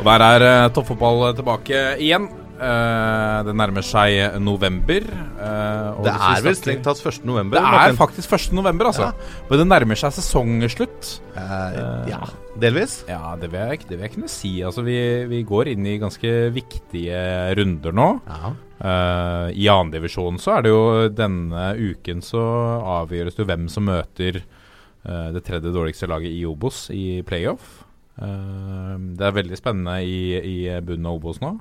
Og der er uh, toppfotball tilbake igjen. Uh, det nærmer seg november. Uh, det er vel strengt tatt 1. november? Det er faktisk 1. november, altså. Ja. Men det nærmer seg sesongslutt. ja, delvis? Ja, det vil jeg, det vil jeg kunne si. Altså, vi, vi, går inn i ganske viktige runder nå. Ja. I annendivisjonen så er det jo denne uken så avgjøres det hvem som møter det tredje dårligste laget i Obos i playoff. Uh, det er veldig spennende i, i bunnen av Obos nå.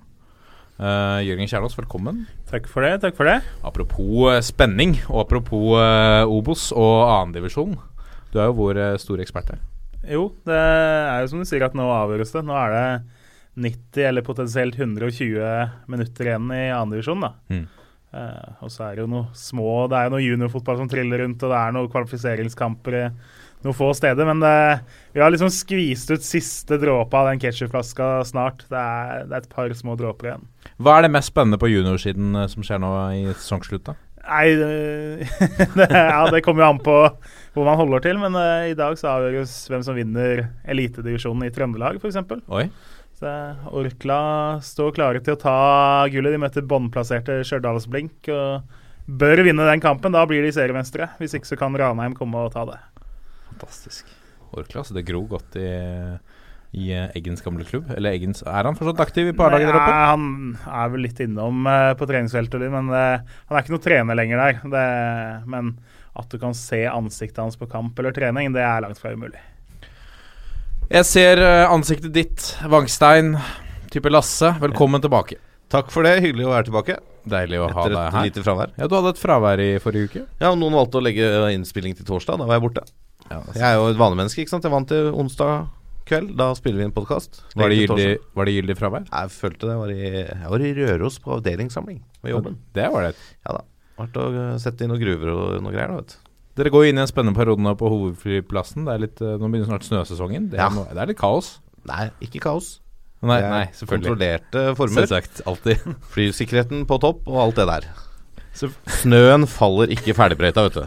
Uh, Jørgen Kjærlås, velkommen. Takk for det. takk for det Apropos uh, spenning, og apropos Obos og annendivisjon. Du er jo vår store ekspert her. Jo, det er jo som du sier at nå avgjøres det. Nå er det 90 eller potensielt 120 minutter igjen i annendivisjon. Mm. Uh, og så er det jo noe små Det er jo noe juniorfotball som triller rundt, og det er noen kvalifiseringskamper noen få steder. Men det, vi har liksom skvist ut siste dråpe av den ketsjupflaska snart. Det er, det er, et par små dråper igjen. Hva er det mest spennende på juniorsiden eh, som skjer nå i sesongslutt? Nei, det, ja, det kommer jo an på hvor man holder til. Men uh, i dag så avgjøres hvem som vinner elitedivisjonen i Trøndelag, f.eks. Orkla står klare til å ta gullet. De møter båndplasserte Stjørdals Blink. og bør vinne den kampen. Da blir de seriemestere. Hvis ikke så kan Ranheim komme og ta det. Fantastisk. Orkla, så det gror godt i, i eh, Eggens gamle klubb? Eller Eggens, Er han fortsatt aktiv i par dager der oppe? Han er vel litt innom uh, på treningsfeltet, men uh, han er ikke noe trener lenger der. Det, men at du kan se ansiktet hans på kamp eller trening, det er langt fra umulig. Jeg ser ansiktet ditt, Vangstein, type Lasse. Velkommen tilbake. Takk for det. Hyggelig å være tilbake. Deilig å Etter ha deg her. Etter et lite fravær. Ja, Du hadde et fravær i forrige uke. Ja, og Noen valgte å legge innspilling til torsdag. Da var jeg borte. Ja, jeg er jo et vanemenneske, ikke sant. Jeg vant til onsdag kveld. Da spiller vi en podkast. Var, var, det gyldig fravær? Jeg følte det. Var i, jeg var i Røros på avdelingssamling med jobben. Ja, det var det. Ja da. Vært og sett i noen gruver og noe greier, da, vet du. Dere går inn i en spennende periode nå på hovedflyplassen. Det er litt, nå begynner snart snøsesongen. Det er, ja. noe, det er litt kaos. Nei, ikke kaos. Nei, nei, selvfølgelig. Kontrollerte former. Selvsagt. Alltid. Flysikkerheten på topp og alt det der. Snøen faller ikke ferdigbrøyta, vet du.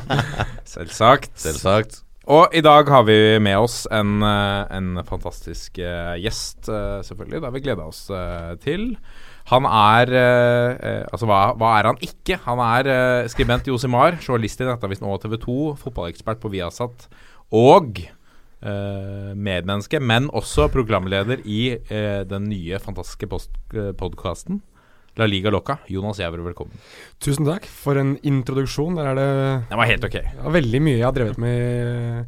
Selvsagt. Selvsagt. Og i dag har vi med oss en, eh, en fantastisk uh, gjest, uh, selvfølgelig. Det har vi gleda oss uh, til. Han er Altså, hva, hva, er han ikke? Han er skribent i Josimar, journalist i Nettavisen og TV 2, fotballekspert på Viasat og medmenneske, men også programleder i den nye, fantastiske podkasten La Liga Loca. Jonas Jæver, velkommen. Tusen takk for en introduksjon. Der er det Den var helt ok. Ja, veldig mye jeg har drevet med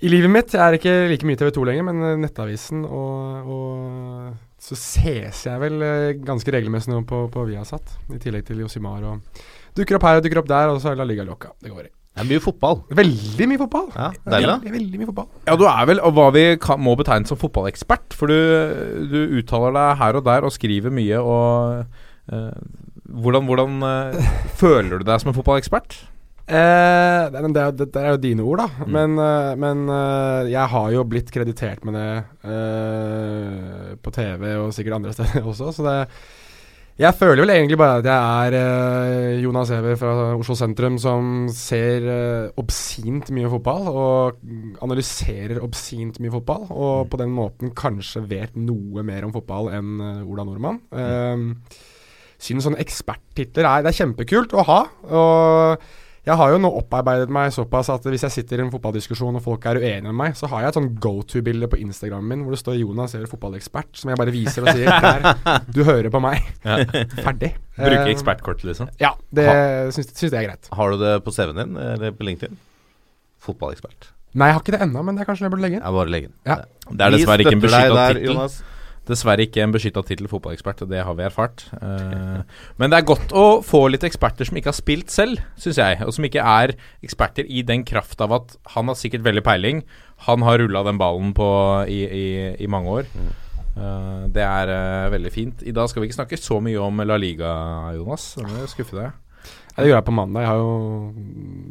i livet mitt. Jeg er ikke like mye TV 2 lenger, men eh, Nettavisen og, og så ses jeg vel eh, ganske regelmessig nå på, på Viasat, i tillegg til Josimar. og Dukker opp her og dukker opp der, og så er La Liga Loca. Det går i. Det er mye fotball. Veldig mye fotball. Ja, deilig. Veldig, veldig mye fotball. Ja, du er vel hva vi kan, må betegne som fotballekspert. For du, du, uttaler deg her og der og skriver mye og uh, Hvordan, hvordan uh, føler du deg som en fotballekspert? Eh, det, er, det, det, er jo dine ord, da. Mm. Men, uh, men jeg har jo blitt kreditert med det på TV og sikkert andre steder også, så det jeg føler vel egentlig bare at jeg er eh, Jonas Hever fra Oslo sentrum som ser eh, obscent mye fotball og analyserer obscent mye fotball, og mm. på den måten kanskje vet noe mer om fotball enn uh, Ola Nordmann. Mm. Uh, synes sånne eksperttitler er, det er kjempekult å ha. og jeg har jo nå opparbeidet meg såpass at hvis jeg sitter i en fotballdiskusjon og folk er uenige med meg, så har jeg et sånn go to-bilde på Instagramen min hvor det står 'Jonas er fotballekspert', som jeg bare viser og sier Der, du hører på meg. Ja. Ferdig. Bruke eh, ekspertkortet, liksom? Ja, det syns, syns det er greit. Har du det på CV-en din eller på LinkedIn? Fotballekspert. Nei, jeg har ikke det ennå, men det er kanskje jeg burde legge inn. Jeg bare legge inn. Ja. Det er dessverre ikke en beskytta tittel. Dessverre ikke en beskytta tittel fotballekspert, det har vi erfart. Uh, men det er godt å få litt eksperter som ikke har spilt selv, syns jeg. Og som ikke er eksperter i den kraft av at han har sikkert veldig peiling. Han har rulla den ballen på i, i, i mange år. Uh, det er uh, veldig fint. I dag skal vi ikke snakke så mye om La Liga, Jonas. Det må jeg skuffe deg. Ja, det gjør jeg på mandag. Jeg har jo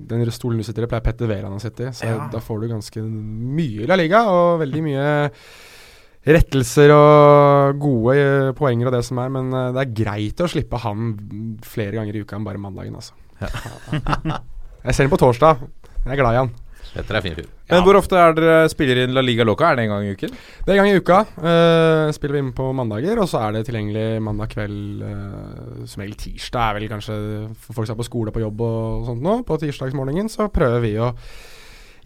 Den stolen du sitter i, pleier Petter Wæland å sitte i. Så Ja. da får du ganske mye La Liga, og veldig mye rettelser og gode eh, poenger og det som er. Men eh, det er greit å slippe han flere ganger i uka enn bare mandagen, altså. jeg ser ham på torsdag. Jeg er glad i han. Petter er fin fyr. Men hvor ofte er dere spiller inn La Liga Loca? Er det en gang i uken? Det er en gang i uka. Uh, spiller vi inn på mandager, og så er det tilgjengelig mandag kveld. Uh, som regel tirsdag er vel kanskje for folk som er på skole og på jobb og sånt nå. På tirsdagsmorgenen så prøver vi å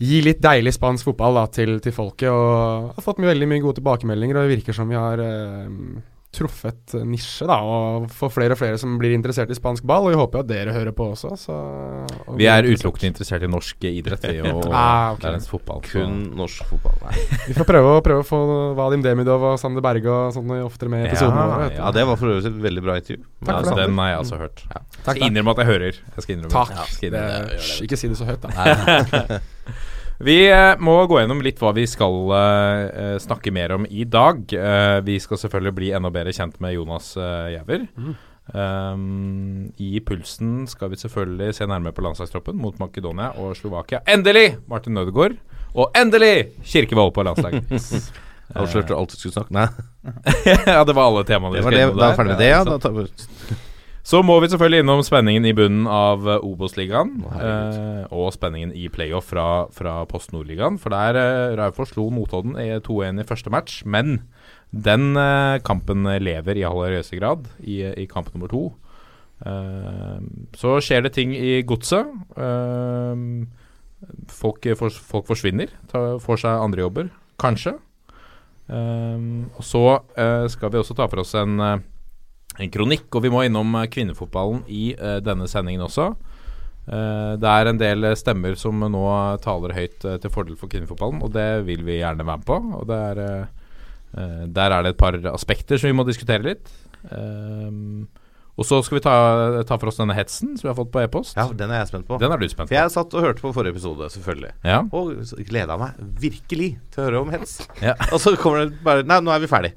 gi litt deilig spansk fotball da, til, til folket. Og har fått mye, veldig mye gode tilbakemeldinger, og det virker som vi har eh, truffet nisje. da, Og får flere og flere som blir interessert i spansk ball, og vi håper jo at dere hører på også. Så, og Vi er utelukkende interessert i norsk idrett, vi, og Ah, okay. deres er fotball. så- Kun norsk fotball. Nei. Vi får prøve, å- prøve å få Vadim Demidov og Sander Berge og sånne oftere med i episoden Ja, våre. Ja, det var for øvrig et veldig bra intervju. Takk for Altså, det. den har jeg altså hørt. Takk, Skal takk. innrømme at jeg hører. Jeg skal innrømme. Takk. Ja, skal Det, innrømme. Det, ikke si det så høyt, da. Vi eh, må gå gjennom litt hva vi skal eh, snakke mer om i dag. Uh, vi skal selvfølgelig bli enda bedre kjent med Jonas uh, Giæver. Um, I pulsen skal vi selvfølgelig se nærmere på landslagstroppen mot Makedonia og Slovakia. Endelig Martin Nødegaard! Og endelig Kirkevold på landslaget. Avslørte alt du skulle snakke Nei, ja, det var alle temaene. det vi var skal det. Da er ferdig med det, ja. Da tar vi Så må vi selvfølgelig innom spenningen i bunnen av uh, Obos-ligaen. Eh, og spenningen i playoff fra, fra Post Nord-ligaen. For der eh, Raufoss slo Notodden i 2-1 i første match. Men den eh, kampen lever i aller høyeste grad i, i kamp nummer to. Eh, så skjer det ting i godset. Eh, folk, for, folk forsvinner. Tar, får seg andre jobber, kanskje. Eh, og så eh, skal vi også ta for oss en eh, en kronikk, og vi må innom eh, kvinnefotballen i uh, denne sendingen også. Uh, det er en del stemmer som nå taler høyt uh, til fordel for kvinnefotballen, og det vil vi gjerne være med på. Og det er, der er det et par aspekter som vi må diskutere litt. Og så skal vi ta, ta for oss denne hetsen som vi har fått på e-post. Ja, den er jeg spent på. Den er du spent på. For jeg satt og hørte på forrige episode, selvfølgelig. Ja. Og gleda meg virkelig til å høre om hets. Ja. Og så kommer det bare Nei, nå er vi ferdig.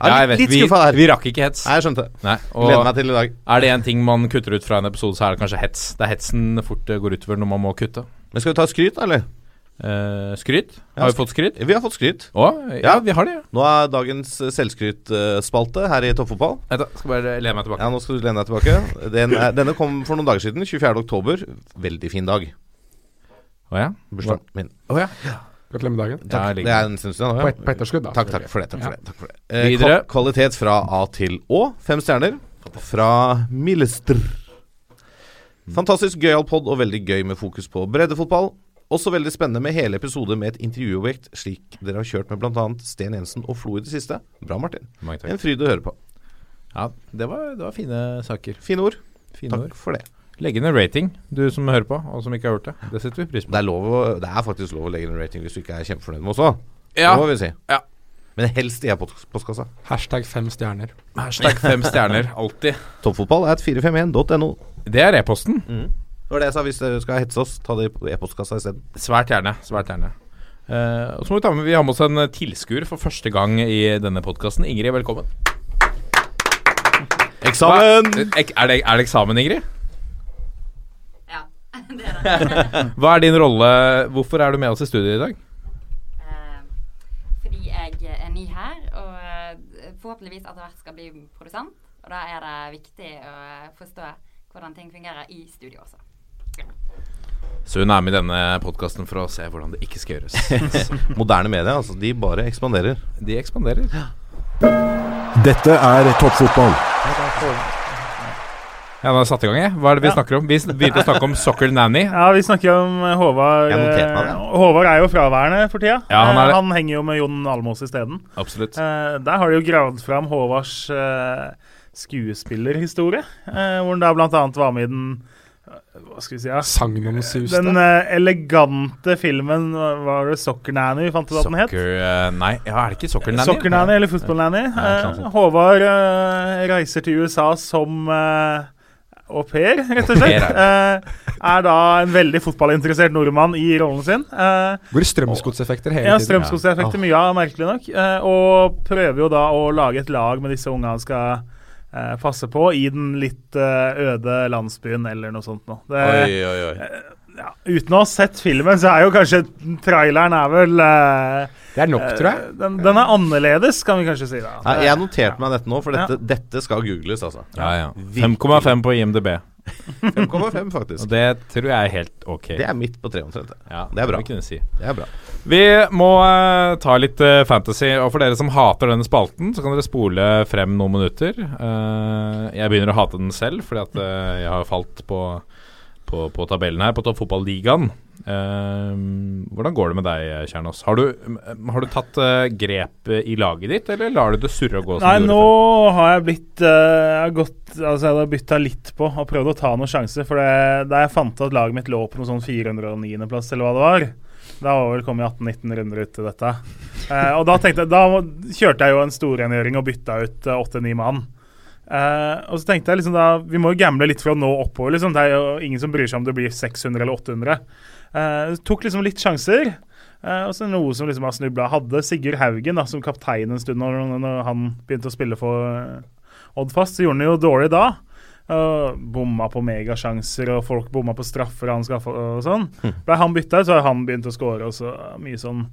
Ja, jeg vet, litt vi, skuffa der. vi rakk ikke hets. Nei, jeg skjønte. Nei, Gleder meg til i dag. er det en ting man kutter ut fra en episode, så er det kanskje hets. Det er hetsen fort eh, går utover når man må kutte. Men skal vi ta skryt, da, eller? Eh, skryt? Ja, Har vi fått skryt? Vi har fått skryt. Å, ja, Ja. vi har det. Nå er dagens eh, selvskrytspalte her i Toppfotball. Da. Skal bare lene meg tilbake. Ja, nå skal du lene deg tilbake. Den er, denne kom for noen dager siden. 24. oktober. Veldig fin dag. Å ja? Bursdagen min. Å ja. Gratulerer med dagen. Ja, Det er en stund siden. På, et, på etterskudd, da. Takk, takk for det. Takk for det, takk for det. Eh, Videre. kvalitet fra A til Å. Fem stjerner. Fra Millester. Fantastisk gøyal pod og veldig gøy med fokus på breddefotball. Også veldig spennende med hele episode med et intervjuobjekt, slik dere har kjørt med bl.a. Sten Jensen og Flo i det siste. Bra, Martin. Mange takk. En fryd å høre på. Ja, det var, det var fine saker. Fine ord. Fine Takk ord. for det. Legg inn en rating, du som hører på, og som ikke har hørt det. Det setter vi pris på. Det er, lov å, det er faktisk lov å legge inn en rating hvis du ikke er kjempefornøyd med oss òg. Ja. Det må vi si. Ja. Men helst i e-postkassa. Hashtag fem stjerner. Hashtag fem stjerner, alltid. Toppfotball er et 451.no. Det er e-posten. Det var det jeg sa. Hvis dere skal hetse oss, ta det i e-postkassa isteden. Svært gjerne. Svært gjerne. Uh, og så må Vi ta med Vi har med oss en tilskuer for første gang i denne podkasten. Ingrid, velkommen. Eksamen! Hva, er, det, er det eksamen, Ingrid? Ja, det er det. Hva er din rolle? Hvorfor er du med oss i studio i dag? Eh, fordi jeg er ny her, og eh, forhåpentligvis etter hvert skal bli produsent. Og da er det viktig å forstå hvordan ting fungerer i studio også. Så hun er med i denne podkasten for å se hvordan det ikke skal gjøres. Moderne medier, altså. De bare ekspanderer. De ekspanderer. Ja. Dette er toppfotball. Ja, nå har jeg satt i gang, jeg. Hva er det vi Ja. snakker om? Vi begynte å snakke om Soccer Nanny. Ja, vi snakker om eh, Håvard. Eh, Håvard er jo fraværende for tida. Ja, han er Eh, han henger jo med Jon Almås isteden. Absolutt. Uh, der har de jo gravd fram Håvards skuespillerhistorie, eh, hvor han da annet var med i den Hva skal vi si? Ja. Sangen om sus, Den uh, elegante filmen, var det 'Soccer Nanny' vi fant ut at den het? Soccer eh, Nei, ja, er det ikke Soccer Nanny? Soccer Nanny eller Football Nanny. Sånt. Håvard reiser til USA som eh, au pair, rett og slett. Uh, er da en veldig fotballinteressert nordmann i rollen sin. Uh, Går i strømsgodseffekter hele ja, tiden. strømsgodseffekter mye av, merkelig nok. Uh, og prøver jo da å lage et lag med disse unga han skal eh, passe på i den litt øde landsbyen eller noe sånt noe. Det, Oi, oi, oi. ja, uten å ha sett filmen, så er jo kanskje traileren er vel Det er nok, tror jeg. eh, Den, den er annerledes, kan vi kanskje si. da. Nei, jeg noterte meg dette nå, for dette, dette skal googles, altså. Ja, ja. 5,5 på IMDb. 5,5 faktisk. Og det tror jeg er helt ok. Det er midt på treet omtrent. det. ja, det er bra. kunne si. Det er bra. Vi må uh, ta litt uh, fantasy, og for dere som hater denne spalten, så kan dere spole frem noen minutter. Uh, jeg begynner å hate den selv, fordi at eh, jeg har falt på, på, på tabellen her, på Toppfotballigaen. Uh, hvordan går det med deg, Kjernås? Har du, har du tatt uh, grep i laget ditt, eller lar du det surre og gå? som Nei, nå før? har jeg blitt uh, Jeg har gått Altså, jeg har bytta litt på og prøvd å ta noen sjanser. For det, da jeg fant at laget mitt lå på noen sånn 409.-plass, eller hva det var Da var vel kommet 18-19 runder ut til dette. Eh, og da tenkte Da kjørte jeg jo en storrengjøring og bytta ut åtte-ni mann. Eh, og så tenkte jeg liksom da Vi må jo gamble litt for å nå oppover. Liksom. Det er jo ingen som bryr seg om det blir 600 eller 800. Uh, tok liksom litt sjanser. Uh, og så noe som liksom har snubla. Hadde Sigurd Haugen da, som kaptein en stund når, når han begynte å spille for eh, Oddfast, så gjorde han jo dårlig da. Uh, bomma på megasjanser, og folk bomma på straffer han skaffa og sånn. Ble han bytta ut, så har han begynt å score, og så mye sånn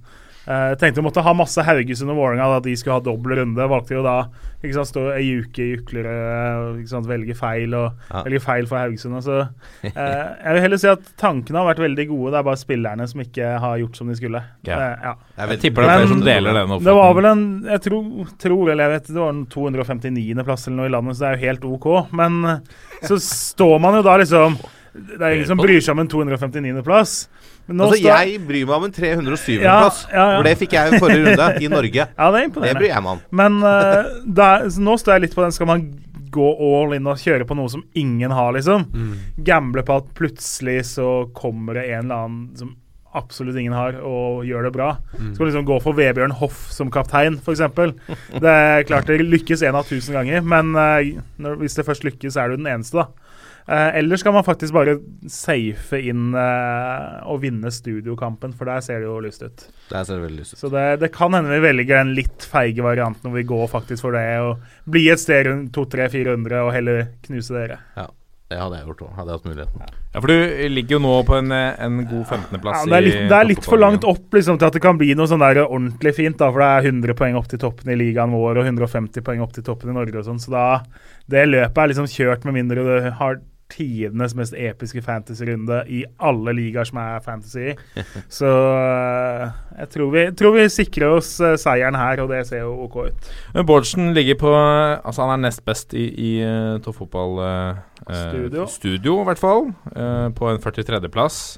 Eh, tenkte vi måtte ha masse Haugesund og Vålerenga, at de skulle ha dobbel runde. Valgte jo da ikke sant, stå ei uke i Juklere ikke sant, velge feil og Ja. velge feil for Haugesund. Så, eh, jeg vil heller si at tankene har vært veldig gode. Det er bare spillerne som ikke har gjort som de skulle. Ja. Eh, ja. Jeg Jeg tipper det er flere som deler den Det var vel en Jeg tror, tror eller jeg vet Det var en 259.-plass eller noe i landet, så det er jo helt OK. Men så står man jo da liksom Det er ingen som bryr seg om en 259.-plass. Altså, jeg bryr meg om en 307. Ja, ja, ja. For det fikk jeg i forrige runde, i Norge. Ja, det er Det bryr jeg meg om. Men uh, der, så nå står jeg litt på den. Skal man gå all in og kjøre på noe som ingen har, liksom? Gamble på at plutselig så kommer det en eller annen som absolutt ingen har, og gjør det bra. Skal liksom gå for Vebjørn Hoff som kaptein, f.eks. Det er klart det lykkes én av tusen ganger, men uh, når, hvis det først lykkes, er du den eneste, da. Eh, eller skal man faktisk bare safe inn eh, og vinne studiokampen, for der ser det jo lyst ut. Der ser veldig lyst ut. Så det, det kan hende vi velger den litt feige varianten hvor vi går faktisk for det og bli et sted rundt 200-400 og heller knuse dere. Ja, det hadde jeg gjort òg, hadde jeg hatt muligheten. Ja, for du ligger jo nå på en, en god 15.-plass Ja, det, er litt, det er litt for langt opp liksom, til at det kan bli noe sånn der ordentlig fint. da, For det er 100 poeng opp til toppen i ligaen vår og 150 poeng opp til toppen i Norge. og sånn, Så da, det løpet er liksom kjørt med mindre du har tidenes mest episke fantasy-runde i alle ligaer som er fantasy. Så øh, jeg tror vi, tror vi sikrer oss øh, seieren her, og det ser jo OK ut. Bårdsen ligger på Altså Han er nest best i, i toppfotball eh, eh, Studio. studio, i hvert fall. eh, på en 43.-plass.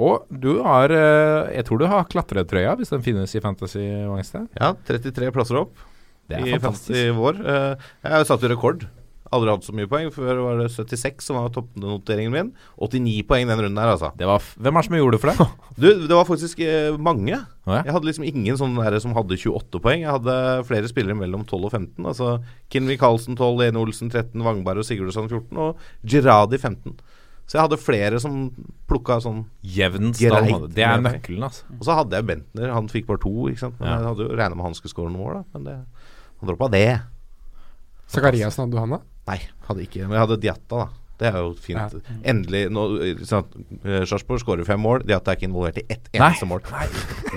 og du har eh, Jeg tror du har klatretrøya, hvis den finnes i Fantasy Wangstad? Ja, 33 plasser opp Det er i, fantastisk. i vår. Eh, jeg har jo satt rekord. Aldri hatt så mye poeng. Før var det 76 som var toppnoteringen min. 89 poeng den runden her, altså. Det var f Hvem er det som gjorde det for deg? Du, det var faktisk eh, mange. Ja. Jeg hadde liksom ingen sånne der som hadde 28 poeng. Jeg hadde flere spillere mellom 12 og 15. Altså Kinvi Carlsen 12, Lene Olsen 13, Vangberg og Sigurdsson 14 og Girardi 15. Så jeg hadde flere som plukka sånn Jevn stall. Det er nøkkelen, altså. Og så hadde jeg Bentner. Han fikk bare to, ikke sant. Men Ja. jeg hadde jo regna med han skulle skåre noen mål, da. Men det, han droppa det. Zakariassen, hadde du han da? Nei, hadde ikke. Men jeg hadde Diatta, da. Det er jo fint. Endelig nå, sånn, Sarpsborg skårer fem mål. Diatta er ikke involvert i ett eneste mål.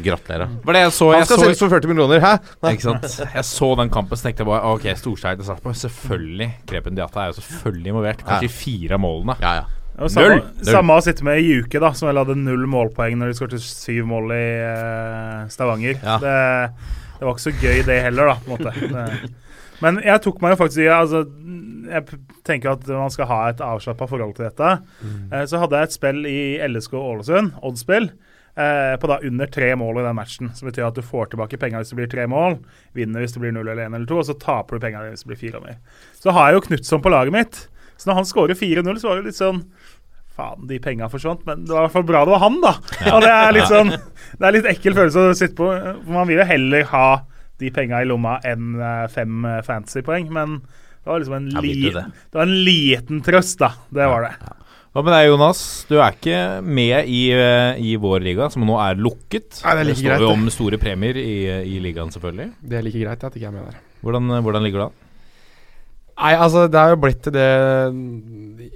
Gratulerer. Var det jeg så? Han skal selges for 40 millioner, hæ? Ikke sant? Jeg så den kampen, så tenkte jeg bare OK, Storstein til Sarpsborg. Selvfølgelig. Krepen Diatta er jo selvfølgelig involvert. Kanskje i fire av målene. Ja, ja. Og samme, Null! Null. samme å sitte med i Juke, da, som vel hadde null målpoeng når de skåret syv mål i uh, Stavanger. Ja. Det, det var ikke så gøy, det heller, da, på en måte. Det, men jeg tok meg jo faktisk i altså, Jeg tenker at man skal ha et avslappa forhold til dette. Eh, så hadde jeg et spill i LSK Ålesund, Odd-spill, eh, på da under tre mål i den matchen. Som betyr at du får tilbake penga hvis det blir tre mål, vinner hvis det blir null eller én eller to, og så taper du penga hvis det blir fire og mer. Så har jeg jo Knutson på laget mitt. Så når han skårer 4-0, så var det litt sånn Faen, de penga forsvant, men det var i hvert fall bra det var han, da. Og det er litt sånn Det er litt ekkel følelse å sitte på. For man vil jo heller ha de penga i lomma enn eh, fem fantasypoeng, men det var liksom en, Ja, li det? det var en liten trøst, da. Det var det. Hva med deg, Jonas? Du er ikke med i, eh, i vår liga, som nå er lukket. Nei, det er like står greit, jo om store premier i, i ligaen, selvfølgelig. Det er like greit at ikke jeg er med der. Hvordan, hvordan ligger du an? Nei, altså det er jo blitt til det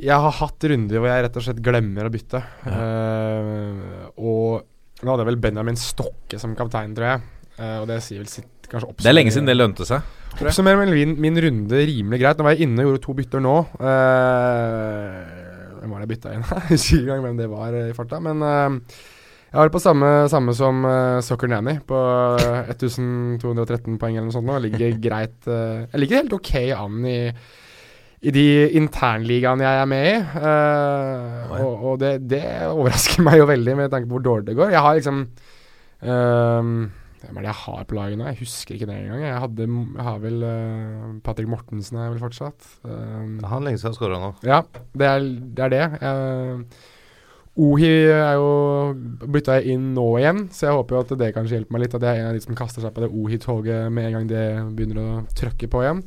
Jeg har hatt runder hvor jeg rett og slett glemmer å bytte. Eh, og nå hadde jeg vel Benjamin Stokke som kaptein, tror jeg. Uh, og det sier vel sitt kanskje Det er lenge siden det lønte seg. Oppsummerer min, min runde rimelig greit. Nå var jeg inne og gjorde to bytter nå. Uh, hvem var det jeg bytta inn? Husker ikke engang hvem det var eh, i farta. Men uh, jeg har det på samme, samme som uh, Soccer Nanny, på eh, 1213 poeng eller noe sånt nå. Jeg ligger greit uh, Jeg ligger helt ok an i, i de internligaene jeg er med i. Uh, og og det, det overrasker meg jo veldig med tanke på hvor dårlig det går. Jeg har liksom ehm, Hvem er det jeg har på laget nå? Jeg husker ikke det engang. Jeg, hadde, jeg har vel uh, Patrick Mortensen er vel fortsatt. Um, Han lenge siden har skåra nå. ja, det er det. Er det. Uh, Ohi er jo bytta jeg inn nå igjen, så jeg håper jo at det kanskje hjelper meg litt. At jeg er en av de som kaster seg på det Ohi-toget med en gang det begynner å trøkke på igjen.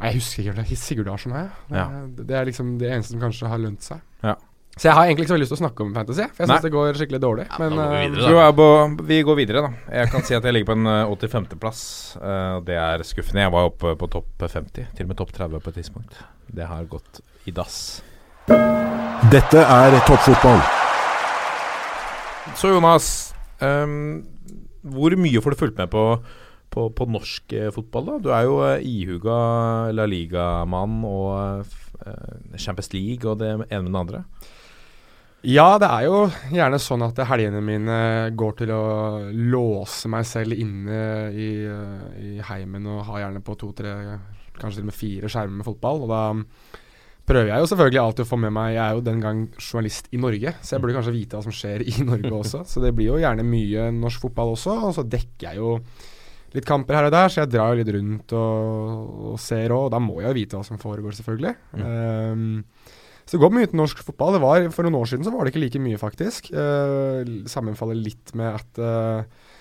Nei, jeg husker ikke. Sigurd Larsen har jeg. Det, Ja. det er liksom det eneste som kanskje har lønt seg. Ja. Så jeg har egentlig ikke så veldig lyst til å snakke om fantasy, for jeg syns det går skikkelig dårlig. men ehm, Jo, jeg må, vi går videre, da. Jeg kan si at jeg ligger på en eh, 85.-plass. Uh, det er skuffende. Jeg var oppe på topp 50, til og med topp 30 på et tidspunkt. Det har gått i dass. Dette er toppfotball. Så Jonas, um, hvor mye får du fulgt med på, på, på norsk eh, fotball, da? Du er jo eh, ihuga La Liga-mann og uh, Champions League og det ene med det andre. Ja, det er jo gjerne sånn at helgene mine går til å låse meg selv inne i, eh, i heimen og ha gjerne på to-tre, kanskje til og med fire skjermer med fotball. Og da prøver jeg jo selvfølgelig alltid å få med meg Jeg er jo den gang journalist i Norge, så jeg burde kanskje vite hva som skjer i Norge også. Så det blir jo gjerne mye norsk fotball også, og så dekker jeg jo litt kamper her og der, så jeg drar jo litt rundt og, og ser òg, og da må jeg jo vite hva som foregår, selvfølgelig. Ehm, så det går mye til norsk fotball. Det var, for noen år siden så var det ikke like mye, faktisk. Uh, sammenfaller litt med at uh,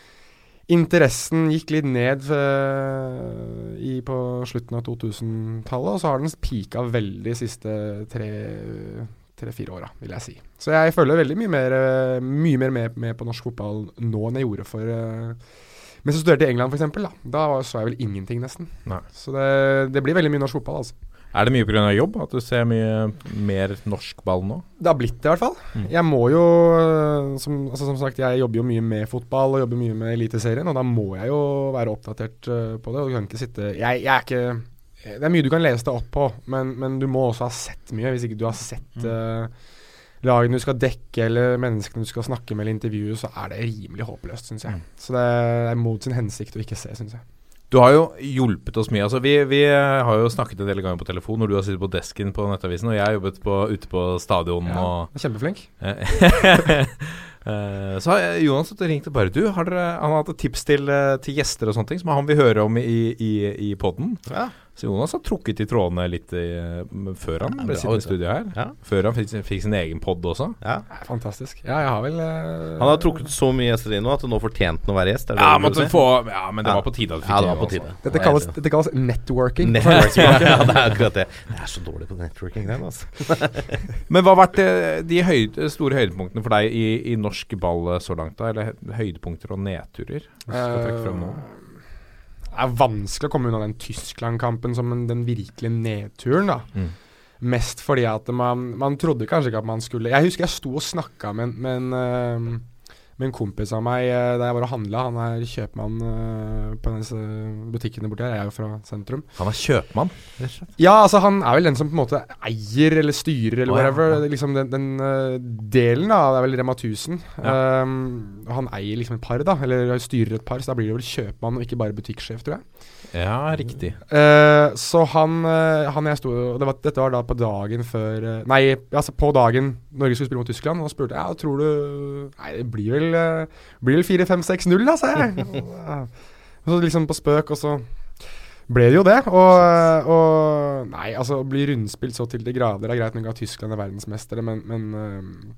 interessen gikk litt ned uh, i, på slutten av 2000-tallet, og så har den pika veldig de siste tre-fire åra, vil jeg si. Så jeg følger veldig mye mer, mye mer med, med på norsk fotball nå enn jeg gjorde for uh, mens jeg studerte i England, f.eks. Da, da så jeg vel ingenting, nesten. Nei. Så det, det blir veldig mye norsk fotball, altså. Er det mye pga. jobb at du ser mye mer norsk ball nå? Det har blitt det, i hvert fall. Mm. Jeg må jo øh, som, altså, som sagt, jeg jobber jo mye med fotball og jobber mye med Eliteserien, og da må jeg jo være oppdatert uh, på det. Og du kan ikke sitte jeg, jeg er ikke Det er mye du kan lese deg opp på, men, men du må også ha sett mye. Hvis ikke du har sett uh, lagene du skal dekke, eller menneskene du skal snakke med eller intervjue, så er det rimelig håpløst, syns jeg. Så det er mot sin hensikt å ikke se, syns jeg. Du har jo hjulpet oss mye. Altså, vi, vi har jo snakket en del ganger på telefon når du har sittet på desken på Nettavisen, og jeg har jobbet på, ute på stadion Ja, og Kjempeflink. Eh, Så har Jonas ringt og bare Du, har dere, han har hatt et tips til, eh, til gjester og sånne ting som han vil høre om i, i, i poden. Ja. Så Jonas har trukket i trådene litt i, før han Ja, ble sittende i studio her. Ja. Før han fikk, fikk sin egen pod også. Ja. Fantastisk. Ja, jeg har vel uh, Han har trukket så mye gjester inn nå at det nå fortjente han å være gjest. er det Ja, det måtte få, ja, men det Ja. var på tide at du fikk Ja, det det var på også. tide. dette, kalles, dette kalles networking. Networking. ja, det er akkurat det. Jeg er så dårlig på networking, den, altså. Men hva har vært eh, de høyde, store høydepunktene for deg i, i norsk ball eh, så langt? da? Eller høydepunkter og nedturer? Hvis du skal trekke frem noe. Er vanskelig å komme unna den Tyskland-kampen som en, den virkelige nedturen, da. Mm. Mest fordi at man, man trodde kanskje ikke at man skulle Jeg husker jeg sto og snakka med, med, en, eh, med en kompis av meg eh, da jeg var og handla. Han er kjøpmann eh, på disse butikkene borti her. Jeg er jo fra sentrum. Han er kjøpmann. Ja, altså han er vel den som på en måte eier eller styrer eller oh, whatever. ja. Det er Liksom den, den eh, delen, da. Det er vel Rema 1000. Um, han eier liksom et par, da. Eller styrer et par, så da blir det vel kjøpmann og ikke bare butikksjef, tror jeg. Ja, riktig. Uh, så han, uh, han jeg sto det var, Dette var da på dagen før uh, Nei, altså på dagen Norge skulle spille mot Tyskland. Og spurte jeg ja, tror du Nei, det blir vel, blir vel 4-5-6-0, da, sa jeg. og så liksom på spøk, og så ble det jo det. Og, og Nei, altså å bli rundspilt så til de grader er greit nok at Tyskland er verdensmestere, men, men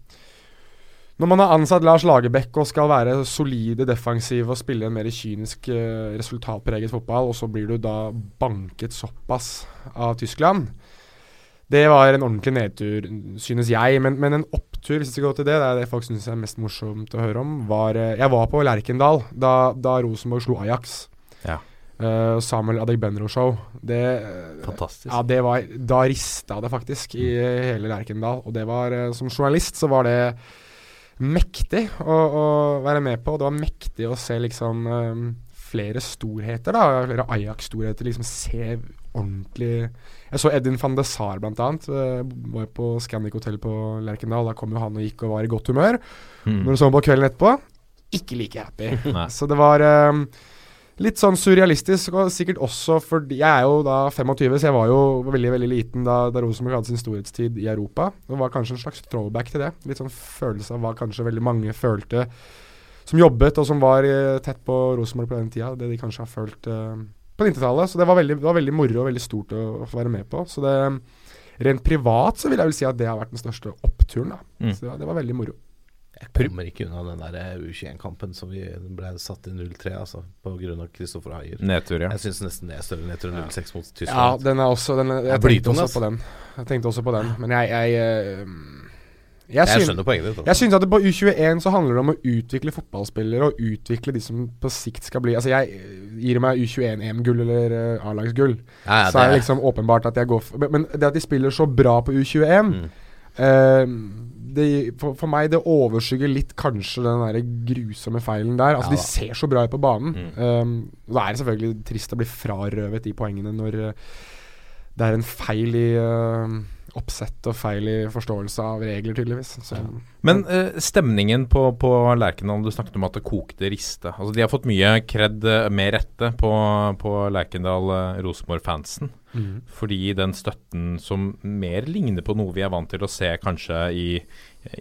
når man har ansatt Lars Lagerbäck og skal være solide defensiv og spille en mer kynisk, uh, resultatpreget fotball, og så blir du da banket såpass av Tyskland Det var en ordentlig nedtur, synes jeg. Men, men en opptur, hvis vi skal gå til det, det er det folk syns er mest morsomt å høre om, var uh, Jeg var på Lerkendal da, da Rosenborg slo Ajax. Ja. Uh, Samuel Adegbenro-show. Det Fantastisk. Ja, det var Da rista det faktisk i hele Lerkendal. Og det var Som journalist så var det mektig å, å, være med på. Det var mektig å se liksom um, flere storheter, da. Flere Ajax-storheter liksom se ordentlig Jeg så Edin van de Saar blant annet. Uh, var på Scandic Hotel på Lerkendal. Da kom jo han og gikk og var i godt humør. Mm. Når du så ham på kvelden etterpå, ikke like happy. så det var um, litt sånn surrealistisk, og sikkert også fordi Jeg er jo da 25, så jeg var jo veldig veldig liten da, da Rosenborg hadde sin storhetstid i Europa. Det var kanskje en slags throwback til det. Litt sånn følelse av hva kanskje veldig mange følte som jobbet, og som var uh, tett på Rosenborg på den tida. Det de kanskje har følt uh, på 90-tallet. Så det var, veldig, det var, veldig, moro og veldig stort å, å, få være med på. Så det Rent privat så vil jeg vel si at det har vært den største oppturen. da. Mm. Så det, det var veldig moro. Jeg kommer ikke unna den der U21-kampen som vi ble satt i 0-3 altså, pga. Kristoffer Haier. Nedtur, ja. Jeg syns nesten det er større nedtur enn 0-6 mot Tyskland. Ja, den er også den er, jeg, tenkte også på den. jeg tenkte også på den. Men jeg Jeg, jeg, jeg, jeg skjønner poenget ditt. Altså. Jeg syns at på U21 så handler det om å utvikle fotballspillere og utvikle de som på sikt skal bli Altså, jeg gir meg U21-EM-gull eller uh, A-lagsgull, ja, ja, så er det liksom åpenbart at jeg går for Men det at de spiller så bra på U21 mm. uh, det, for, for, meg det overskygger litt kanskje den der grusomme feilen der. Altså ja, De ser så bra ut på banen. Mm. Um, da er det selvfølgelig trist å bli frarøvet de poengene når uh, det er en feil i uh, oppsett og feil i forståelse av regler, tydeligvis. Så, Men uh, stemningen på, på Lerkendal, du snakket om at det kokte riste. Altså, de har fått mye kred med rette på, på Lerkendal-Rosenborg-fansen. Mm. Fordi den støtten som mer ligner på noe vi er vant til å se kanskje i,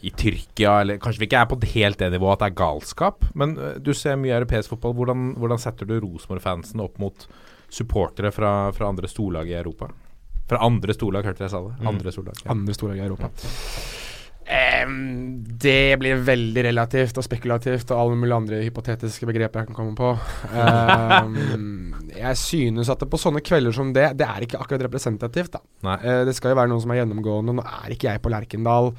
i Tyrkia, eller kanskje vi ikke er på helt det nivået at det er galskap, men du ser mye europeisk fotball. Hvordan, hvordan setter du Rosenborg-fansen opp mot supportere fra, fra andre storlag i Europa? Fra andre storlag, hørte jeg sa det. Mm. Andre storlag, ja. andre storlag i Europa. Um, det blir veldig relativt og spekulativt og alle mulige andre hypotetiske begreper jeg kan komme på. Um, jeg synes at det på sånne kvelder som det, det er ikke akkurat representativt. da. Uh, det skal jo være noen som er gjennomgående. Nå er ikke jeg på Lerkendal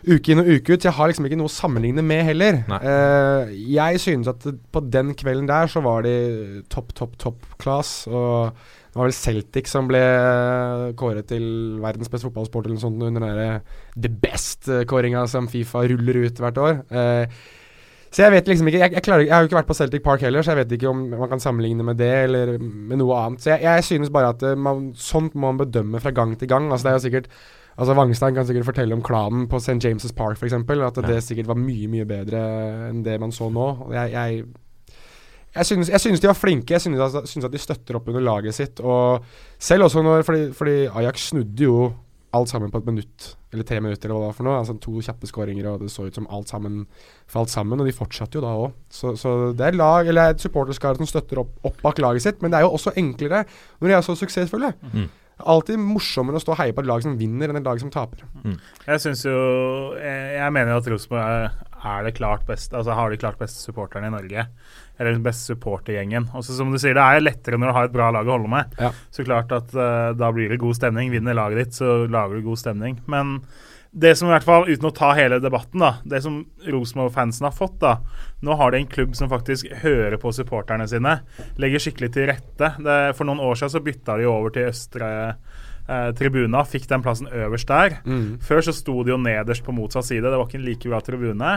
uke inn og uke ut. Jeg har liksom ikke noe å sammenligne med heller. Uh, jeg synes at på den kvelden der så var de topp, topp, topp class. Og det var vel Celtic som ble kåret til verdens beste fotballsport eller noe sånt under den derre The Best-kåringa som Fifa ruller ut hvert år. Eh, så jeg vet liksom ikke jeg, jeg, klarer, jeg, har jo ikke vært på Celtic Park heller, så jeg vet ikke om man kan sammenligne med det eller med noe annet. Så jeg, jeg synes bare at eh, man, sånt må man bedømme fra gang til gang. Altså det er jo sikkert Altså Wangstein kan sikkert fortelle om klanen på St. James' Park f.eks. At ja. det sikkert var mye mye bedre enn det man så nå. Jeg, jeg jeg synes, jeg synes, de var flinke. Jeg synes, synes, at de støtter opp under laget sitt. Og selv også når Fordi, fordi Ajax snudde jo alt sammen på et minutt, eller tre minutter, eller hva det var for noe. Altså To kjappe skåringer, og det så ut som alt sammen falt sammen. Og de fortsatte jo da òg. Så, så, det er lag, eller et supporterskare som støtter opp, opp, bak laget sitt. Men det er jo også enklere når de er så suksessfulle. Mm. Alltid morsommere å stå og heie på et lag som vinner, enn et lag som taper. Mm. Jeg synes jo Jeg, jeg mener jo at Rosenborg er, er, det klart beste Altså har de klart beste supporterne i Norge eller den beste supportergjengen. Og som du sier, Det er lettere når du har et bra lag å holde med. Ja. Så klart at uh, da blir det god stemning. Vinner laget ditt, så lager du god stemning. Men det som i hvert fall, uten å ta hele debatten, da, det som Rosenborg-fansen har fått da, Nå har de en klubb som faktisk hører på supporterne sine. Legger skikkelig til rette. Det, for noen år siden så bytta de over til østre eh, tribuna. Fikk den plassen øverst der. Mm. Før så sto de jo nederst på motsatt side. Det var ikke en like bra tribune.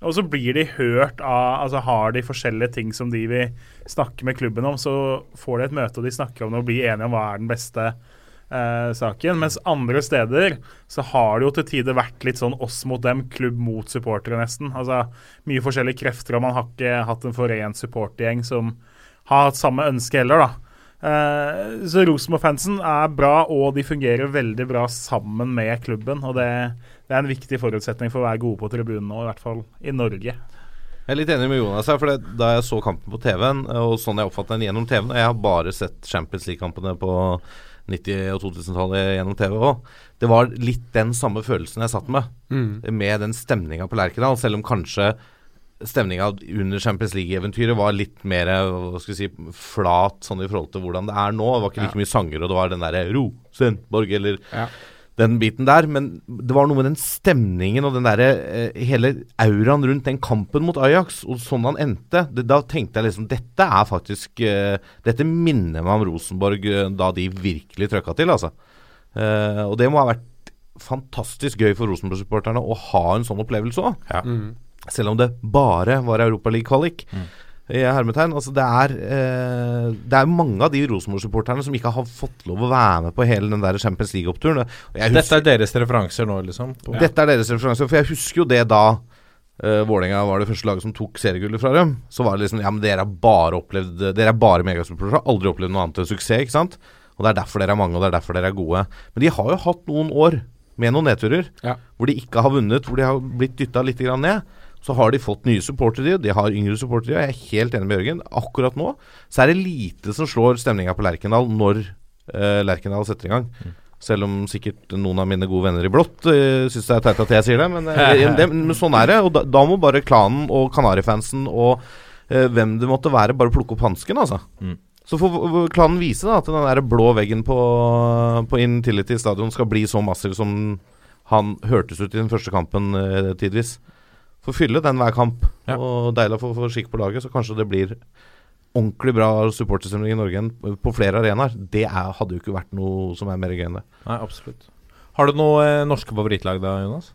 Og så blir de hørt av Altså har de forskjellige ting som de vil snakke med klubben om, så får de et møte og de snakker om det og blir enige om hva er den beste eh, saken. Mens andre steder så har det jo til tider vært litt sånn oss mot dem, klubb mot supportere, nesten. Altså mye forskjellige krefter, og man har ikke hatt en forent supportergjeng som har hatt samme ønske heller, da. Uh, så Rosenborg-fansen er bra, og de fungerer veldig bra sammen med klubben. Og det, det, er en viktig forutsetning for å være gode på tribunen nå, i hvert fall i Norge. Jeg er litt enig med Jonas her, for det, da jeg så kampen på TV-en, og sånn jeg oppfattet den gjennom TV-en Og jeg har bare sett Champions League-kampene på 90- og 2000-tallet gjennom TV òg. Det var litt den samme følelsen jeg satt med, Mm. med den stemninga på Lerkendal. Selv om kanskje stemninga under Champions League-eventyret var litt mer hva skal vi si, flat sånn i forhold til hvordan det er nå. Det var ikke like mye sanger, og det var den derre Rosenborg eller Ja. den biten der. Men det var noe med den stemningen og den derre eh, hele auraen rundt den kampen mot Ajax, og sånn han endte. Det, da tenkte jeg liksom Dette er faktisk eh, Dette minner meg om Rosenborg eh, da de virkelig trøkka til, altså. Eh, og det må ha vært fantastisk gøy for Rosenborg-supporterne å ha en sånn opplevelse òg. Mm. Selv om det bare var Europaliga-kvalik. I hermetegn. Altså det er eh, Det er mange av de Rosenborg-supporterne som ikke har fått lov å være med på hele den der Champions League-oppturen. Dette er deres referanser nå, liksom? På- dette er deres referanser, For jeg husker jo det da uh, Vålerenga var det første laget som tok seriegullet fra dem. Så var det liksom Ja, men dere har bare opplevd Dere er bare megasupportere. Aldri opplevd noe annet enn suksess, ikke sant? Og det er derfor dere er mange, og det er derfor dere er gode. Men de har jo hatt noen år med noen nedturer Ja. hvor de ikke har vunnet, hvor de har blitt dytta litt grann ned. Så har de fått nye supportere, de har yngre supportere. Jeg er helt enig med Jørgen. Akkurat nå så er det lite som slår stemninga på Lerkendal når eh, Lerkendal setter i gang. Selv om sikkert noen av mine gode venner i blått uh, syns det er teit at jeg sier det, men, eh, det, men sånn er det. Og da, da må bare klanen og Kanarifansen og eh, hvem det måtte være, bare plukke opp hansken, altså. Mm. Så får klanen vise da at den der blå veggen på, på Intility stadion skal bli så massiv som han hørtes ut i den første kampen eh, tidvis. Få fylle den hver kamp. Ja. Og deilig å få, få skikk på laget, så kanskje det blir ordentlig bra supportersamling i Norge igjen på flere arenaer. Det er, hadde jo ikke vært noe som er mer gøy enn det. Nei, absolutt. Har du noe eh, norske favorittlag da, Jonas?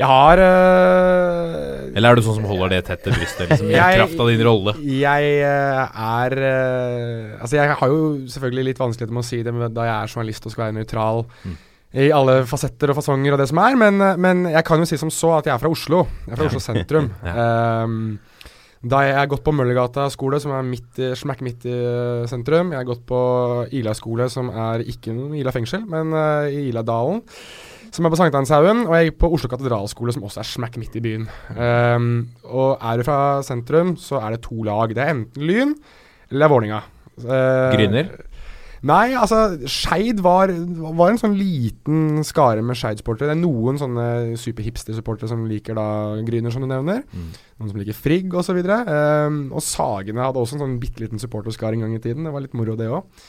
Jeg har øh, Eller er du sånn som holder det tett til brystet, liksom, i Jeg- kraft av din rolle? Jeg øh, er øh, Altså, jeg har jo selvfølgelig litt vanskeligheter med å si det men da jeg er journalist og skal være nøytral Mm. I alle fasetter og fasonger og det som er, men, øh, men jeg kan jo si som så at jeg er fra Oslo. Jeg er fra Oslo sentrum. Ehm, da jeg har gått på Møllergata skole, som er midt i, smack midt i øh, sentrum. Jeg har gått på Ila skole, som er ikke noe Ila fengsel, men uh, i Iladalen. Som er på Sankthanshaugen, og jeg gikk på Oslo katedralskole, som også er smack midt i byen. Um, og er du fra sentrum, så er det to lag. Det er enten Lyn eller Vålinga. Uh, Vålerenga. Nei, altså Skeid var, var en sånn liten skare med Skeid-sportere. Det er noen sånne superhipster-supportere som liker da Gryner, som du nevner. Mm. Noen som liker Frigg osv. Um, og Sagene hadde også en sånn bitte liten supporterskare en gang i tiden. Det var litt moro, det òg.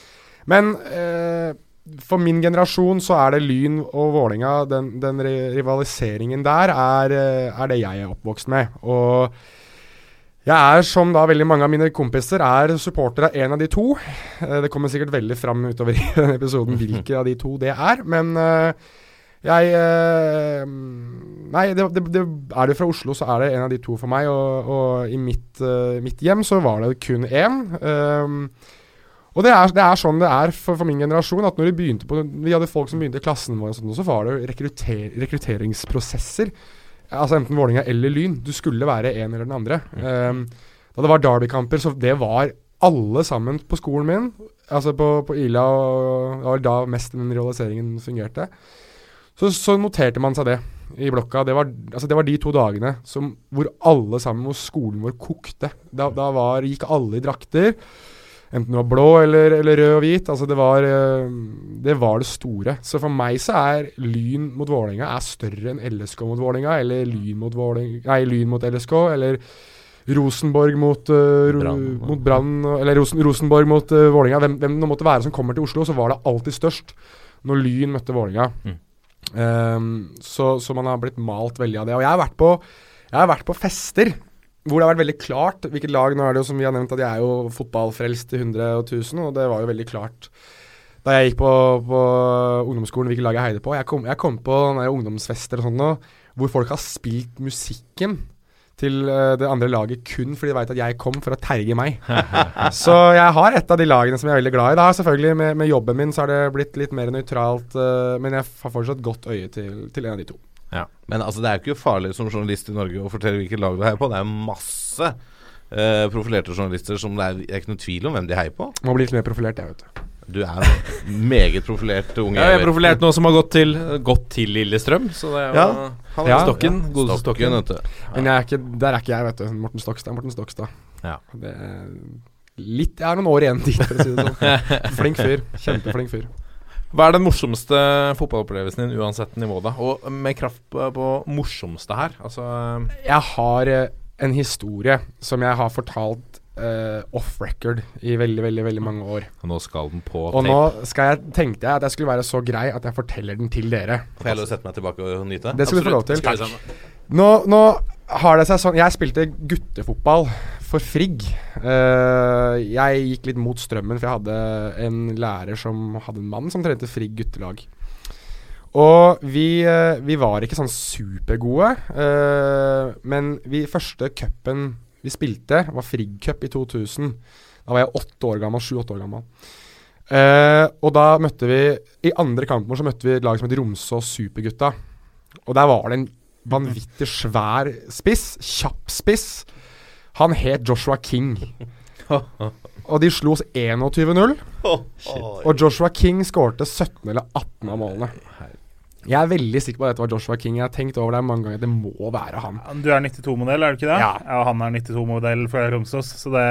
Men uh, for min generasjon så er det Lyn og Vålinga Den, den rivaliseringen der er, eh, er det jeg er oppvokst med. Og jeg er, som da veldig mange av mine kompiser, er supporter av en av de to. Eh, Det kommer sikkert veldig fram utover i denne episoden hvilke av de to det er. Men eh, jeg eh, Nei, det, det, det, er du fra Oslo, så er det en av de to for meg. Og, og i mitt, mitt hjem så var det kun én. Um, og det er, det er sånn det er for, for min generasjon. at når Vi begynte på Vi hadde folk som begynte i klassen vår, og sånt, så var det rekrutter, rekrutteringsprosesser. Altså enten Vålinga eller Lyn. Du skulle være en eller den andre. Um, da det var Derby-kamper, så det var alle sammen på skolen min. Altså på, på Ila, og det var da mest den realiseringen fungerte. Så, så noterte man seg det i blokka. Det var, altså det var de to dagene som, hvor alle sammen, hvor skolen vår kokte. Da, da var, gikk alle i drakter. Enten det var blå eller, eller rød og hvit. Altså det var, eh, det var det store. Så for meg så er Lyn mot Vålerenga er større enn LSK mot Vålerenga, eller Lyn mot, Vålinga, nei, Lyn mot LSK, eller Rosenborg mot, uh, Brand, mot Brann, eller Rosen, Rosenborg mot uh, Vålerenga. Hvem, hvem det måtte være som kommer til Oslo, så var det alltid størst når Lyn møtte Vålerenga. Mm. Um, så, så man har blitt malt veldig av det. Og jeg har vært på, har vært på fester hvor det har vært veldig klart hvilket lag Nå er det jo som vi har nevnt at jeg er jo fotballfrelst til 100 og 1000, og det var jo veldig klart da jeg gikk på, på ungdomsskolen hvilket lag jeg heide på. Jeg kom, jeg kom på ungdomsfester og sånn hvor folk har spilt musikken til eh, det andre laget kun fordi de veit at jeg kom for å terge meg. så jeg har et av de lagene som jeg er veldig glad i. Da selvfølgelig Med, med jobben min så har det blitt litt mer nøytralt, eh, men jeg har fortsatt godt øye til, til en av de to. Men altså, det er jo ikke farlig som journalist i Norge å fortelle hvilket lag du heier på. Det er masse eh, profilerte journalister som det er, det er ikke noe tvil om hvem de heier på. Må bli litt mer profilert, jeg, vet du. Du er meget profilert unge. Ja, jeg er profilert nå som har gått til, gått til Lillestrøm, så det er jo Ja, ja, Stokken. Ja. Godeste Stokken, Stokken. vet du. Men jeg er ikke, der er ikke jeg, vet du. Morten Stokstad. Morten Stokstad. Ja. Det er litt, jeg har noen år igjen dit, for å si det sånn. Flink fyr. Kjempeflink fyr. Hva er den morsomste fotballopplevelsen din, uansett nivå, da? Og med kraft på, på morsomste her, altså Jeg har eh, en historie som jeg har fortalt uh, off record i veldig, veldig veldig mange år. Og Nå skal den på Og nå skal jeg, tenkte jeg at jeg skulle være så grei at jeg forteller den til dere. Får jeg lov å sette meg tilbake og nyte? Det skal du få lov til. Takk. Nå, nå har det seg sånn Jeg spilte guttefotball for Frigg. Uh, jeg gikk litt mot strømmen, for jeg hadde en lærer som hadde en mann som trente Frigg guttelag. Og vi, uh, vi var ikke sånn supergode, uh, men vi første cupen vi spilte, var Frigg Cup i 2000. Da var jeg åtte år gammel, sju-åtte år gammel. Og da møtte vi I andre kampen vår så møtte vi et lag som het Romsås Supergutta. Og der var det en vanvittig svær spiss. Kjapp spiss. Han het Joshua King. Og de slo oss 21-0. Og Joshua King skårte 17 eller 18 av målene. Jeg er veldig sikker på at dette var Joshua King. Jeg har tenkt over det mange ganger. Det må være han. Du er 92-modell, er du ikke det? Ja. han er 92-modell fra Romsås, så det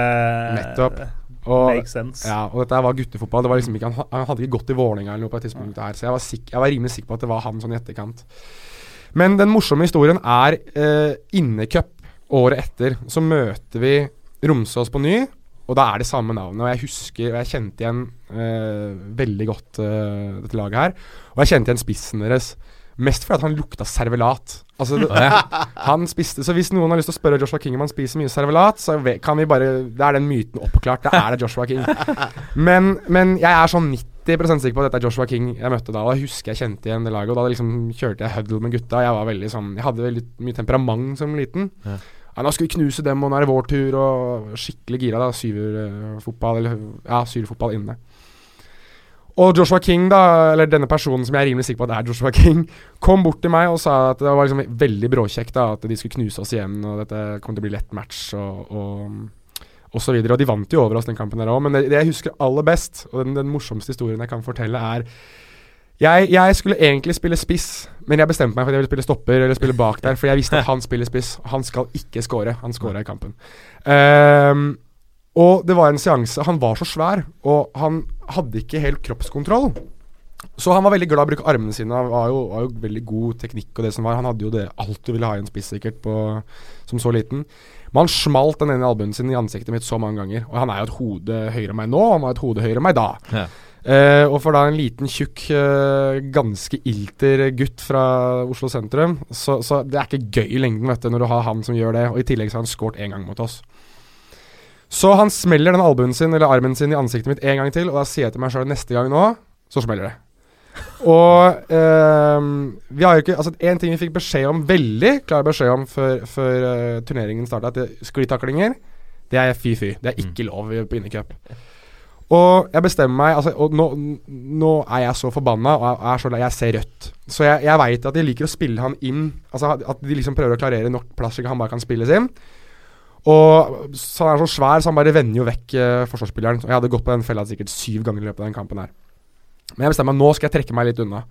Nettopp. Og, makes sense. ja, og dette var guttefotball. Det var liksom ikke, han, han hadde ikke gått i Vålerenga eller noe på et tidspunkt her, så jeg var, sikk, jeg var rimelig sikker på at det var han sånn i etterkant. Men den morsomme historien er eh, innecup året etter. Så møter vi Romsås på ny, og da er det samme navnet. Og jeg husker, og jeg kjente igjen eh, veldig godt eh, dette laget her. Og jeg kjente igjen spissen deres. Mest fordi at han lukta servelat. Altså, det, han spiste Så hvis noen har lyst til å spørre Joshua King om han spiser mye servelat, så kan vi bare Da er den myten oppklart. Da er det Joshua King. Men, men jeg er sånn 90 sikker på at dette er Joshua King jeg møtte da. Og jeg husker jeg kjente igjen det laget. Og da liksom kjørte jeg huddle med gutta. Jeg var veldig sånn Jeg hadde veldig mye temperament som liten. Ja. Ja, nå skal vi knuse dem, og nå er det vår tur. Og skikkelig gira, da. Syverfotball, eller ja, syverfotball inne. Og Joshua King, da, eller denne personen som jeg er rimelig sikker på at er Joshua King, kom bort til meg og sa at det var liksom veldig bråkjekt da, at de skulle knuse oss igjen, og dette kom til å bli lett match og, og, og så. Og de vant jo over oss den kampen der òg, men det, det jeg husker aller best, og den, den morsomste historien jeg kan fortelle, er jeg, jeg skulle egentlig spille spiss, men jeg bestemte meg for at jeg ville spille stopper eller spille bak der, for jeg visste at han spiller spiss. Han skal ikke score. Han scora i kampen. Um, og det var en seanse Han var så svær, og han hadde ikke helt kroppskontroll. Så han var veldig glad i å bruke armene sine. Han var jo, var jo veldig god teknikk og det som var. Han hadde jo det alt du ville ha i en spiss, sikkert, på, som så liten. Men han smalt den ene albuen sin i ansiktet mitt så mange ganger. Og han er jo et hode høyere enn meg nå, han var et hode høyere enn meg da. Ja. Eh, og for da en liten, tjukk, eh, ganske ilter gutt fra Oslo sentrum, så, så det er ikke gøy i lengden vet du, når du har han som gjør det. Og i tillegg så har han skåret én gang mot oss. Så han smeller den albuen sin eller armen sin i ansiktet mitt en gang til, og da sier jeg til meg sjøl neste gang nå, så smeller det. Og eh, vi har jo ikke Altså, én ting vi fikk beskjed om, veldig klar beskjed om før, før uh, turneringen starta, at sklitaklinger, det er fy-fy. Det er ikke lov i- på innecup. Og jeg bestemmer meg altså, Og nå, nå er jeg så forbanna, og jeg, er så, jeg ser rødt. Så jeg, jeg veit at de liker å spille han inn. Altså At de liksom prøver å klarere nok plass så han bare kan spilles inn. Og så han er så svær, så han bare vender jo vekk eh, forsvarsspilleren. Og jeg hadde gått på den fella sikkert syv ganger i løpet av den kampen her. Men jeg bestemmer meg nå skal jeg trekke meg litt unna.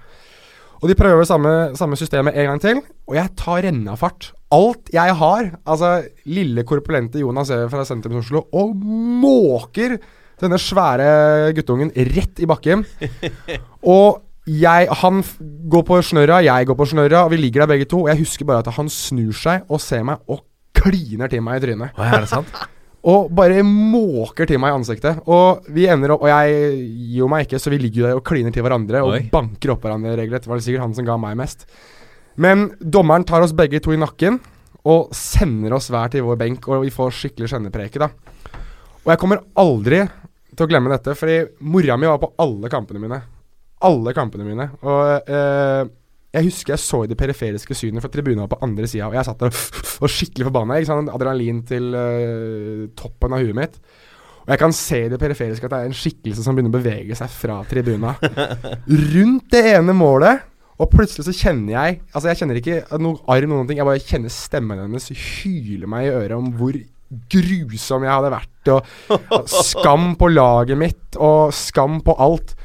Og de prøver samme, samme systemet en gang til, og jeg tar rennafart. Alt jeg har, altså lille korpulente Jonas Ever fra sentrum i Oslo, og måker denne svære guttungen rett i bakken. Og jeg, han går på snørra, jeg går på snørra, og vi ligger der begge to. Og jeg husker bare at han snur seg og ser meg og kliner til meg i trynet. Hva er det sant? Og bare måker til meg i ansiktet. Og vi ender opp Og jeg gir jo meg ikke, så vi ligger der og kliner til hverandre og Oi. banker opp hverandre regelrett. Det var sikkert han som ga meg mest. Men dommeren tar oss begge to i nakken og sender oss hver til vår benk, og vi får skikkelig skjennepreke, da. Og jeg kommer aldri til å glemme dette, fordi mora mi var på alle kampene mine. Alle kampene mine. Og eh, jeg husker jeg så i det periferiske synet, fra tribunen var på andre sida, og jeg satt der og var skikkelig forbanna. Ikke sant? Adrenalin til uh, toppen av huet mitt. Og jeg kan se i det periferiske at det er en skikkelse som begynner å bevege seg fra tribuna. Rundt det ene målet. Og plutselig så kjenner jeg Altså jeg kjenner ikke noe arm, noen ting. Jeg bare kjenner stemmen hennes hyle meg i øret om hvor grusom jeg hadde vært. Og skam på laget mitt, og skam på alt.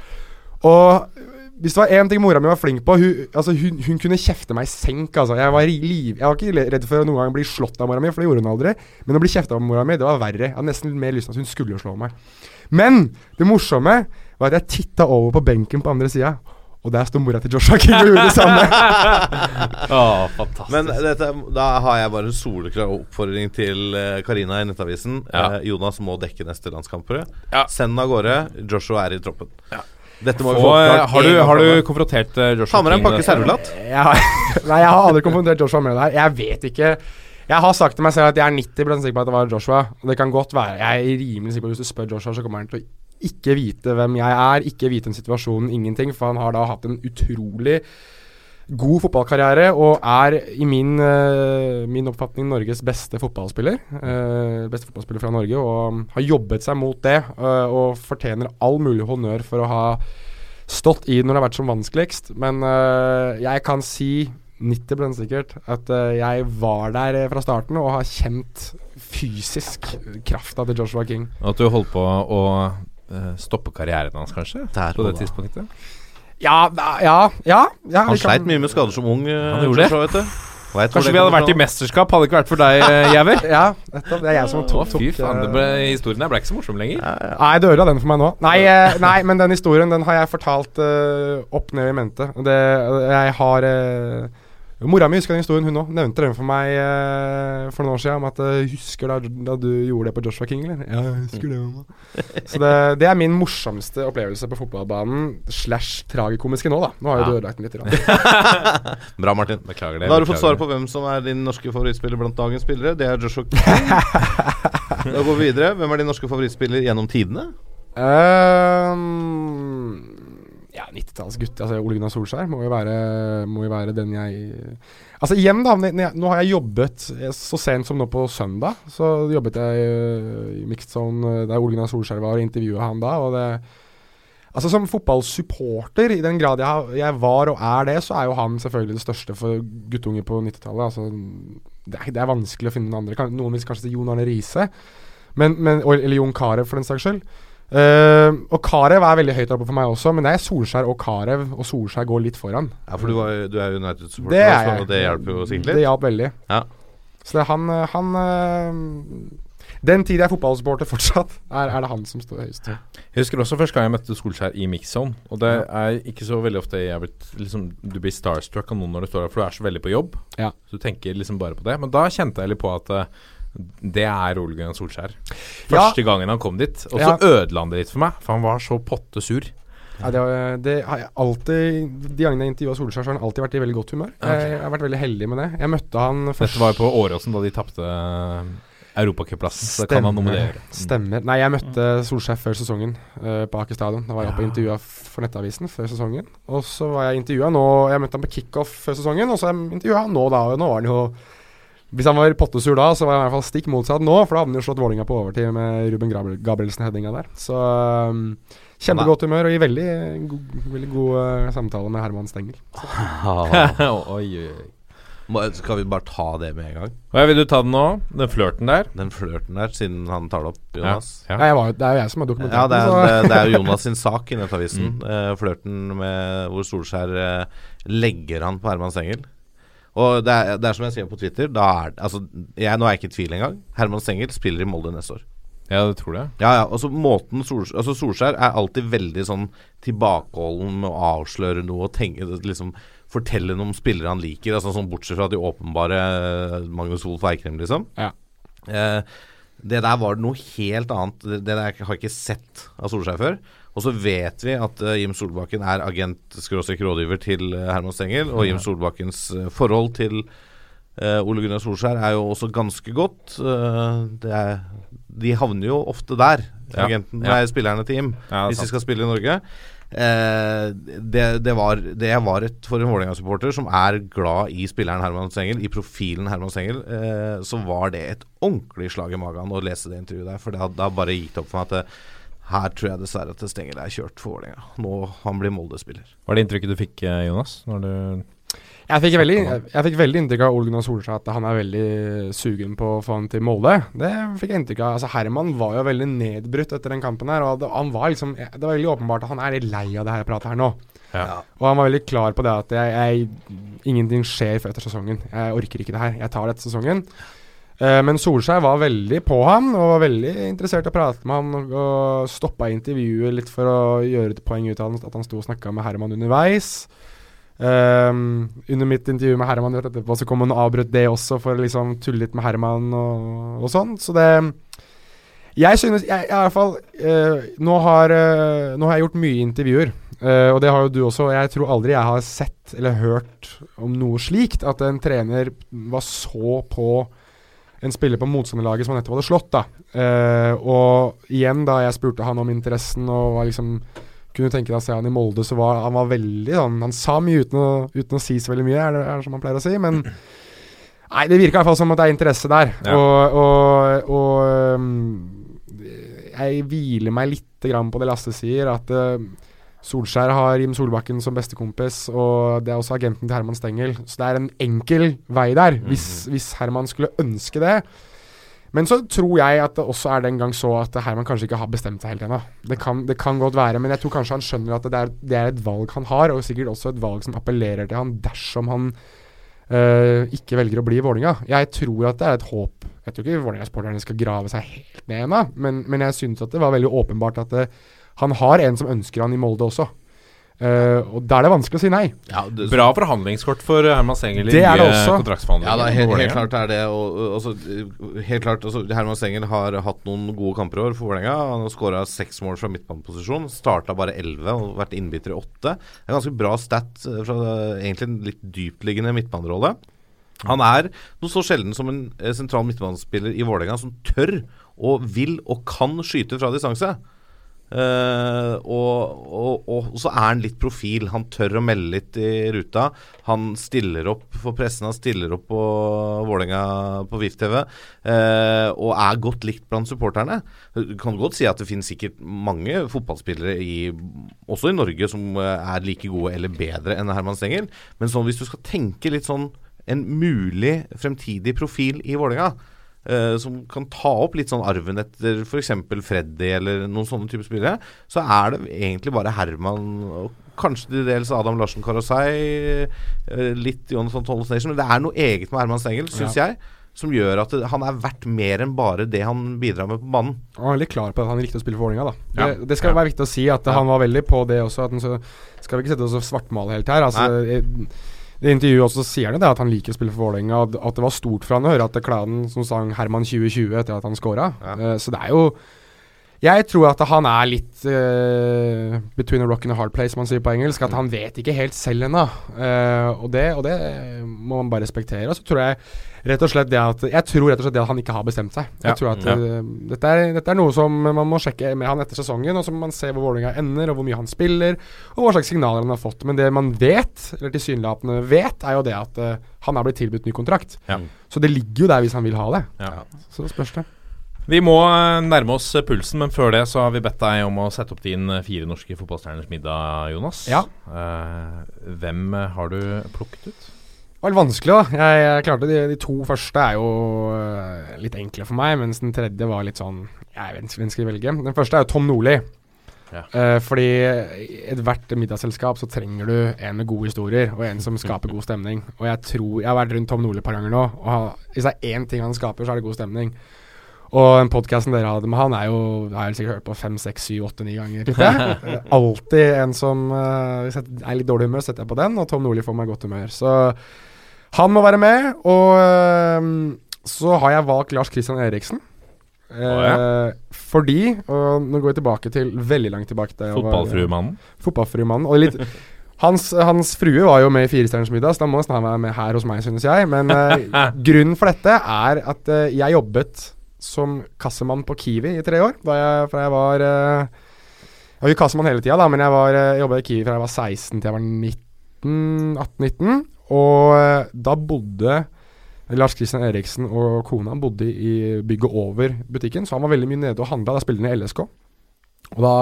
Og hvis det var én ting mora mi var flink på Hun, altså hun, hun kunne kjefte meg i senk. Altså. Jeg, var liv, jeg var ikke redd for å noen gang bli slått av mora mi, for det gjorde hun aldri. Men å bli kjefta av mora mi, det var verre. Jeg hadde nesten mer lyst til at hun skulle slå meg. Men det morsomme var at jeg titta over på benken på andre sida, og der sto mora til Joshua King og gjorde det samme. oh, fantastisk. Men dette, da har jeg bare en soleklar oppfordring til eh, Karina i Nettavisen. Ja. Eh, Jonas må dekke neste landskamper. Ja. Send av gårde. Joshua er i troppen. Dette må vi få eh, oppklart har, du, har du konfrontert eh, Joshua Ta med deg en King pakke neste- servelat. Jeg nei, jeg har aldri konfrontert Joshua med det her. Jeg vet ikke. Jeg har sagt til meg selv at jeg er 90 sikker på at det var Joshua. Og det kan godt være. Jeg er rimelig sikker på at hvis du spør Joshua, så kommer han til å ikke vite hvem jeg er, ikke vite en situasjon, ingenting. For han har da hatt en utrolig god fotballkarriere og er i min, uh, min oppfatning Norges beste fotballspiller. Uh, beste fotballspiller fra Norge og har jobbet seg mot det Uh, og fortjener all mulig honnør for å ha stått i det når det har vært som vanskeligst. Men jeg kan si 90 sikkert at jeg var der fra starten og har kjent fysisk krafta til Joshua King. Og at du holdt på å stoppe karrieren hans, kanskje? Der på det da. tidspunktet? Ja, ja, ja. ja Han sleit mye med skader som ung. eh, Han gjorde det. så, vet du. Vet Kanskje vi hadde vært i mesterskap, hadde det ikke vært for deg, eh, Jæver? Ja, nettopp. Det er jeg som Å, tok, fy faen, det ble, historien her ble ikke så morsom lenger. Nei, det ødela den for meg nå. Nei, eh, nei, men den historien den har jeg fortalt uh, opp ned i mente. Det, jeg har eh, Mora mi husker den historien, hun òg. Nevnte den for meg eh, for noen år siden. Om at jeg Husker da, da du gjorde det på Joshua King, eller? Ja, jeg husker det. mamma. Så det, det er min morsomste opplevelse på fotballbanen. Slash tragikomiske nå, da. Nå har jo Ja. du ødelagt den litt. Bra, Martin. Beklager det. Da har du fått svar på hvem som er din norske favorittspiller blant dagens spillere. Det er Joshua King. da går vi videre. Hvem er din norske favorittspiller gjennom tidene? Ehm, ja, 90-tallsgutt. Altså, Ole Gunnar Solskjær må jo være, må jo være den jeg Altså igjen, da. Nå har jeg jobbet eh, så sent som nå på søndag. Så jobbet jeg eh, i Mixed Zone eh, der Ole Gunnar Solskjær var, og intervjua han da. Og det Altså Som fotballsupporter, i den grad jeg, jeg var og er det, så er jo han selvfølgelig det største for guttunger på 90-tallet. Altså, det, det er vanskelig å finne noen andre. Noen vil kanskje si Jon Arne Riise, eller Jon Carew for den saks skyld. Eh, og Carew er veldig høyt oppe for meg også, men det er Solskjær og Carew, og Solskjær går litt foran. Ja, for du, var, du er United-supporter, er og det hjelper jo sikkert Det hjalp veldig. Ja. Så det han, eh, han uh, Den tid jeg er fotballsupporter fortsatt, er, er det han som står høyest. Jeg husker også første gang jeg møtte Solskjær i mixzone. Og det er ikke så veldig ofte jeg er blitt liksom, Du blir starstruck av noen når du står der, for du er så veldig på jobb. Ja. Så du tenker liksom bare på det. Men da kjente jeg litt på at eh, det er Ole Gunnar Solskjær. Ja. Første gangen han kom dit. Og så Ja. ødela han det litt for meg, for han var så potte sur. Ja, det, har- det har jeg alltid De gangene jeg intervjua Solskjær, så har han alltid vært i veldig godt humør. Jeg, jeg har vært veldig heldig med det. Jeg møtte han først Dette var jo på Åråsen da de tapte europacupplassen, så kan han nominere. Stemmer. Nei, jeg møtte Solskjær før sesongen uh, på Aker stadion. Da var jeg oppe og intervjua for Nettavisen før sesongen. Og så var jeg intervjua nå Jeg møtte han på kickoff før sesongen, og så intervjua han nå, da. Og nå var han jo Hvis han var pottesur da, så var han i hvert fall stikk motsatt nå, for da hadde han jo slått Vålinga på overtid med Ruben Gabriel, Gabrielsen-headinga der. Så um, kjempegodt humør og i veldig, go veldig god uh, samtale med Herman Stengel. oi, oi. Må, skal vi bare ta det med en gang? Og vil du ta den nå? Den flørten der? Den flørten der, siden han tar det opp, Jonas. Ja. Nei, jeg var, det er jo jeg som har dokumentert Ja, det er, det, så- det er jo Jonas sin sak i Nettavisen. Mm. Uh, flørten med hvor Solskjær uh, legger han på Herman Stengel. Og det er, det er som jeg sier på Twitter, er altså, jeg, Nå er jeg ikke i tvil engang. Herman Stengel spiller i Molde neste år. Ja, det tror jeg. Ja, ja, altså måten Solskjær, altså Solskjær er alltid veldig sånn tilbakeholden med å avsløre noe og tenke, liksom, fortelle noe om spillere han liker. Altså sånn Bortsett fra de åpenbare eh, Magnus Wolff Eikrem, liksom. Ja. Eh, det der var noe helt annet. Det, det der har jeg ikke sett av Solskjær før. Og så vet vi at uh, Jim Solbakken er agent-rådgiver til eh, Herman Stengel. Og Jim Solbakkens eh, forhold til Ole Gunnar Solskjær er jo også ganske godt. Det er, de havner jo ofte der, Ja. agenten, Ja. nei, spillerne til Jim, Ja, hvis de skal spille i Norge. Eh, det, det, var, det var et for en Vålerenga-supporter som er glad i spilleren Herman Stengel, i profilen Herman Stengel, eh, så var det et ordentlig slag i magen å lese det intervjuet der. For det har- da bare det opp for meg at det, her tror jeg dessverre at Stengel er kjørt for Vålerenga. Nå han blir Molde-spiller. Hva er det inntrykket du fikk, eh, Jonas? Når du Jeg fikk, veldig, jeg, jeg fikk veldig inntrykk av Ole Gunnar Solskjær at han er veldig sugen på å få han til Molde. Det fikk jeg inntrykk av. Altså Herman var jo veldig nedbrutt etter den kampen her. Og det, han var liksom, det var veldig åpenbart at han er litt lei av det her pratet her nå. Ja. Og han var veldig klar på det at jeg, jeg, ingenting skjer før etter sesongen. Jeg orker ikke det her. Jeg tar det etter sesongen. Eh, men Solskjær var veldig på ham og var veldig interessert i å prate med ham. Og, stoppa intervjuet litt for å gjøre et poeng ut av han, at han sto og snakka med Herman underveis. Um, under mitt intervju med Herman rett etterpå så kom han og avbrøt det også for å liksom tulle litt med Herman og, og sånn. Så det Jeg synes jeg, i hvert fall uh, nå, har, uh, nå har jeg gjort mye intervjuer, uh, og det har jo du også. Jeg tror aldri jeg har sett eller hørt om noe slikt. At en trener var så på en spiller på motstanderlaget som han nettopp hadde slått. da Og igjen, da jeg spurte han om interessen og var liksom kunne tenke deg å se han i Molde, så var han var veldig sånn Han sa mye uten å, uten å si så veldig mye, er det, er det som han pleier å si. Men nei, det virka i hvert fall som at det er interesse der. Ja. Og, og, og um, jeg hviler meg litt grann på det Lasse sier, at uh, Solskjær har Jim Solbakken som bestekompis, og det er også agenten til Herman Stengel. Så det er en enkel vei der, hvis, hvis Herman skulle ønske det. Men så tror jeg at det også er den gang så at Herman kanskje ikke har bestemt seg helt ennå. Det, kan- det kan godt være, men jeg tror kanskje han skjønner at det er, det er et valg han har, og sikkert også et valg som appellerer til han dersom han øh, ikke velger å bli i Vålinga. Jeg tror at det er et håp. Jeg tror ikke Vålerenga-sporterne skal grave seg helt ned ennå, men, men jeg syns at det var veldig åpenbart at det, han har en som ønsker han i Molde også. Uh, og da er det vanskelig å si nei. Ja, det, Bra forhandlingskort for Herman Stengel i Det er det også. kontraktsforhandlinger. Ja, da, helt, helt klart er det. Og, og, altså, helt klart, altså, Herman Stengel har hatt noen gode kamper i år for Vålerenga. Han har skåra seks mål fra midtbaneposisjon. Starta bare elleve og vært innbytter i åtte. En ganske bra stat eh, fra eh, egentlig en litt dyptliggende midtbanerolle. Han er noe så sjelden som en eh, sentral midtbanespiller i Vålerenga som tør og vil og kan skyte fra distanse. Eh, og, og, og, så er han litt profil. Han tør å melde litt i ruta. Han stiller opp for pressen, han stiller opp på Vålerenga på VIF-TV. Uh, og er godt likt blant supporterne. Du kan godt si at det finnes sikkert mange fotballspillere i, også i Norge som eh, er like gode eller bedre enn Herman Stengel. Men sånn, hvis du skal tenke litt sånn en mulig fremtidig profil i Vålerenga, eh, som kan ta opp litt sånn arven etter f.eks. Freddy eller noen sånne typer spillere, så er det egentlig bare Herman og kanskje til dels Adam Larsen Karasei, eh, litt Jonathan Tolles Nation, men det er noe eget med Herman Stengel, syns jeg, som gjør at det, han er verdt mer enn bare det han bidrar med på banen. Han var veldig klar på at han likte å spille for Vålerenga. da. Ja. Det, det skal være viktig å si at han var veldig på det også. At han så, skal vi ikke sette oss og svartmale helt her. Altså, det intervjuet også sier han det at han liker å spille for Vålerenga. At, At det var stort for han å høre at klanen som sang Herman 2020 etter at han scora. Eh, så det er jo Jeg tror at han er litt uh, between a rock and a hard place, som man sier på engelsk. At han vet ikke helt selv ennå. Uh, og, det, og det må man bare respektere. Og så tror jeg rett og slett det at Jeg tror rett og slett det at han ikke har bestemt seg. Ja. Jeg tror at Ja. uh, dette, er, dette er noe som man må sjekke med han etter sesongen, og så må man se hvor Vålerenga ender, og hvor mye han spiller, og hva slags signaler han har fått. Men det man vet, eller tilsynelatende vet, er jo det at eh, han er blitt tilbudt ny kontrakt. Ja. Så det ligger jo der hvis han vil ha det. Ja. Så spørs det. Vi må eh, nærme oss eh, pulsen, men før det så har vi bedt deg om å sette opp din eh, fire norske fotballstjerners middag, Jonas. Ja. Hvem har du plukket ut? Det var litt vanskelig, da. Jeg, jeg klarte de, de to første er jo litt enkle for meg, mens den tredje var litt sånn Jeg vet ikke hvem skal velge. Den første er jo Tom Nordli. Ja. Uh, fordi i ethvert middagsselskap så trenger du en med gode historier, og en som skaper god stemning. Og jeg tror Jeg har vært rundt Tom Nordli et par ganger nå, og hvis det er én ting han skaper, så er det god stemning. Og den podkasten dere hadde med han, er jo jeg har jeg sikkert hørt på fem, seks, syv, åtte, ni ganger. tipper. Alltid en som eh, Hvis jeg er litt dårlig humør, setter jeg på den, og Tom Nordli får meg godt humør. Så han må være med. Og eh, så har jeg valgt Lars Christian Eriksen. Eh, Fordi Og nå går vi tilbake til veldig langt tilbake. jeg Fotballfruemannen. Fotballfruemannen. Og litt hans, hans frue var jo med i Firestjerners middag, så da må han være med her hos meg, synes jeg. Men eh, grunnen for dette er at eh, jeg jobbet som kassemann på Kiwi i tre år. Da jeg, fra jeg var eh, Jeg var jo kassemann hele tida, da, men jeg var, eh, jobba i Kiwi fra jeg var 16 til jeg var 19, 18-19. Og eh, da bodde Lars Christian Eriksen og kona bodde i bygget over butikken, så han var veldig mye nede og handla. Da spilte han i LSK. Og da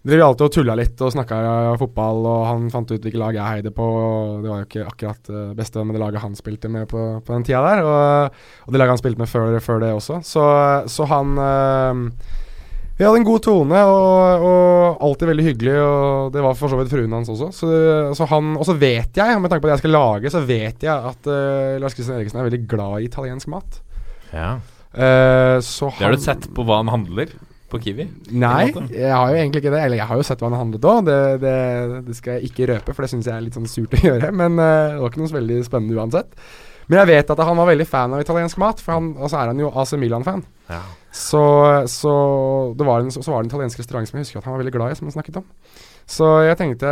drev alltid og tulla litt og snakka fotball, og han fant ut hvilket lag jeg heide på. og Det var jo ikke akkurat det beste med det laget han spilte med på, på den tida der. Og, og det laget han spilte med før, før det også. Så, så han øh, Vi hadde en god tone og, og alltid veldig hyggelig, og det var for så vidt fruen hans også. Så, så han, og så vet jeg, med tanke på det jeg skal lage, så vet jeg at uh, Lars Kristian Eriksen er veldig glad i italiensk mat. Ja. Uh, så Det har du sett på hva han handler på Kiwi? Nei, jeg har jo egentlig ikke det. Eller jeg har jo sett hva han har handlet òg, det, det, det skal jeg ikke røpe, for det syns jeg er litt sånn surt å gjøre. Men uh, det var ikke noe så veldig spennende uansett. Men jeg vet at han var veldig fan av italiensk mat, for han, og så er han jo AC Milan-fan. Ja. Så, så, det var en, så var det en italiensk restaurant som jeg husker at han var veldig glad i, som han snakket om. Så jeg tenkte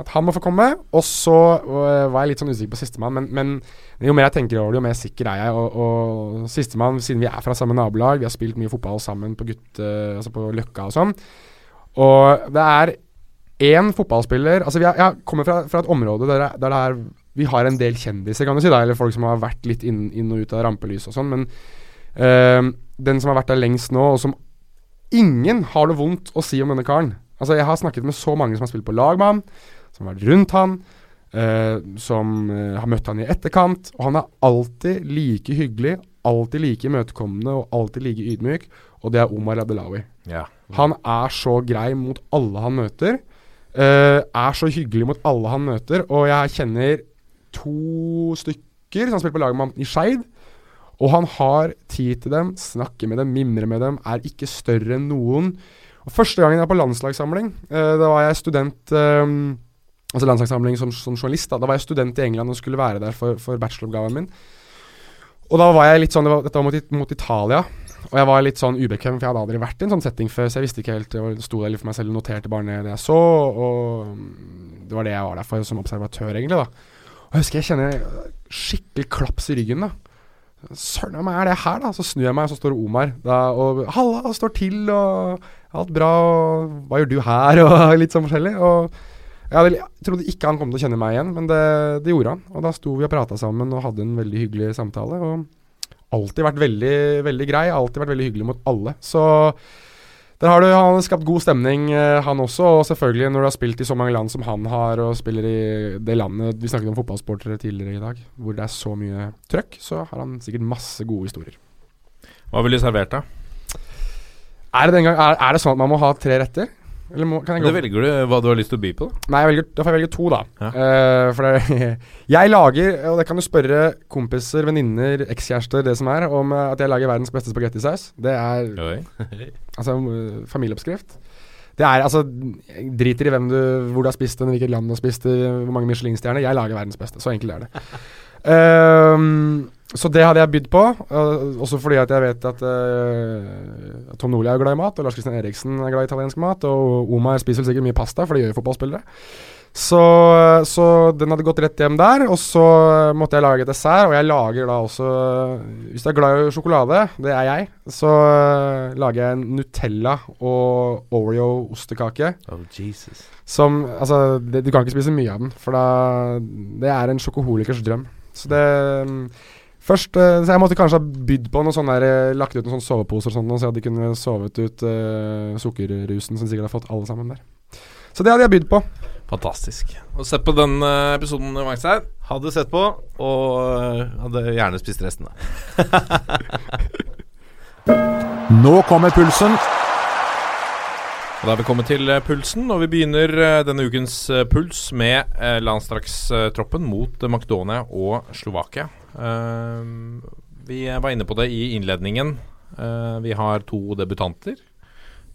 at han må få komme. Og så øh, var jeg litt sånn usikker på sistemann, men, men jo mer jeg tenker over det, jo mer sikker er jeg. Og, og sistemann, siden vi er fra samme nabolag, vi har spilt mye fotball sammen på gutte... Altså på Løkka og sånn. Og det er én fotballspiller Altså, er, jeg kommer fra, fra et område der, der det er vi har en del kjendiser, kan du si, da, eller folk som har vært litt inn, inn og ut av rampelyset og sånn, men øh, den som har vært der lengst nå, og som ingen har noe vondt å si om denne karen Altså, jeg har snakket med så mange som har spilt på lag med han, som har vært rundt han, øh, som øh, har møtt han i etterkant, og han er alltid like hyggelig, alltid like imøtekommende og alltid like ydmyk, og det er Omar Abdelawi. Ja. Han er så grei mot alle han møter. Uh, er så hyggelig mot alle han møter, og jeg kjenner to stykker som har spilt på lag med ham i Skeid. Og han har tid til dem, snakker med dem, mimrer med dem, er ikke større enn noen. Første gangen jeg var på landslagssamling, eh, da var jeg student eh, Altså landslagssamling som, som journalist. Da. da var jeg student i England og skulle være der for, for bacheloroppgaven min. Og da var jeg litt sånn det var, Dette var mot, mot Italia. Og jeg var litt sånn ubekvem, for jeg hadde aldri vært i en sånn setting før. Så jeg visste ikke helt Jeg sto der litt for meg selv og noterte bare ned det jeg så. Og det var det jeg var der for som observatør, egentlig. da Og jeg husker jeg kjenner skikkelig klaps i ryggen. da Søren meg er det her, da? Så snur jeg meg, og så står Omar da, og 'Halla, står til', og 'alt bra', og 'hva gjør du her', og litt sånn forskjellig. Og jeg, trodde ikke han kom til å kjenne meg igjen, men det, det gjorde han. Og da sto vi og prata sammen og hadde en veldig hyggelig samtale. Og alltid vært veldig, veldig grei, alltid vært veldig hyggelig mot alle. Så der har du Han har skapt god stemning, eh, han også. Og selvfølgelig, når du har spilt i så mange land som han har, og spiller i det landet Vi snakket om fotballsportere tidligere i dag, hvor det er så mye trøkk, så har han sikkert masse gode historier. Hva ville du servert, da? Er det, gang, er, er det sånn at man må ha tre retter? Eller må, kan jeg Det Da velger du hva du har lyst til å by på. da Nei, jeg velger, da får jeg velge to, da. Ja. Uh, for det, jeg lager, og det kan du spørre kompiser, venninner, ekskjærester, det som er, om eh, at jeg lager verdens beste spagettisaus. Det er altså eh, familieoppskrift. Det er altså jeg Driter i hvem du, hvor du har spist den, hvilket land du har spist det, hvor mange Michelin-stjerner. Jeg lager verdens beste. Så enkelt er det. Ehm, så det hadde jeg bydd på. uh, også fordi at jeg vet at uh, Tom Nordli er glad i mat, og Lars Kristian Eriksen er glad i italiensk mat. Og Omar spiser vel sikkert mye pasta, for det gjør jo fotballspillere. Så, så den hadde gått rett hjem der. Og så måtte jeg lage dessert, og jeg lager da også Hvis du er glad i sjokolade, det er jeg, så eh, lager jeg en Nutella og Oreo-ostekake. Oh, Jesus. Som Altså, det, du kan ikke spise mye av den, for da Det er en sjokoholikers drøm. Så det mm, Først eh, Så jeg måtte kanskje ha bydd på noe sånn der eh, Lagt ut noen sånne soveposer og sånt, så jeg hadde kunne sovet ut uh, sukkerrusen som sikkert har fått alle sammen der. Så det hadde jeg bydd på. Fantastisk. Og se på den episoden, her. Hadde sett på, og hadde gjerne spist resten. da Nå kommer pulsen. Og Da er vi kommet til pulsen, og vi begynner denne ukens puls med landstrakstroppen mot Makedonia og Slovakia. Eh, vi var inne på det i innledningen. Eh, vi har to debutanter.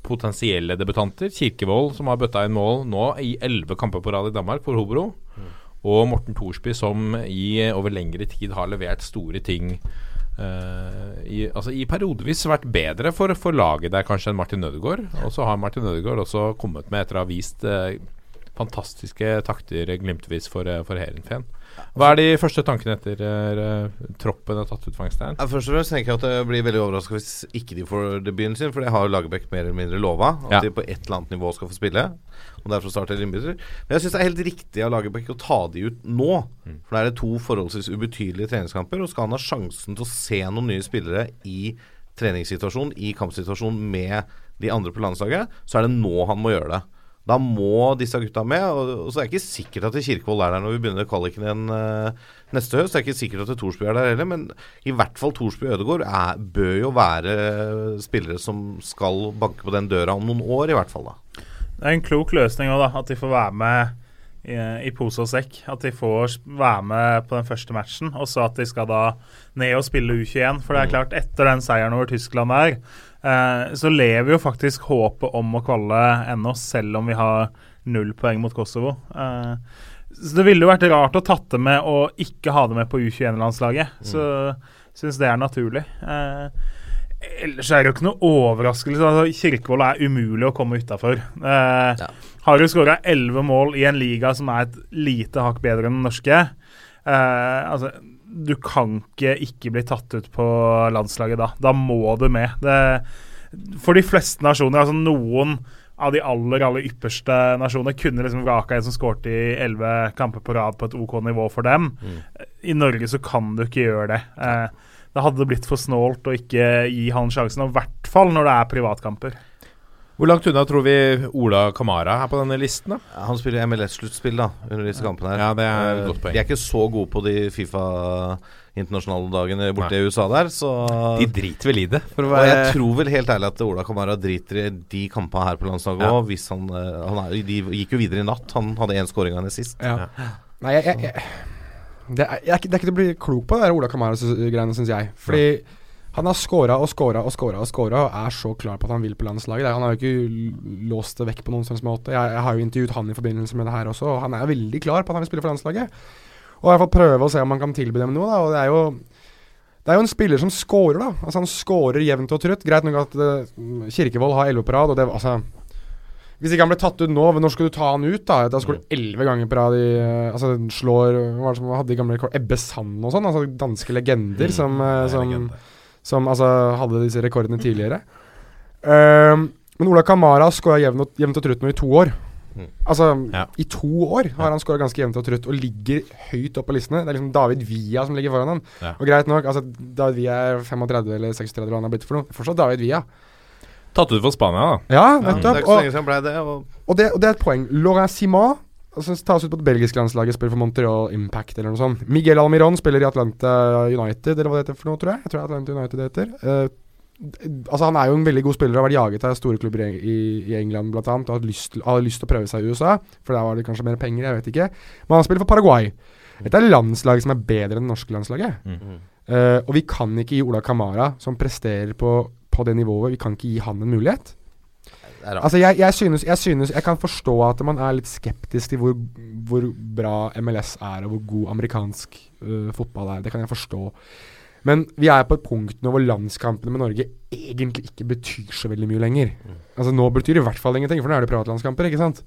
Potensielle debutanter. Kirkevold, som har bøtta inn mål nå i elleve kamper på rad i Danmark for Hobro. Og Morten Thorsby, som i eh, over lengre tid har levert store ting. Uh, i, altså i periodevis vært bedre for, for laget der kanskje enn Martin Ødegaard. Og så har Martin Ødegaard også kommet med etter å ha vist uh, fantastiske takter glimtvis for, uh, for Heerenveen. Hva er de første tankene etter uh, troppen er tatt ut, Fangstein? Ja, først og fremst tenker jeg at jeg blir veldig overraska hvis ikke de får debuten sin, for det har Lagerbäck mer eller mindre lova. At Ja. de på et eller annet nivå skal få spille. Og derfor starter de innbytter. Men jeg syns det er helt riktig av Lagerbäck å ta de ut nå. For da er det to forholdsvis ubetydelige treningskamper, og skal han ha sjansen til å se noen nye spillere i treningssituasjonen, i kampsituasjonen med de andre på landslaget, så er det nå han må gjøre det. Da må disse gutta med. Og, og så er det ikke sikkert at Kirkevold er der når vi begynner kvaliken igjen uh, neste høst. Det er ikke sikkert at Thorsby er der heller, men i hvert fall Thorsby og Ødegaard er, bør jo være spillere som skal banke på den døra om noen år, i hvert fall. da. Det er en klok løsning òg, at de får være med i, i pose og sekk. At de får være med på den første matchen, og så at de skal da ned og spille U21. For det er klart, etter den seieren over Tyskland der, eh, så lever jo faktisk håpet om å kvalle ennå, selv om vi har null poeng mot Kosovo. Eh, så Det ville jo vært rart å tatt det med og ikke ha det med på U21-landslaget. Så syns det er naturlig. Eh, ellers er det jo ikke noe overraskelse. Altså, Kirkevold er umulig å komme utafor. Eh, Har jo skåra elleve mål i en liga som er et lite hakk bedre enn den norske. Eh, altså, du kan ikke ikke bli tatt ut på landslaget da. Da må du med. Det, for de fleste nasjoner, altså noen av de aller aller ypperste nasjonene kunne liksom vraka en som skårte i elleve kamper på rad på et OK nivå for dem. I Norge så kan du ikke gjøre det. Eh, det hadde blitt for snålt å ikke gi han sjansen, og i hvert fall når det er privatkamper. Hvor langt unna tror vi Ola Kamara er på denne listen? da? Han spiller MLS-sluttspill da under disse kampene. her Ja, det er et Eh, godt poeng. De er ikke så gode på de Fifa internasjonale dagene borte i USA der, så De driter vel i det, for å Og jeg tror vel helt ærlig at Ola Kamara driter i de kampene her på landslaget Ja. òg. Hvis han, eh, han er, De gikk jo videre i natt. Han hadde én skåring av henne sist. Ja. Nei, jeg, jeg, jeg det, er, det er ikke til å bli klok på det der Ola Kamara-greiene, syns jeg. Fordi han har scora og scora og scora og scora og er så klar på at han vil på landslaget. Han har jo ikke låst det vekk på noen slags måte. Jeg, jeg har jo intervjuet han i forbindelse med det her også, og han er veldig klar på at han vil spille for landslaget. Og i hvert fall prøve å se om han kan tilby dem noe, da. Og det er jo det er jo en spiller som scorer, da. Altså Han scorer jevnt og trutt. Greit nok at uh, Kirkevold har 11 på rad, og det altså hvis ikke han ble tatt ut nå, når skal du ta han ut? da? Da skåret elleve ganger på rad i uh, Altså slår Hva var det som hadde de gamle? Ebbe Sand og sånn? Altså danske legender som, uh, som, som altså hadde disse rekordene tidligere. Um, men Ola Kamara har skåra jevnt, jevnt og trutt nå i to år. Altså, Ja. i to år har han skåra ganske jevnt og trutt og ligger høyt opp på listene. Det er liksom David Villa som ligger foran han. Ja. Og greit nok, altså David Villa er 35 eller 36, hva han har blitt for noe. Fortsatt David Villa. Tatt ut for Spania, da. Ja, nettopp. Ja. og, det. Og og det, og det er et poeng. Laurent Simon altså, tas ut på det belgiske landslaget, spiller for Montreal Impact eller noe sånt. Miguel Almiron spiller i Atlanta United, eller hva det heter for noe, tror jeg. Jeg tror Atlanta United det heter. Uh, altså Han er jo en veldig god spiller og har vært jaget av store klubber i, i, England bl.a. Og har lyst, har lyst til å prøve seg i USA, for der var det kanskje mer penger, jeg vet ikke. Men han spiller for Paraguay. Dette er landslag som er bedre enn det norske landslaget. Eh, og vi kan ikke gi Ola Kamara, som presterer på, på det nivået, vi kan ikke gi han en mulighet. Altså jeg, jeg, synes, jeg synes Jeg kan forstå at man er litt skeptisk til hvor, hvor bra MLS er, og hvor god amerikansk uh, fotball er. Det kan jeg forstå. Men vi er på et punkt nå hvor landskampene med Norge egentlig ikke betyr så veldig mye lenger. Altså Nå betyr det i hvert fall ingenting, for nå er det privatlandskamper, ikke sant?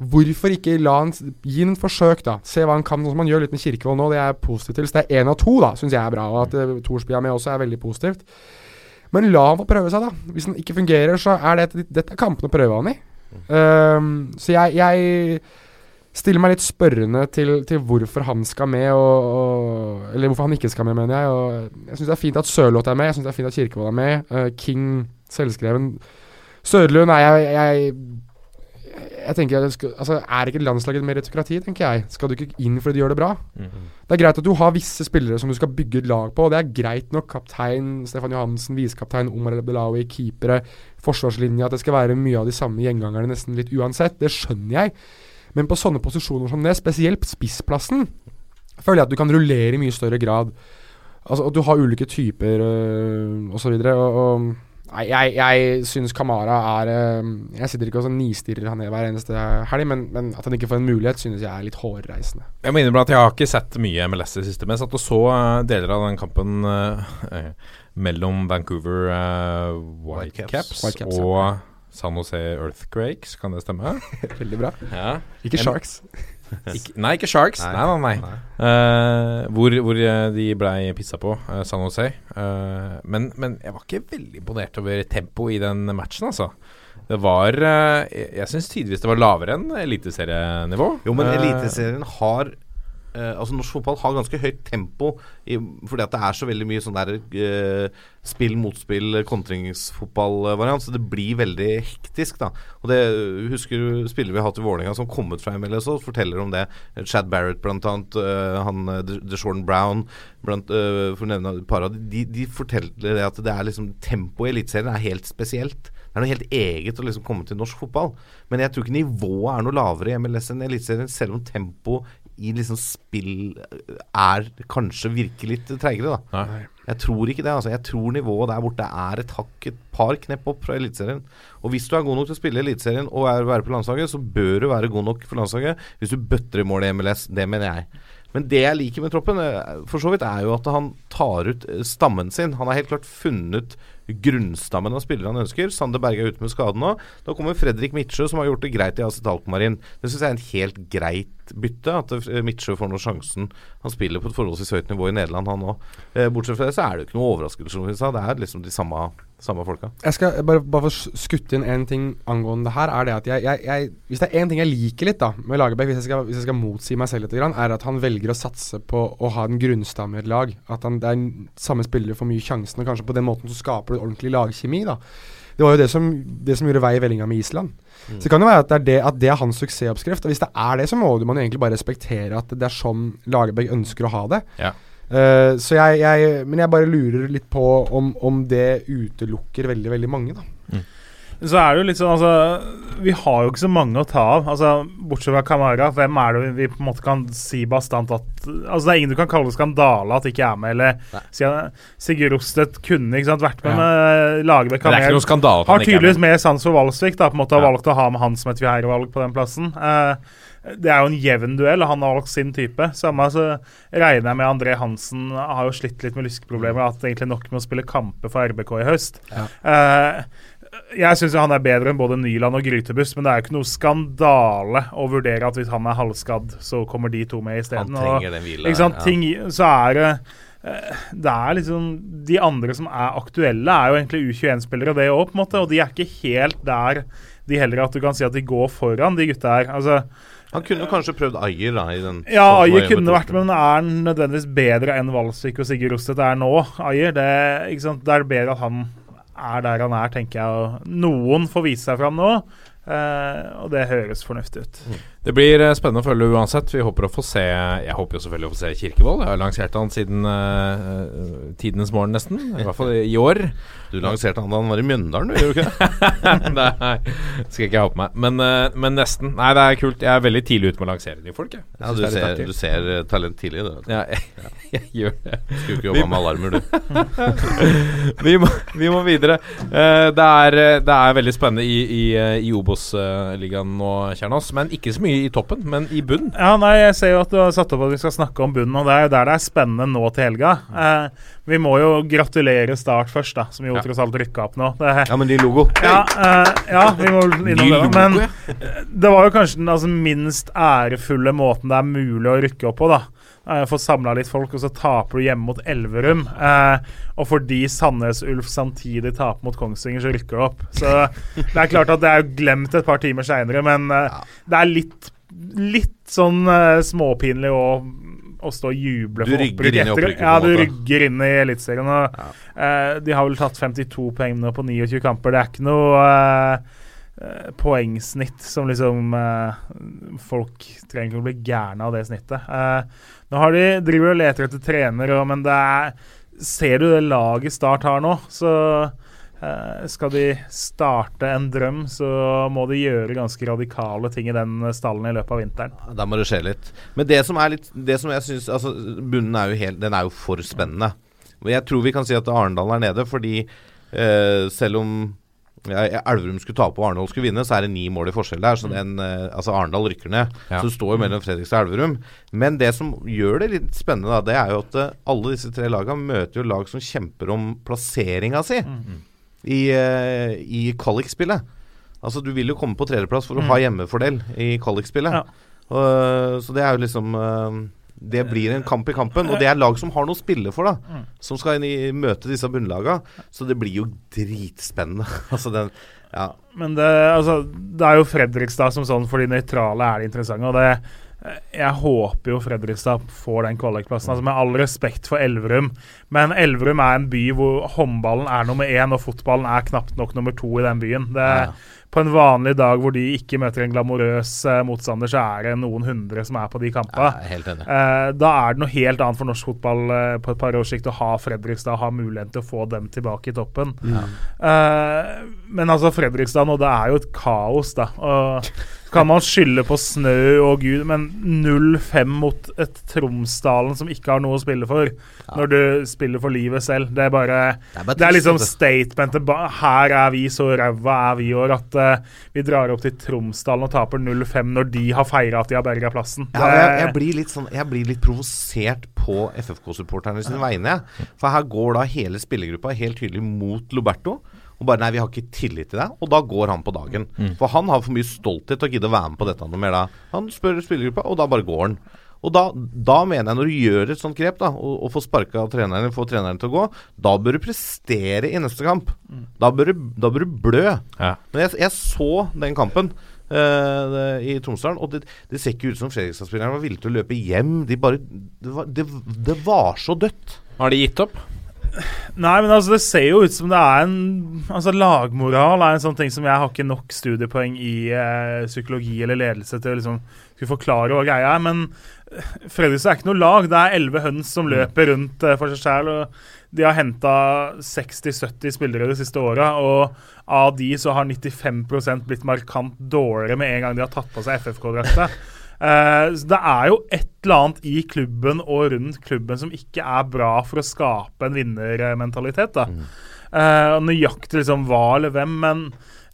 Hvorfor ikke la han gi ham et forsøk, da? Se hva han kan, som han gjør litt med Kirkevold nå. Det er jeg positiv til. Så det er én av to, da, syns jeg er bra. Og at uh, Thorsby er med også, er veldig positivt. Men la han få prøve seg, da. Hvis han ikke fungerer, så er det dette er kampen å prøve han i. Um, så jeg, jeg stiller meg litt spørrende til, til hvorfor han skal med, og, og, eller hvorfor han ikke skal med, mener jeg. Og jeg syns det er fint at Sørloth er med, jeg syns det er fint at Kirkevold er med. Uh, King, selvskreven. Sørlund er jeg, jeg jeg tenker skal, altså, Er ikke landslaget et meritokrati, tenker jeg? Skal du ikke inn fordi du gjør det bra? Det er greit at du har visse spillere som du skal bygge et lag på. og Det er greit nok. Kaptein Stefan Johansen, visekaptein Omar Abdelawi, keepere, forsvarslinja. At det skal være mye av de samme gjengangerne nesten litt uansett. Det skjønner jeg. Men på sånne posisjoner som det, spesielt spissplassen, føler jeg at du kan rullere i mye større grad. Altså at du har ulike typer øh, osv. Og, og, og Nei, jeg, jeg syns Kamara er øh, Jeg sitter ikke og sånn nistirrer han ned hver eneste helg, men, men at han ikke får en mulighet, synes jeg er litt hårreisende. Jeg må innrømme at jeg har ikke sett mye MLS i det siste, men jeg satt og så eh, deler av den kampen eh, eh, mellom Vancouver eh, Whitecaps White White og San Jose Earthquakes, kan det stemme? Veldig bra. Ja. Ikke En- Sharks. Ikke, nei, ikke Sharks. Nei, nei, nei. Uh, hvor, hvor eh, de blei pissa på, uh, San Jose. Uh, men, men jeg var ikke veldig imponert over tempoet i den matchen, altså. Det var Jeg, jeg syns tidvis det var lavere enn eliteserienivå. Jo, men Eliteserien har eh, Altså Norsk fotball har ganske høyt tempo i, fordi at det er så veldig mye sånn der eh, spill motspill, kontringsfotballvariant, så det blir veldig hektisk, da. Og det husker du spillere vi har hatt i Vålerenga som kom ut fra MLS og forteller om det. Chad Barrett blant annet, uh, han eh, DeShorn Brown, blant, uh, for å nevne et par av de, de, forteller det at det er liksom tempoet i Eliteserien er helt spesielt. Det er noe helt eget å liksom komme til norsk fotball. Men jeg tror ikke nivået er noe lavere i MLS enn Eliteserien, selv om tempo i liksom spill er kanskje virker litt treigere, da. Nei. Jeg tror ikke det. altså Jeg tror nivået der borte er et hakk, et par knepp opp fra Eliteserien. Og hvis du er god nok til å spille Eliteserien og er, være på landslaget, så bør du være god nok for landslaget hvis du bøtter i mål i MLS. Det mener jeg. Men det jeg liker med troppen, eh, for så vidt, er jo at han tar ut eh, stammen sin. Han har helt klart funnet grunnstammen av spillere han ønsker. Sander Berge er ute med skade nå. Da kommer Fredrik Midtsjø, som har gjort det greit i AC Talkmarin. Det syns jeg er en helt greit bytte, at eh, Midtsjø får nå sjansen. Han spiller på et forholdsvis høyt nivå i Nederland, han òg. Eh, bortsett fra det så er det jo ikke noe overraskelse, som vi sa. Det er liksom de samme, samme folka. Jeg skal bare, bare få skutt inn en ting angående det her. Er det at jeg, jeg, jeg, Hvis det er én ting jeg liker litt da med Lagerbäck, hvis, hvis jeg skal motsi meg selv litt, er at han velger å satse på å ha en grunnstamme i et lag. At han, det er samme spillere får mye sjansen, og kanskje på den måten så skaper du ordentlig lagkjemi. da Det var jo det som, det som gjorde vei i vellinga med Island. Så det kan jo være at det, er det, at det er hans suksessoppskrift. Og hvis det er det, så må man jo egentlig bare respektere at det er sånn Lagerbäck ønsker å ha det. Ja. Eh, så jeg, jeg Men jeg bare lurer litt på om, om det utelukker veldig, veldig mange, da. Så er det jo litt sånn, altså Vi har jo ikke så mange å ta av. Altså Bortsett fra Kamara, hvem er det vi på en måte kan si bastant at Altså Det er ingen du kan kalle skandale at ikke er med, eller si Sigurd Rostedt kunne ikke sant, vært med, Ja. med Lagerbäck. Er Har tydeligvis mer sans for Valsvik, da, på en måte har Ja. valgt å ha med han som et fjerdevalg på den plassen. Eh, det er jo en jevn duell, han har valgt sin type. Samme så regner jeg med André Hansen har jo slitt litt med lyskeproblemer. Hatt egentlig nok med å spille kamper for RBK i høst. Eh, jeg syns han er bedre enn både Nyland og Grytebuss, men det er jo ikke noe skandale å vurdere at hvis han er halvskadd, så kommer de to med isteden. Ja. Ting, så er det eh, det er liksom De andre som er aktuelle, er jo egentlig U21-spillere, det òg, på en måte. Og de er ikke helt der, de heller, at du kan si at de går foran, de gutta her. Altså, Han kunne jo kanskje prøvd Ayer, da. I den ja, Ayer kunne vært men er han nødvendigvis bedre enn Valsvik og Sigurd Rostedt er nå? Ayer, det, det er bedre at han er der han er, tenker jeg. Noen får vise seg fram nå, eh, og det høres fornuftig ut. Det blir eh, spennende å følge uansett. Vi håper å få se Jeg håper jo selvfølgelig å få se Kirkevold. Jeg har lansert han siden uh, tidenes morgen, nesten. I hvert fall i år. Du lanserte han da han var i Mjøndalen, du, gjorde ikke det? Nei, skal ikke jeg ha på meg. Men, uh, men nesten. Nei, det er kult. Jeg er veldig tidlig ute med å lansere nye folk. Jeg. Jeg Ja, du er ser, du ser talent tidlig, du. Ja, jeg, jeg gjør det. Skulle ikke jobba med alarmer, du. vi, må, vi må videre. Uh, det, er, det er veldig spennende i, i, i Obos-ligaen nå, Kjernås. Men ikke så mye i toppen, men i bunnen. Ja, nei, Jeg ser jo at du har satt opp at vi skal snakke om bunnen, og det er jo der det er spennende nå til helga. Eh, vi må jo gratulere Start først, da, som jo Ja. tross alt rykka opp nå. Det, Ja, men ny logo. ja, eh, ja, vi må innom det. logo, Men ja. det var jo kanskje den altså, minst ærefulle måten det er mulig å rykke opp på, da. Eh, Få samla litt folk, og så taper du hjemme mot Elverum. Uh, og fordi Sandnes Ulf samtidig taper mot Kongsvinger, så rykker du opp. Så det er klart at det er glemt et par timer seinere, men eh, det er litt, litt sånn småpinlig å å stå og juble Du for rygger opprykk inn i etter. opprykket, Ja, du rygger inn i Eliteserien. Ja. De har vel tatt 52 poeng nå på 29 kamper. Det er ikke noe poengsnitt som liksom eh, Folk trenger ikke å bli gærne av det snittet. Eh, nå har de driver og leter etter trener, og, men det er Ser du det laget Start har nå, så eh, skal de starte en drøm, så må de gjøre ganske radikale ting i den stallen i løpet av vinteren. Da må det skje litt. Men det som er litt Det som jeg syns Altså, bunnen er jo helt Den er jo for spennende. Jeg tror vi kan si at Arendal er nede, fordi eh, selv om Elverum skulle tape og Arendal skulle vinne, så er det ni mål i forskjell der. Så den, eh, altså Arendal rykker ned. Ja. Så det står jo mellom Fredrikstad og Elverum. Men det som gjør det litt spennende, da, det er jo at eh, alle disse tre lagene møter jo lag som kjemper om plasseringa si i, i i kvalikspillet. Altså, du vil jo komme på tredjeplass for å ha hjemmefordel i kvalikspillet. Ja. Så det er jo liksom eh, Det blir en kamp i kampen. Og det er lag som har noe å spille for, da. Som skal inn i møte disse bunnlaga. Så det blir jo dritspennende. altså den Ja. Men det, altså, det er jo Fredrikstad som sånn for de nøytrale er det interessante. Og det, jeg håper jo Fredrikstad får den kvalikplassen. Altså med all respekt for Elverum, men Elverum er en by hvor håndballen er nummer én, og fotballen er knapt nok nummer to i den byen. Det, Ja. På en vanlig dag hvor de ikke møter en glamorøs eh, motstander, så er det noen hundre som er på de kampene. Enig. Eh, da er det noe helt annet for norsk fotball eh, på et par års sikt å ha Fredrikstad, ha muligheten til å få dem tilbake i toppen. Eh, men altså, Fredrikstad nå, det er jo et kaos, da. Og kan man skylde på snø og gud, men 0-5 mot et Tromsdalen som ikke har noe å spille for, når du spiller for livet selv. Det er bare Det er bare Det er liksom statementet Her er vi, så ræva er vi i år at uh, vi drar opp til Tromsdalen og taper 0-5 når de har feira at de har berga plassen. Ja, jeg, jeg, blir litt sånn, jeg blir litt provosert på FFK-supporterne sine vegne. For her går da hele spillergruppa helt tydelig mot Loberto. Og bare nei, vi har ikke tillit til deg. Og da går han på dagen. For han har for mye stolthet til å gidde å være med på dette noe mer da. Han spør spillergruppa, og da bare går han. Og da, da mener jeg, når du gjør et sånt grep, da, og, og får sparka treneren, får treneren til å gå, da bør du prestere i neste kamp. Da bør du, da bør du blø. Ja. Men jeg, jeg så den kampen Uh, det- i Tromsdalen, og det, det ser ikke ut som Fredrikstad-spillerne var villige til å løpe hjem. De bare, det, var, det, det var så dødt. Har de gitt opp? Nei, men altså det ser jo ut som det er en Altså Lagmoral er en sånn ting som jeg har ikke nok studiepoeng i eh, psykologi eller ledelse til å liksom skulle forklare hva greia er. Men eh, Fredrikstad er ikke noe lag. Det er elleve høns som løper rundt eh, for seg sjæl. De har henta 60-70 spillere de siste åra, og av de så har 95% blitt markant dårligere med en gang de har tatt på seg FFK-drakta. Så det er jo et eller annet i klubben og rundt klubben som ikke er bra for å skape en vinnermentalitet. da. Mm. og nøyaktig liksom hva eller hvem, men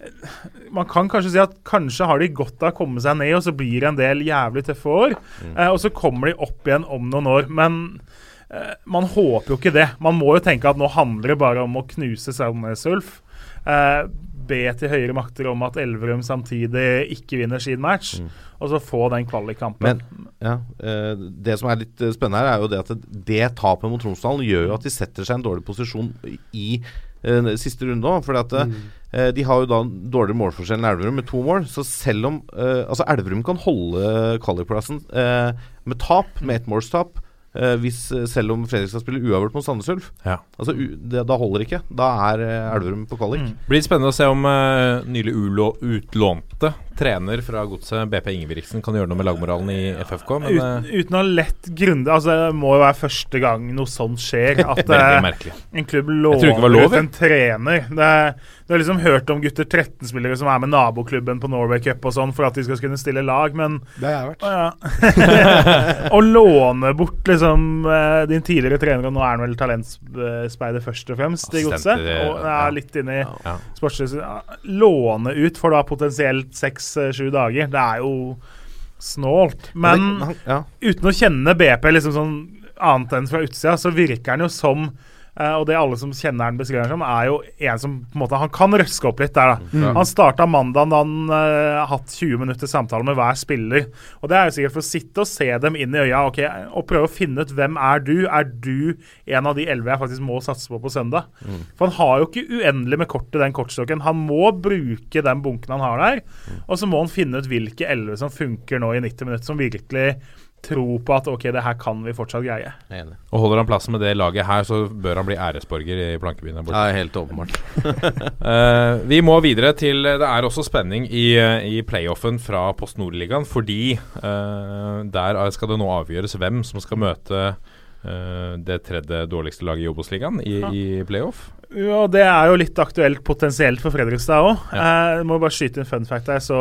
eh, man kan kanskje si at kanskje har de godt av å komme seg ned, og så blir det en del jævlig tøffe år. Eh, og så kommer de opp igjen om noen år. Men man håper jo ikke det. Man må jo tenke at nå handler det bare om å knuse Sandnes Ulf. Eh, be til høyere makter om at Elverum samtidig ikke vinner sin match, og så få den kvalikkampen. Men ja, eh, det som er litt eh, spennende her, er jo det at det, tapet mot Tromsdalen gjør jo at de setter seg i en dårlig posisjon i eh, siste runde òg. For at, eh, de har jo da dårligere målforskjell enn Elverum med to mål. Så selv om eh, Altså Elverum kan holde kvalikplassen eh, med tap, med ettmålstap, eh, hvis, eh, selv om Fredrikstad spiller uavgjort mot Sandnes Ulf. Ja. Altså, det, da holder ikke. Da er eh, Elverum på kvalik. Blir spennende å se om uh, nylig Ulo utlånte trener fra godset, BP Ingebrigtsen, kan gjøre noe med lagmoralen i FFK. Men Uten, eh, uten å ha lett grunde Altså Det må jo være første gang noe sånt skjer. At eh, en klubb låner lov, ut en trener. Det, du har liksom hørt om gutter 13-spillere som er med naboklubben på Norway Cup og sånn for at de skal kunne stille lag, men Det har jeg vært. Å ja. Å låne bort liksom eh, din tidligere trener, og nå er han vel talentspeider først og fremst i godset, og ja. er litt inne i Ja. sportslig ja, Låne ut for da potensielt seks-sju dager. Det er jo snålt. Men Men han- ja. uten å kjenne BP liksom sånn annet enn fra utsida, så virker han jo som eh, og det alle som kjenner han beskriver han som, er jo en som på en måte Han kan røske opp litt der, da. Han starta mandag da han har hatt 20 minutter samtale med hver spiller. Og det er jo sikkert for å sitte og se dem inn i øya okay, og prøve å finne ut hvem er du? Er du en av de elleve jeg faktisk må satse på på søndag? For han har jo ikke uendelig med kort i den kortstokken. Han må bruke den bunken han har der, og så må han finne ut hvilke elleve som funker nå i 90 minutter, som virkelig tror på at ok, det her kan vi fortsatt greie. Enig. og holder han plassen med det laget her, så bør han bli æresborger i plankebyen der borte. Ja, helt åpenbart. uh, vi må videre til Det er også spenning i, eh, i playoffen fra Post Nord-ligaen, fordi uh, der er- skal det nå avgjøres hvem som skal møte det tredje dårligste laget i Obos-ligaen i, i playoff. Ja, det er jo litt aktuelt potensielt for Fredrikstad òg. Ja. Jeg må bare skyte inn fun fact. Jeg så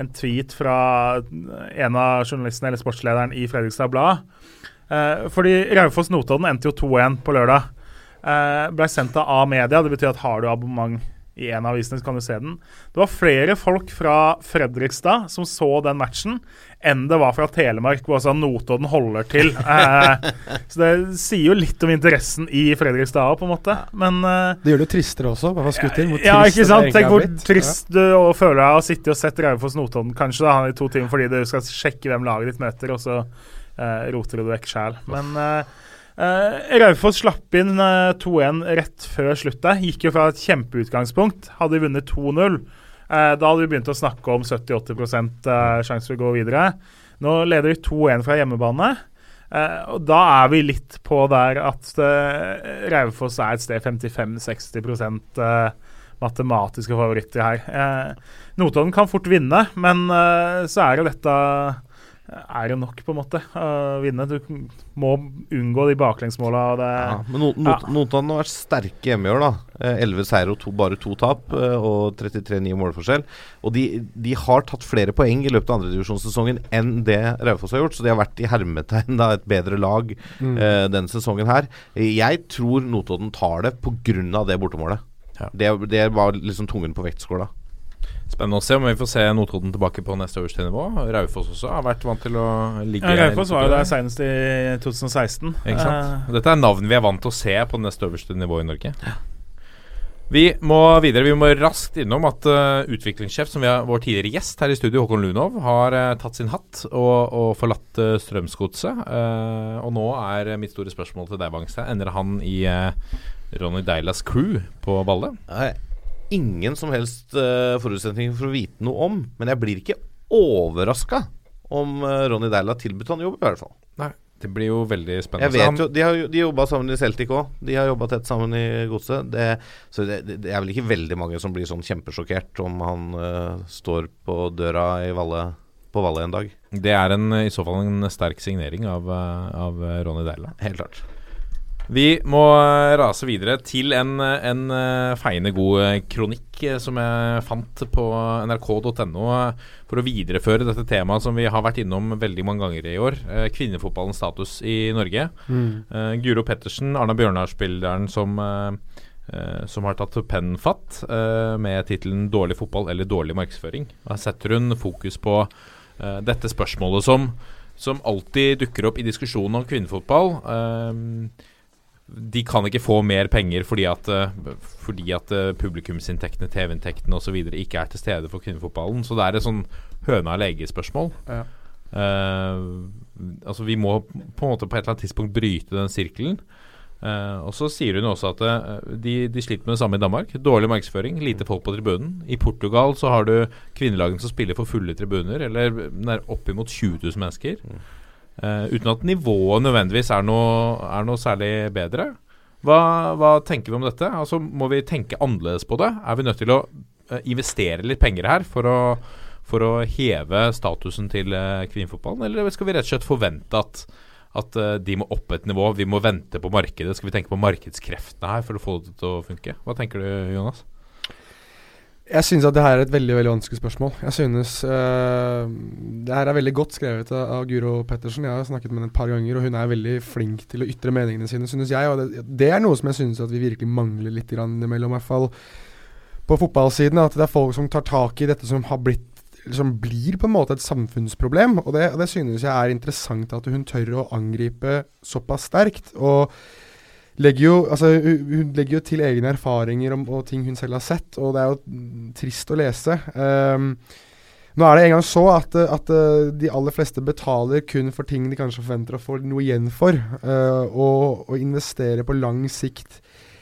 en tweet fra en av journalistene eller sportslederen i Fredrikstad Blad. Eh, fordi Raufoss-Notodden endte jo 2-1 på lørdag. Eh, ble sendt av A-media. Det betyr at har du abonnement i en av avisene, så kan du se den. Det var flere folk fra Fredrikstad som så den matchen, enn det var fra Telemark, hvor altså Notodden holder til. Eh, så det sier jo litt om interessen i Fredrikstad òg, på en måte. Men eh, Det gjør det jo tristere også. bare skutt inn? Hvor ja, ikke sant? Tenk hvor trist du og føler deg å sitte og sett Raufoss Notodden kanskje da, i to timer fordi du skal sjekke hvem laget ditt møter, og så eh, roter du det vekk sjæl. Men eh, eh, Raufoss slapp inn eh, 2-1 rett før slutt der. Gikk jo fra et kjempeutgangspunkt. Hadde vunnet 2-0. Eh, da hadde vi begynt å snakke om 70-80 eh, sjanse for å gå videre. Nå leder vi 2-1 fra hjemmebane. Uh, og da er vi litt på der at uh, Raufoss er et sted 55-60 uh, matematiske favoritter her. Uh, Notodden kan fort vinne, men uh, så er jo dette er jo nok, på en måte, å vinne. Du må unngå de baklengsmåla. Ja, men not, not, ja. Notodden har vært sterke hjemme i år. da 11 seire og to, bare to tap, og 33-9 målforskjell. Og de, de, har tatt flere poeng i løpet av andredivisjonssesongen enn det Raufoss har gjort, så de har vært i hermetegn da, et bedre lag mm. uh, denne sesongen her. Jeg tror Notodden tar det pga. det bortemålet. Ja. Det, det, var liksom tungen på vektskåla. Spennende å se om vi får se Notodden tilbake på neste øverste nivå. Raufoss også har vært vant til å ligge ja, Raufoss var jo der senest i 2016. Ikke sant? Uh, Dette er navn vi er vant til å se på neste øverste nivå i Norge. Vi må videre. Vi må raskt innom at uh, utviklingssjef, som vi har, vår tidligere gjest her i studio, Håkon Lunov, har uh, tatt sin hatt og, og forlatt uh, Strømsgodset. og nå er mitt store spørsmål til deg, Bangstad. Ender han i Ronny Deilas crew på Valle? Nei ingen som helst uh, forutsetninger for å vite noe om. Men jeg blir ikke overraska om uh, Ronny Deila tilbudt han jobb, i hvert fall. Nei, det blir jo veldig spennende. Jeg vet jo, De har de jobba sammen i Celtic òg. De har jobba tett sammen i Godset. Det, så det, det, er vel ikke veldig mange som blir sånn kjempesjokkert om han uh, står på døra i Valle, på Valle en dag. Det er en, i så fall en sterk signering av, av Ronny Deila. Helt klart. Vi må eh, rase videre til en, en eh, feiende god eh, kronikk som jeg fant på nrk.no for å videreføre dette temaet som vi har vært innom veldig mange ganger i år. Kvinnefotballens status i Norge. Mm. Guro Pettersen, Arna Bjørnar-spilleren som som har tatt pennen fatt uh, med tittelen 'Dårlig fotball eller dårlig markedsføring'. Da setter hun fokus på uh, dette spørsmålet som, som alltid dukker opp i diskusjonen om kvinnefotball. Uh, de kan ikke få mer penger fordi at, uh, fordi at uh, publikumsinntektene, TV-inntektene osv. ikke er til stede for kvinnefotballen. Så det er et sånn høna og-lege-spørsmål. Ja. Uh, altså Vi må på en måte på et eller annet tidspunkt bryte den sirkelen. Uh, og så sier hun også at uh, de, de, sliter med det samme i Danmark. Dårlig markedsføring, lite folk på tribunen. I Portugal så har du kvinnelagene som spiller for fulle tribuner, eller oppimot 20 000 mennesker. Mm. Uh, uten at nivået nødvendigvis er noe, er noe særlig bedre. Hva, hva, tenker vi om dette? Altså, må vi tenke annerledes på det? Er vi nødt til å uh, investere litt penger her for å, for å heve statusen til uh, kvinnefotballen? Eller skal vi rett og slett forvente at, at de må opp et nivå? Vi må vente på markedet? Skal vi tenke på markedskreftene her for å få det til å funke? Hva tenker du, Jonas? Jeg synes at det her er et veldig veldig vanskelig spørsmål. Jeg synes uh, Det her er veldig godt skrevet av, Guro Pettersen. Jeg har snakket med henne et par ganger, og hun er veldig flink til å ytre meningene sine, synes jeg. Og det, det er noe som jeg synes at vi virkelig mangler litt innimellom, i hvert fall på fotballsiden. At det er folk som tar tak i dette som har blitt som blir på en måte et samfunnsproblem. Og det, og det synes jeg er interessant at hun tør å angripe såpass sterkt. Og legger jo, altså, hun legger jo til egne erfaringer om, og ting hun selv har sett, og det er jo trist å lese. Um, nå er det engang så at, at, de aller fleste betaler kun for ting de kanskje forventer å få noe igjen for. Uh, og, og investere på lang sikt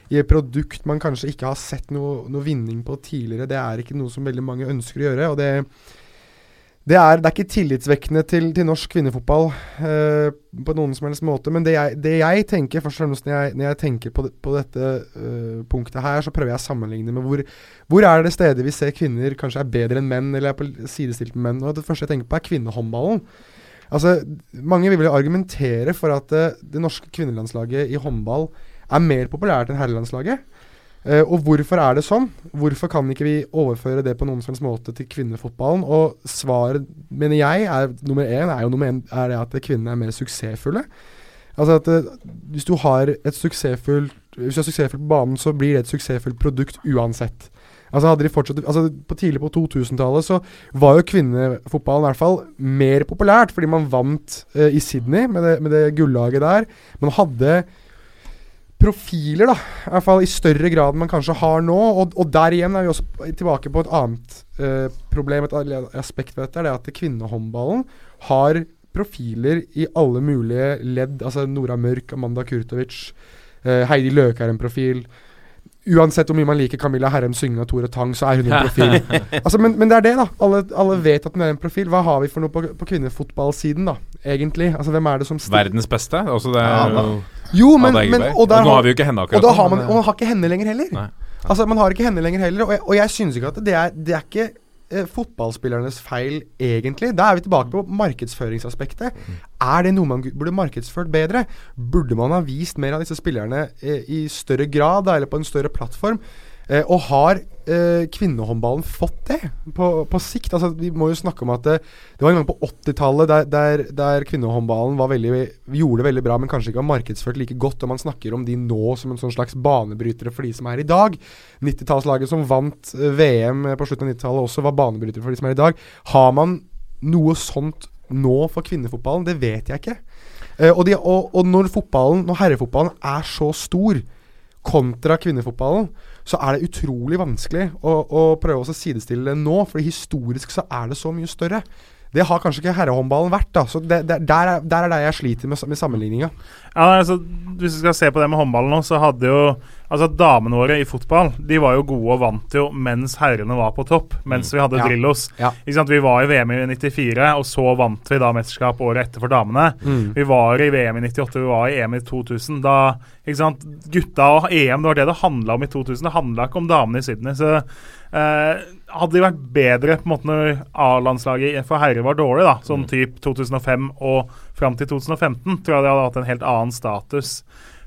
i et produkt man kanskje ikke har sett noe, noe, vinning på tidligere, det er ikke noe som veldig mange ønsker å gjøre. og det det er, det er, ikke tillitsvekkende til, til norsk kvinnefotball uh, på noen som helst måte. Men det jeg, det jeg tenker først og fremst når jeg, når jeg tenker på, på dette uh, punktet her, så prøver jeg å sammenligne med hvor, hvor er det stedet vi ser kvinner kanskje er bedre enn menn, eller er på sidestilt med menn. Og Det første jeg tenker på, er kvinnehåndballen. Altså, Mange vil vel argumentere for at uh, det norske kvinnelandslaget i håndball er mer populært enn herrelandslaget. Uh, og hvorfor er det sånn? Hvorfor kan ikke vi overføre det på noen helst måte til kvinnefotballen? Og svaret, mener jeg, er nummer én er jo nummer én, er det at kvinnene er mer suksessfulle. Altså at uh, hvis du har et suksessfullt Hvis du er suksessfull på banen, så blir det et suksessfullt produkt uansett. Altså hadde de fortsatt altså på Tidlig på 2000-tallet så var jo kvinnefotballen i hvert fall mer populært, fordi man vant uh, i Sydney med det, med det gullaget der. Man hadde profiler, da. I hvert fall i større grad enn man kanskje har nå. Og, og der igjen er vi også tilbake på et annet uh, problem, et aspekt ved dette. Det er at kvinnehåndballen har profiler i alle mulige ledd. Altså Nora Mørk, Amanda Kurtovic, uh, Heidi Løke er en profil. Uansett hvor mye man liker Camilla Herrem synge og Tore Tang, så er hun en profil. altså, men, men det er det, da. Alle, alle vet at hun er en profil. Hva har vi for noe på, på kvinnefotballsiden, da? Egentlig. Altså, hvem er det som stiller- Verdens beste. Altså, det er Ja, jo Jo, men, men og, der nå har- vi jo ikke henne akkurat og da har man, og man har ikke henne lenger heller. Nei. Altså, man har ikke henne lenger heller, og jeg, og jeg synes ikke at det er, det er ikke eh, fotballspillernes feil, egentlig. Da er vi tilbake på markedsføringsaspektet. Er det noe man burde markedsført bedre? Burde man ha vist mer av disse spillerne eh, i større grad, da, eller på en større plattform? Eh, og har eh, kvinnehåndballen fått det på, på sikt? Altså, vi må jo snakke om at det, det var en gang på 80-tallet der, der, der kvinnehåndballen veldig, gjorde det veldig bra, men kanskje ikke var markedsført like godt. Og man snakker om de nå som en sånn slags banebrytere for de som er i dag. 90-tallslaget som vant eh, VM på slutten av 90-tallet også var banebrytere for de som er i dag. Har man noe sånt nå for kvinnefotballen? Det vet jeg ikke. Eh, og, de, og, og når når herrefotballen er så stor kontra kvinnefotballen, så er det utrolig vanskelig å, å prøve å sidestille det nå. For historisk så er det så mye større. Det har kanskje ikke herrehåndballen vært. da Så det, det, der, er, der er det jeg sliter med, med sammenligninga. Ja, altså, Hvis vi skal se på det med håndballen nå, så hadde jo Altså Damene våre i fotball De var jo gode og vant jo mens herrene var på topp. Mens vi hadde Ja. Drillos. Ja. Vi var i VM i 94, og så vant vi da mesterskap året etter for damene. Mm. Vi var i VM i 98, vi var i EM i 2000. Da, ikke sant? Gutta og EM, det var det det handla om i 2000. Det handla ikke om damene i Sydney. Så eh, hadde de vært bedre på en måte når A-landslaget for herrer var dårlig, da, sånn typ 2005 og fram til 2015, tror jeg de hadde hatt en helt annen status.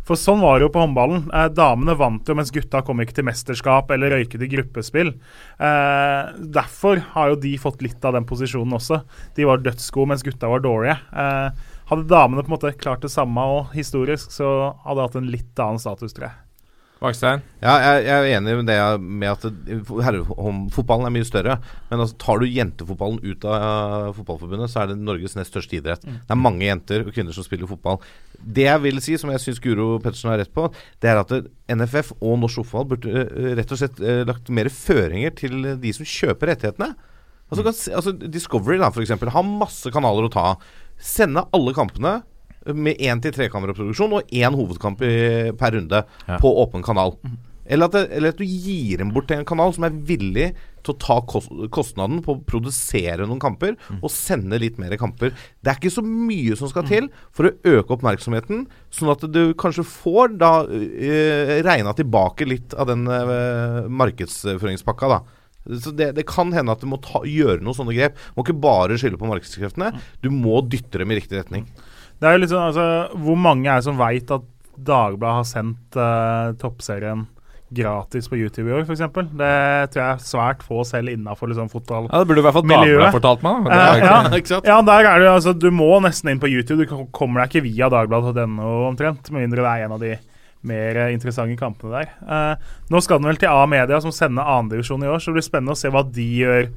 For sånn var det jo på håndballen. Eh, damene vant jo, mens gutta kom ikke til mesterskap eller røyket i gruppespill. Eh, derfor har jo de fått litt av den posisjonen også. De var dødsgode, mens gutta var dårlige. Eh, hadde damene på en måte klart det samme og historisk, så hadde de hatt en litt annen status, tror jeg. Vakstein? Ja, jeg, jeg er enig med det med at herrefotballen er mye større. Men altså, tar du jentefotballen ut av uh, fotballforbundet, så er det Norges nest største idrett. Det er mange jenter og kvinner som spiller fotball. Det jeg vil si, som jeg syns Guro Pettersen har rett på, det er at NFF og norsk fotball burde uh, rett og slett uh, lagt mer føringer til de som kjøper rettighetene. Altså, mm. altså Discovery da, for eksempel, har masse kanaler å ta av. Sende alle kampene med én til trekameraproduksjon og én hovedkamp i, per runde Ja. på åpen kanal. Eller at, det, eller at du gir dem bort til en kanal som er villig til å ta kostnaden på å produsere noen kamper og sende litt mer kamper. Det er ikke så mye som skal til for å øke oppmerksomheten, sånn at du kanskje får da uh, regna tilbake litt av den uh, markedsføringspakka, da. Så det, det kan hende at du må ta, gjøre noen sånne grep. Du Må ikke bare skylde på markedskreftene. Du må dytte dem i riktig retning. Det er jo litt sånn, altså, Hvor mange er det som veit at Dagbladet har sendt uh, toppserien gratis på YouTube i år, f.eks.? Det tror jeg er svært få selv innafor liksom, fotballmiljøet. Ja, Det burde i hvert fall. Dagbladet fortalt meg. da. Eh, ja. Ja, der er det jo, altså, Du må nesten inn på YouTube. Du kommer deg ikke via Dagbladet.no omtrent, med mindre det er en av de mer eh, interessante kampene der. Eh, nå skal den vel til A-media, som sender andredivisjon i år, så det blir spennende å se hva de gjør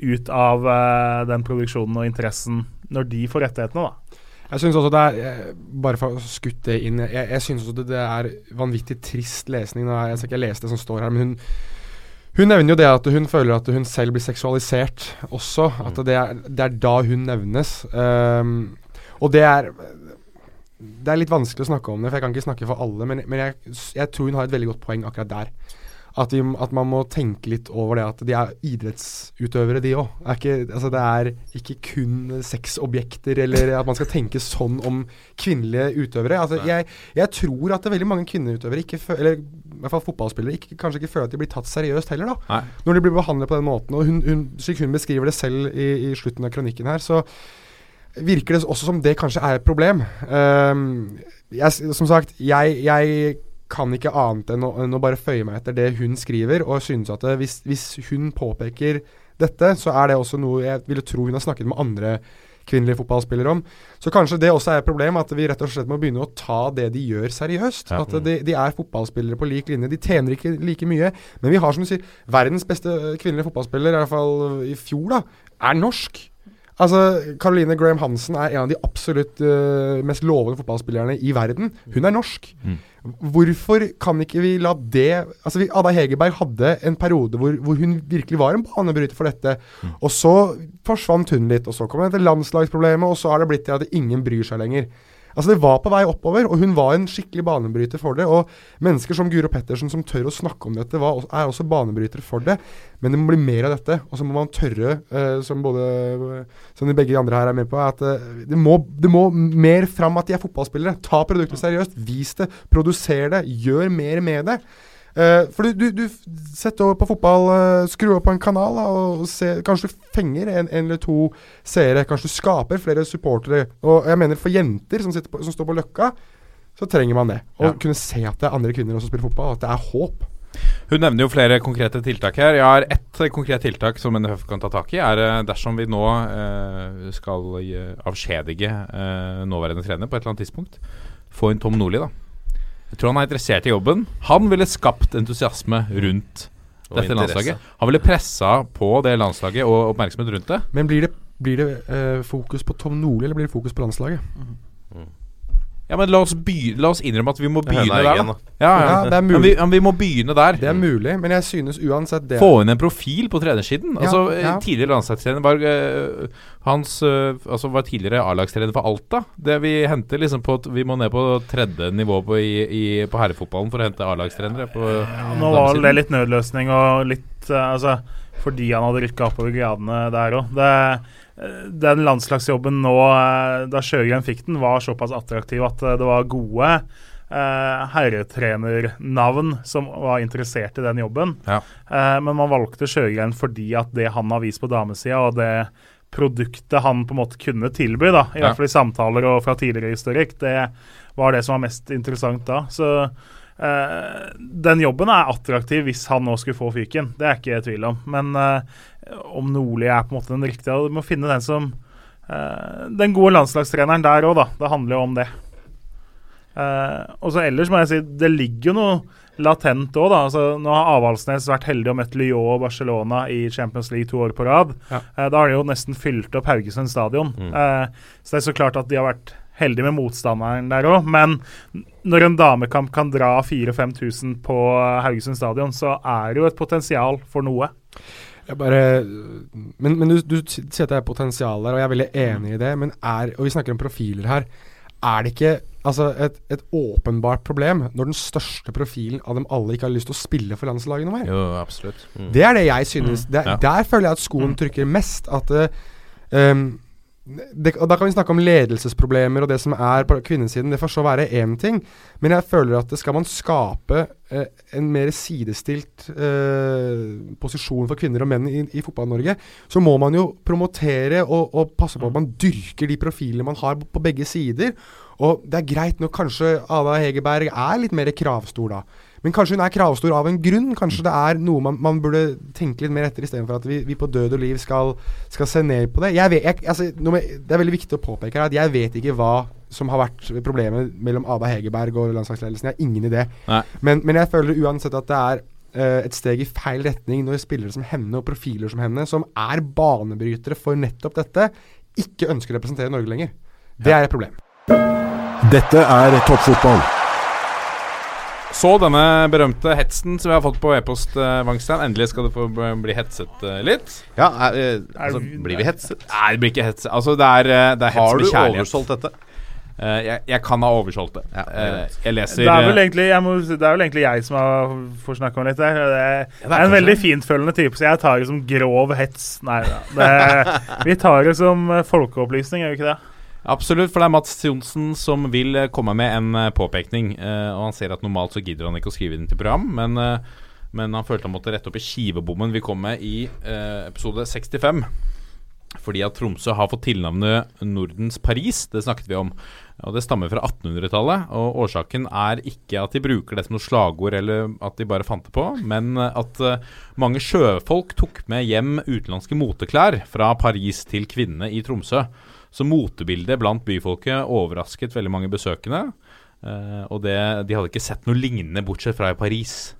ut av eh, den produksjonen og interessen når de får rettighetene, da. Jeg synes også det er eh, Bare for å skutte det inn Jeg, jeg synes også det, det er vanvittig trist lesning. Jeg skal ikke lese det som står her, men hun hun nevner jo det at hun føler at hun selv blir seksualisert også. At det er, det er da hun nevnes. Um, og det er Det er litt vanskelig å snakke om det, for jeg kan ikke snakke for alle. Men, men jeg, jeg tror hun har et veldig godt poeng akkurat der. At, de, at man må tenke litt over det at de er idrettsutøvere, de òg. Altså, det er ikke kun sexobjekter, eller at man skal tenke sånn om kvinnelige utøvere. Altså, jeg, jeg tror at det er veldig mange kvinneutøvere, ikke føler, eller i hvert fall fotballspillere, ikke, kanskje ikke føler at de blir tatt seriøst heller, da. Nei. Når de blir behandlet på den måten. Og hun, hun, slik hun beskriver det selv i, i slutten av kronikken her, så virker det også som det kanskje er et problem. Um, jeg, som sagt, jeg, jeg kan ikke annet enn å, enn å bare føye meg etter det hun skriver, og synes at det, hvis, hvis hun påpeker dette, så er det også noe jeg ville tro hun har snakket med andre kvinnelige fotballspillere om. Så kanskje det også er et problem, at vi rett og slett må begynne å ta det de gjør, seriøst. Ja. At de, de er fotballspillere på lik linje. De tjener ikke like mye, men vi har, som du sier, verdens beste kvinnelige fotballspiller, i hvert fall i fjor, da, er norsk. Altså, Caroline Graham Hansen er en av de absolutt uh, mest lovende fotballspillerne i verden. Hun er norsk. Mm. Hvorfor kan ikke vi la det Altså, vi, Ada Hegerberg hadde en periode hvor, hvor hun virkelig var en banebryter for dette. Og så forsvant hun litt, og så kom det til landslagsproblemet, og så har det blitt til at ingen bryr seg lenger. Altså Det var på vei oppover, og hun var en skikkelig banebryter for det. Og mennesker som Guro Pettersen, som tør å snakke om dette, var, er også banebrytere for det. Men det må bli mer av dette. Og så må man tørre, eh, som både Som de begge de andre her er med på, at eh, det, må, det må mer fram at de er fotballspillere. Ta produktet seriøst. Vis det. Produser det. Gjør mer med det. Eh, for du, du, du setter over på fotball, uh, skru opp på en kanal da, og se, kanskje du fenger en, en, eller to seere. Kanskje du skaper flere supportere. Og jeg mener for jenter som, på, som står på Løkka, så trenger man det. Å ja. kunne se at det er andre kvinner som spiller fotball, at det er håp. Hun nevner jo flere konkrete tiltak her. Jeg har ett konkret tiltak som NFF kan ta tak i. er uh, Dersom vi nå uh, skal avskjedige nåværende trener på et eller annet tidspunkt, få inn Tom Nordli, da. Jeg tror han er interessert i jobben. Han ville skapt entusiasme rundt dette landslaget. Han ville pressa på det landslaget og oppmerksomhet rundt det. Men blir det, blir det uh, fokus på Tom Nordli, eller blir det fokus på landslaget? Mm. Ja, men la oss, by, la oss, innrømme at vi må begynne der, da. Ja, ja. ja, det er mulig. Men vi, men vi, må begynne der. Det er mulig, men jeg synes uansett det Få inn en profil på trenersiden. Altså, ja, Tidligere landslagstrener var uh, Hans uh, altså var tidligere A-lagstrener for Alta. Det vi henter liksom på Vi må ned på tredje nivå på, i, i, på herrefotballen for å hente A-lagstrenere. Nå var det litt nødløsning og litt uh, Altså fordi han hadde rykka oppover gradene der òg. Den landslagsjobben nå, eh, da Sjøgren fikk den, var såpass attraktiv at eh, det var gode eh, herretrenernavn som var interessert i den jobben. Ja. Eh, men man valgte Sjøgren fordi at det han har vist på damesida, og det produktet han på en måte kunne tilby, da, i ja. hvert fall i samtaler og fra tidligere historikk, det var det som var mest interessant da. Så Uh, den jobben er attraktiv hvis han nå skulle få fyken, det er ikke jeg i tvil om. Men uh, om Nordli er på en måte den riktige Du må finne den som uh, Den gode landslagstreneren der òg, da. Det handler jo om det. og så ellers må jeg si det ligger jo noe latent òg, da. Altså, nå har Avaldsnes vært heldig og møtt Lyon og Barcelona i Champions League to år på rad. Ja. da har de jo nesten fylt opp Haugesund stadion. Mm. så det er så klart at de har vært heldig med motstanderen der òg, men når en damekamp kan dra 4000-5000 på Haugesund stadion, så er det jo et potensial for noe. Bare, men, men, du, du sier at det er potensial der, og jeg er veldig enig i det. Men er, og vi snakker om profiler her. Er det ikke altså, et, et, åpenbart problem når den største profilen av dem alle ikke har lyst til å spille for landslaget noe mer? Jo, absolutt. Mm. Det er det jeg synes. Mm. Det, ja. Der føler jeg at skoen mm. trykker mest. At um, det, og Da kan vi snakke om ledelsesproblemer og det som er på kvinnesiden. Det får så være én ting. Men jeg føler at skal man skape eh, en mer sidestilt eh, posisjon for kvinner og menn i, i Fotball-Norge, så må man jo promotere og, og, passe på at man dyrker de profilene man har på, på begge sider. Og det er greit når kanskje Ada Hegerberg er litt mer kravstor da. Men kanskje hun er kravstor av en grunn. Kanskje det er noe man, man burde tenke litt mer etter, istedenfor at vi, vi, på død og liv skal, skal se ned på det. Vet, jeg, altså, med, det er veldig viktig å påpeke her at jeg vet ikke hva som har vært problemet mellom Ada Hegerberg og landslagsledelsen. Jeg har ingen idé. Men, men, jeg føler uansett at det er uh, et steg i feil retning når spillere som henne og profiler som henne, som er banebrytere for nettopp dette, ikke ønsker å representere Norge lenger. Det er et problem. Dette er toppfotball. Så denne berømte hetsen som vi har fått på e-post, uh, Wangstein. Endelig skal du få bli hetset uh, litt. Ja, er, uh, altså, blir vi hetset? Nei, det blir ikke hetset. Altså, det er, det er Har du oversolgt dette? Jeg, jeg, kan ha oversolgt det. Ja, jeg leser det er, vel egentlig, må, det er vel egentlig jeg som har får snakke om litt der. Det er, ja, det er en veldig fintfølende type, så jeg tar det som grov hets. Nei da. vi tar det som folkeopplysning, gjør vi ikke det? Absolutt, for det er Mats Johnsen som vil eh, komme med en eh, påpekning. Uh, og Han ser at normalt så gidder han ikke å skrive inn til program, men, men han følte han måtte rette opp i skivebommen vi kom med i episode 65. Fordi at Tromsø har fått tilnavnet Nordens Paris. Det snakket vi om. Og Det stammer fra 1800-tallet. Og Årsaken er ikke at de bruker det som noe slagord, eller at de bare fant det på, men at mange sjøfolk tok med hjem utenlandske moteklær fra Paris til kvinnene i Tromsø. Så motebildet blant byfolket overrasket veldig mange besøkende. Uh, og det, de hadde ikke sett noe lignende, bortsett fra i Paris.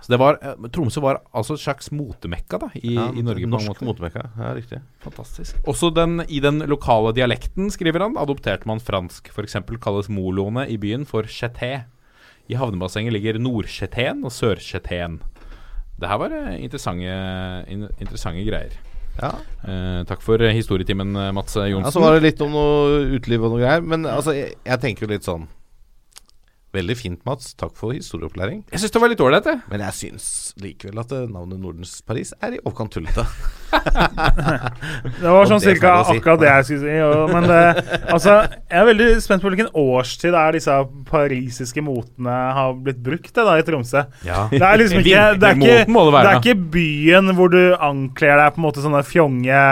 Så det var, uh, Tromsø var altså et slags motemekka da, i, ja, i Norge. Norsk motemekka, ja riktig. Fantastisk. Også den, i den lokale dialekten, skriver han, adopterte man fransk. F.eks. kalles moloene i byen for cheté. I havnebassenget ligger Nord-Chetén og Sør-Chetén. Det her var uh, interessante, interessante greier. Ja. Eh, takk for eh, historietimen, eh, Mats Johnsen. Ja, så var det litt om noe uteliv og noe greier. Men altså, jeg, jeg tenker jo litt sånn Veldig fint, Mats. Takk for historieopplæring. Jeg syns det var litt ålreit, jeg. Men jeg syns likevel at eh, navnet Nordens Paris er i overkant tullete. Det var sånn det cirka si. akkurat det jeg skulle si. Jo, men det, altså, jeg er veldig spent på hvilken årstid er disse parisiske motene har blitt brukt det da i Tromsø. Ja. Det er liksom ikke Det er ikke, det er ikke byen hvor du ankler deg på en måte sånne fjonge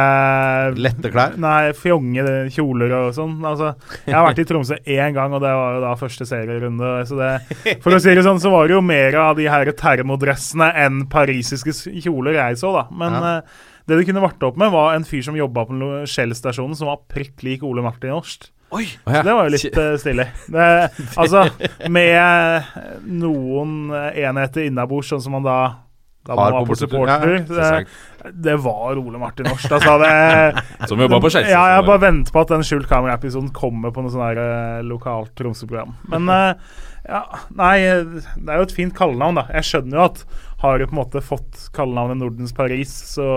Lette klær. Nei, fjonge kjoler og sånn. Altså, jeg har vært i Tromsø én gang, og det var jo da første serierunde. Så det, for å si det sånn, så var det jo mer av de her termodressene enn parisiske kjoler jeg så, da. Men Ja. eh, det det kunne varte opp med, var en fyr som jobba på Shell-stasjonen, som var prikk lik Ole Martin Horst. Oi! Så ja. det var jo litt uh, stilig. Det, altså, med noen eh, enheter innabords, sånn som man da da var på på supporter. Ja, det, det var Ole Martin Årstad, Altså, det, Som jobba på Chelsea. ja, jeg bare venter på at den skjult kamera-episoden kommer på noe sånn her eh, lokalt Tromsø-program. Men uh, ja, nei, det er jo et fint kallenavn, da. Jeg skjønner jo at har du på en måte fått kallenavnet Nordens Paris, så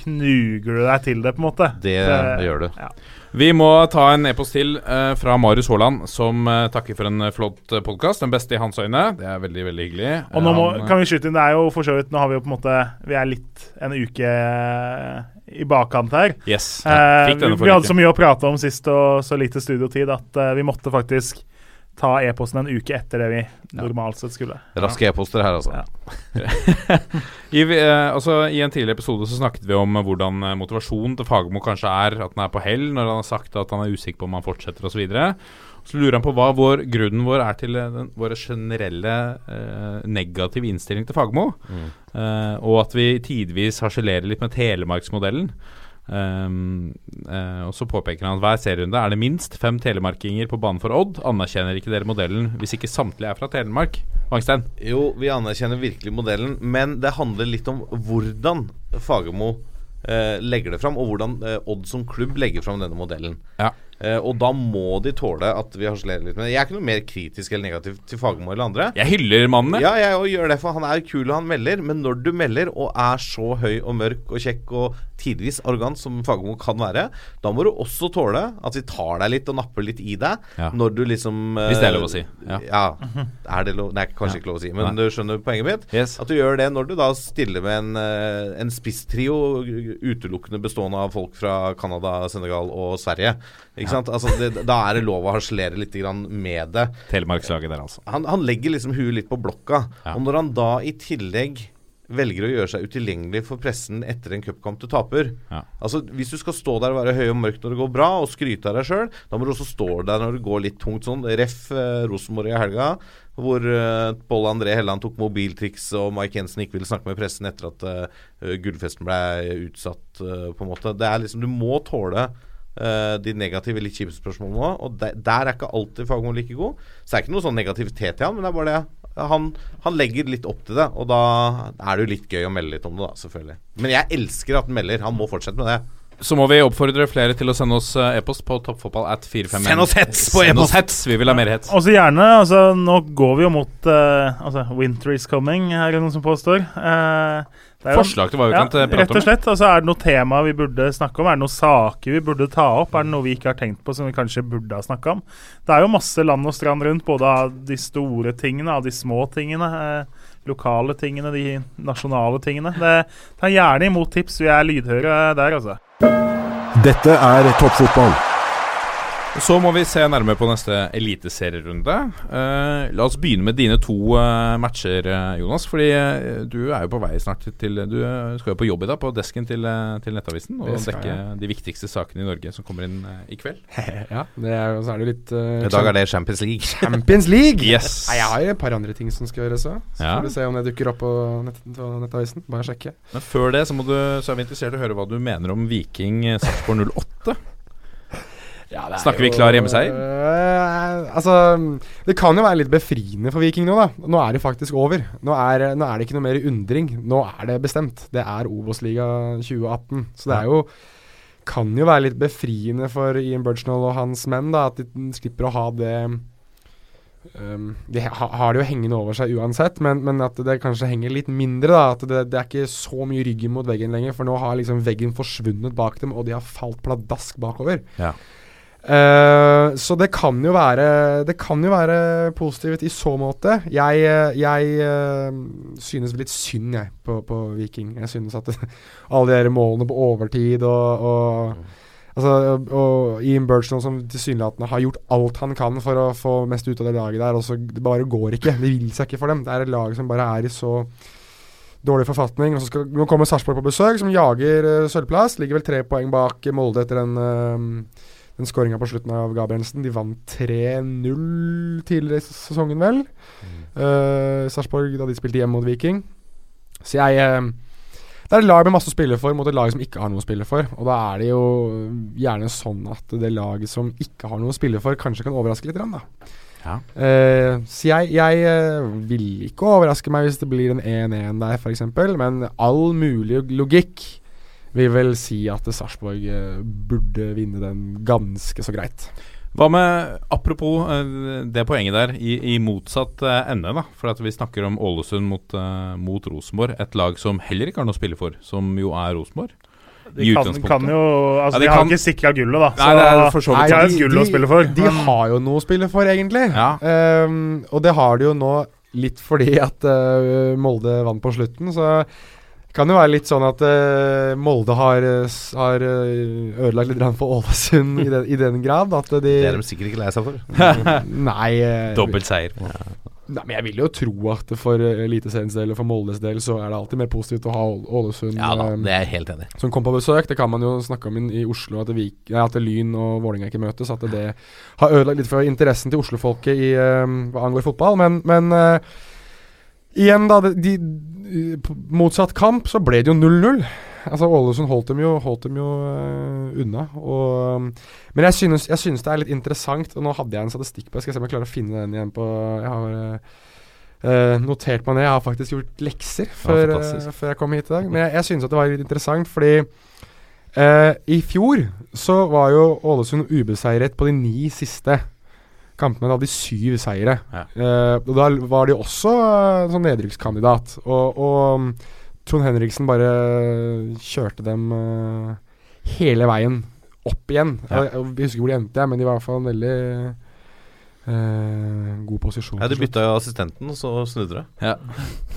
knuger du deg til det, på en måte. Det, det gjør du. Ja. Vi må ta en e-post til uh, fra Marius Haaland, som uh, takker for en eh, flott podkast. Den beste i hans øyne. Det er veldig, veldig hyggelig. Og nå må, han, kan vi skyte inn, det er jo for så vidt Nå har vi jo på en måte Vi er litt en uke i bakkant her. Yes. Vi, vi hadde så mye å prate om sist og så lite studiotid at vi måtte faktisk ta e-posten en uke etter det vi normalt sett skulle. Raske e-poster her, altså. Ja. I, eh, altså, I en tidligere episode så snakket vi om eh, hvordan eh, motivasjonen til Fagermo kanskje er at den er på hell når han har sagt at han er usikker på om han fortsetter osv. Så, videre. så lurer han på hva vår, grunnen vår er til eh, den, vår generelle eh, negative innstilling til Fagermo. Eh, og at vi tidvis harselerer litt med telemarksmodellen. Um, uh, og så påpeker han at hver serierunde er det minst fem telemarkinger på banen for Odd. Anerkjenner ikke dere modellen hvis ikke samtlige er fra Telemark? Vangstein? Jo, vi anerkjenner virkelig modellen, men det handler litt om hvordan Fagermo uh, legger det fram, og hvordan uh, Odd som klubb legger fram denne modellen. Ja. Eh, og da må de tåle at vi harselerer litt med det. Jeg er ikke noe mer kritisk eller negativ til Fagermo eller andre. Jeg hyller mannen. Ja, jeg også gjør det, for han er kul og han melder. Men når du melder og er så høy og mørk og kjekk og tidvis arrogant som Fagermo kan være, da må du også tåle at vi tar deg litt og napper litt i deg Ja. når du liksom uh, Hvis det er lov å si, ja. Ja. Er det lov? Nei, kanskje Ja. ikke lov å si, men Nei. du skjønner poenget mitt? Yes. At du gjør det når du da stiller med en, eh, en spisstrio utelukkende bestående av folk fra Canada, Senegal og Sverige. Ikke sant? Altså, det, da er det lov å harselere litt grann med det. Telemarkslaget der, altså. Han, han legger liksom huet litt på blokka. Og når han da i tillegg velger å gjøre seg utilgjengelig for pressen etter en cupkamp du taper Ja. Altså Hvis du skal stå der og være høy og mørk når det går bra, og skryte av deg sjøl, da må du også stå der når det går litt tungt sånn. Ref. Eh, Rosenborg i helga, hvor eh, Pål André Helland tok mobiltriks, og Mike Jensen ikke ville snakke med pressen etter at eh, gullfesten ble utsatt, eh, på en måte. Det er liksom Du må tåle eh, de negative, litt kjipe spørsmålene òg. Og der, der er ikke alltid Fagermo like god. Så det er ikke noe sånn negativitet i han, men det er bare det han, han legger litt opp til det, og da er det jo litt gøy å melde litt om det, da, selvfølgelig. Men jeg elsker at han melder. Han må fortsette med det. Så må vi oppfordre flere til å sende oss eh, e-post på toppfotball at 451. Send oss hets på e-post! vi vil ha mer hets. Og så gjerne, altså Nå går vi jo mot uh, Altså, winter is coming, er det noen som påstår. Jo- Forslag til hva vi ja, kan prate om? Rett og slett. Altså, er det noe tema vi burde snakke om? Er det noen saker vi burde ta opp? Er det noe vi ikke har tenkt på som vi kanskje burde ha snakka om? Det er jo masse land og strand rundt, både av de store tingene, av de små tingene. Eh, lokale tingene, de nasjonale tingene. Det, ta gjerne imot tips. Vi er lydhøre der, altså. Dette er toppfotball. Så må vi se nærmere på neste eliteserierunde. Uh, la oss begynne med dine to uh, matcher, eh, Jonas. Fordi uh, du er jo på vei snart til Du skal jo på jobb i dag, på desken til, til Nettavisen. Og skal dekke jeg. de viktigste sakene i Norge som kommer inn i kveld. ja, det er, så er det litt I dag er det Champions League. Champions League! Yes. Nei, jeg har jo et par andre ting som skal gjøres òg. Så Ja. får vi se om det dukker opp på, nett, på Nettavisen. Bare sjekke. Men før det så, må du, så er vi interessert i å høre hva du mener om Viking Sarpsborg 08. Ja, er Snakker vi klar hjemmeseier? Uh, altså Det kan jo være litt befriende for Viking nå, da. Nå er det faktisk over. Nå er, nå er det ikke noe mer undring. Nå er det bestemt. Det er Obos-liga 2018. Så det er jo Kan jo være litt befriende for Ian Burchnall og hans menn, da, at de slipper å ha det um, De ha, har det jo hengende over seg uansett, men, men at det kanskje henger litt mindre. da At det, det er ikke så mye ryggen mot veggen lenger, for nå har liksom veggen forsvunnet bak dem, og de har falt pladask bakover. Ja. Eh, så det kan jo være Det kan jo være positivt i så måte. Jeg, eh, jeg uh, synes litt synd, jeg, på, på Viking. Jeg synes at alle de målene på overtid og, og Altså, og Ian Burchland som tilsynelatende har gjort alt han kan for å få mest ut av det laget der, og så det bare går ikke. Det vil seg ikke for dem. Det er et lag som bare er i så dårlig forfatning. Og så skal, nå kommer Sarpsborg på besøk, som jager uh, sølvplass. Ligger vel tre poeng bak Molde etter en uh, den skåringa på slutten av Gabrielsen. De vant 3-0 tidligere i sesongen, vel. Uh, Sarpsborg da de spilte hjemme mot Viking. Så jeg uh, det er et lag med masse å spille for mot et lag som ikke har noe å spille for. Og da er det jo gjerne sånn at det laget som ikke har noe å spille for, kanskje kan overraske litt. Da. Ja. Uh, så jeg, jeg vil ikke overraske meg hvis det blir en 1-1 der, f.eks. Men all mulig logikk vil vel si at Sarpsborg eh, burde vinne den ganske så greit. Hva med, apropos eh, det poenget der, i, i motsatt eh, ende, da. For at vi snakker om Ålesund mot, mot Rosenborg. Et lag som heller ikke har noe å spille for, som jo er Rosenborg. De kan, kan jo Altså, Ja, de de, har kan- ikke sikra gullet, da. Så Nei, det er for så vidt de har de- gull å spille for. De har jo noe å spille for, egentlig. Ja. Um, og det har de jo nå litt fordi at uh, Molde vant på slutten, så kan jo være litt sånn at uh, Molde har, eh, har eh, ødelagt litt for Ålesund i, den, i den grad at de Det er de sikkert ikke lei seg for. Nei, Uh, Dobbelt seier. nei, men jeg vil jo tro at for Eliteseriens del og for Moldes del så er det alltid mer positivt å ha Ålesund Ja da, det er jeg helt enig som kom på besøk. Det kan man jo snakke om i, i Oslo, at, det Vik, nei, at Lyn og Vålerenga ikke møtes. At det har ødelagt litt for interessen til Oslo-folket i, hva angår fotball. Men, men eh, igjen, da. De, motsatt kamp så ble det jo 0-0. Altså Ålesund holdt dem jo, holdt dem jo uh, unna. Og, men jeg synes, jeg synes det er litt interessant, og nå hadde jeg en statistikk på det. Skal jeg se om jeg klarer å finne den igjen på Jeg har eh, notert meg ned. Jeg har faktisk gjort lekser før, eh, før jeg kom hit i dag. Men jeg, jeg synes at det var litt interessant, fordi i fjor så var jo Ålesund ubeseiret på de ni siste kampene. Da hadde de syv seire. Ja. Uh, og da var de også uh, sånn nedrykkskandidat. Og, og um, Trond Henriksen bare kjørte dem uh, hele veien opp igjen. Ja. Jeg, jeg husker hvor de endte, men de var i hvert fall en veldig eh, god posisjon. Ja, De bytta jo assistenten, og så snudde det. Ja.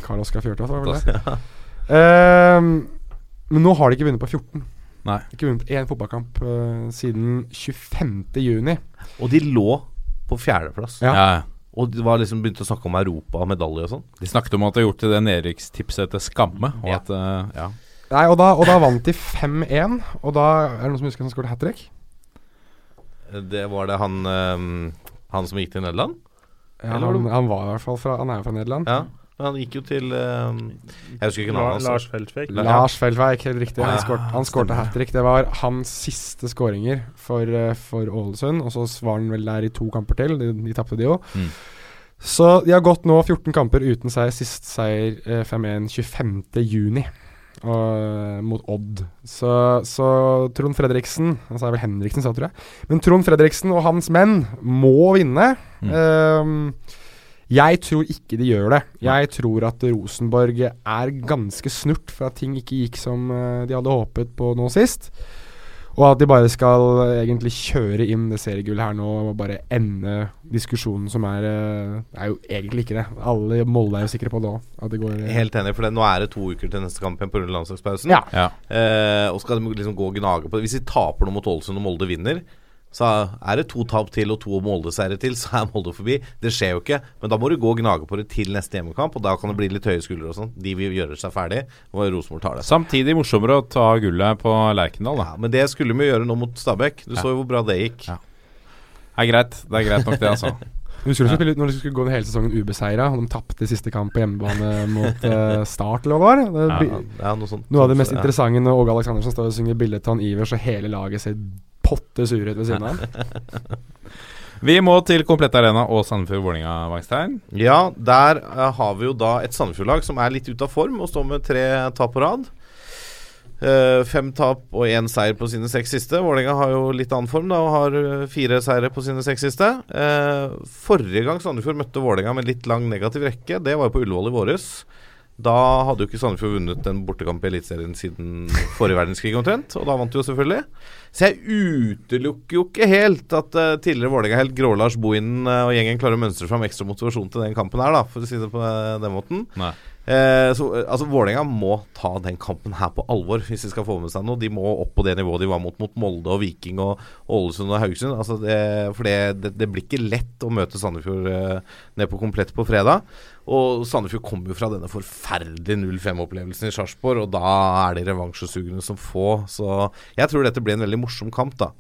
Karl Oskar Fjørtoft, var vel det. Ehm, men nå har de ikke vunnet på 14. Nei. Ikke vunnet én fotballkamp uh, siden 25. juni. Og de lå på fjerdeplass. Ja. Ja. Og de var liksom begynte å snakke om Europa og medalje og sånn. De snakket om at de har gjort det nedrykkstipset til skamme. Og Ja. at, uh, ja. Nei, og da, og da vant de 5-1. Og da er det noen som husker han skåret hat trick? Det var det han um, Han som gikk til Nederland? Ja, Eller han, han var i hvert fall fra Han er jo fra Nederland. Ja. Han gikk jo til ehm, Jeg husker ikke navnet hans. Lars Feltveik La- Lars Feldveik, helt riktig. Han Ja, skårte, han skårte hat trick. Det var hans siste skåringer for, eh, for Ålesund. Og så var han vel der i to kamper til. De, de tapte de jo. Mm. Så de har gått nå 14 kamper uten seier. Sist seier eh, 5-1 25. juni. Og, eh, mot Odd. Så, så Trond Fredriksen Han sa vel Henriksen, sa tror jeg. Men Trond Fredriksen og hans menn må vinne. Mm. Ehm, jeg tror ikke de gjør det. Jeg tror at Rosenborg er ganske snurt for at ting ikke gikk som eh, de hadde håpet på nå sist. Og at de bare skal eh, egentlig kjøre inn det seriegullet her nå og bare ende diskusjonen som er eh, Det er jo egentlig ikke det. Alle i Molde er jo sikre på det òg. At det går eh, Helt enig, for det, nå er det to uker til neste kamp igjen pga. landslagspausen. Ja. Ja. Eh, og skal de liksom gå og gnage på det. Hvis de taper noe mot Ålesund og Molde vinner, så er det to tap til og to Molde-seire til, så er Molde forbi. Det skjer jo ikke. Men da må du gå og gnage på det til neste hjemmekamp, og da kan det bli litt høye skuldre og sånn. De vil gjøre seg ferdig, og Rosenborg tar det. Samtidig morsommere å ta gullet på Lerkendal, da. Ja, men det skulle vi gjøre nå mot Stabæk. Du Ja. så jo hvor bra det gikk. Ja. Det er greit. Det er greit nok, det, altså. Husker du ja. når de skulle gå hele sesongen ubeseira, og de tapte siste kamp på hjemmebane mot uh, Start, eller hva det var? Det Ja, noe sånt. Noe av det mest Ja. interessante når Åge Aleksandersen står og synger bildet til han Ivers, og hele laget ser potte surhet ved siden av. Vi må til Komplett Arena og Sandefjord Vålerenga, Wangstein. Ja, der eh, har vi jo da et Sandefjord-lag som er litt ute av form og står med tre tap på rad. Uh, fem tap og én seier på sine seks siste. Vålerenga har jo litt annen form da, og har eh, fire seire på sine seks siste. Uh, forrige gang Sandefjord møtte Vålerenga med litt lang negativ rekke, det var jo på Ullevål i våres. Da hadde jo ikke Sandefjord vunnet en bortekamp i Eliteserien siden forrige verdenskrig omtrent, og da vant de jo selvfølgelig. Så jeg utelukker jo ikke helt at uh, tidligere Vålerenga-helt Grå-Lars Bohinen uh, og gjengen klarer å mønstre fram ekstra motivasjon til den kampen her, da, for å si det på uh, den måten. Nei. Eh, så, eh, altså Vålerenga må ta den kampen her på alvor hvis de skal få med seg noe. De må opp på det nivået de var mot mot Molde og Viking og Ålesund og Haugesund. Altså det, for det, det, det, blir ikke lett å møte Sandefjord eh, ned på komplett på fredag. Og Sandefjord kommer jo fra denne forferdelige 0-5-opplevelsen i Sarpsborg, og da er de revansjesugne som få. Så jeg tror dette blir en veldig morsom kamp, da.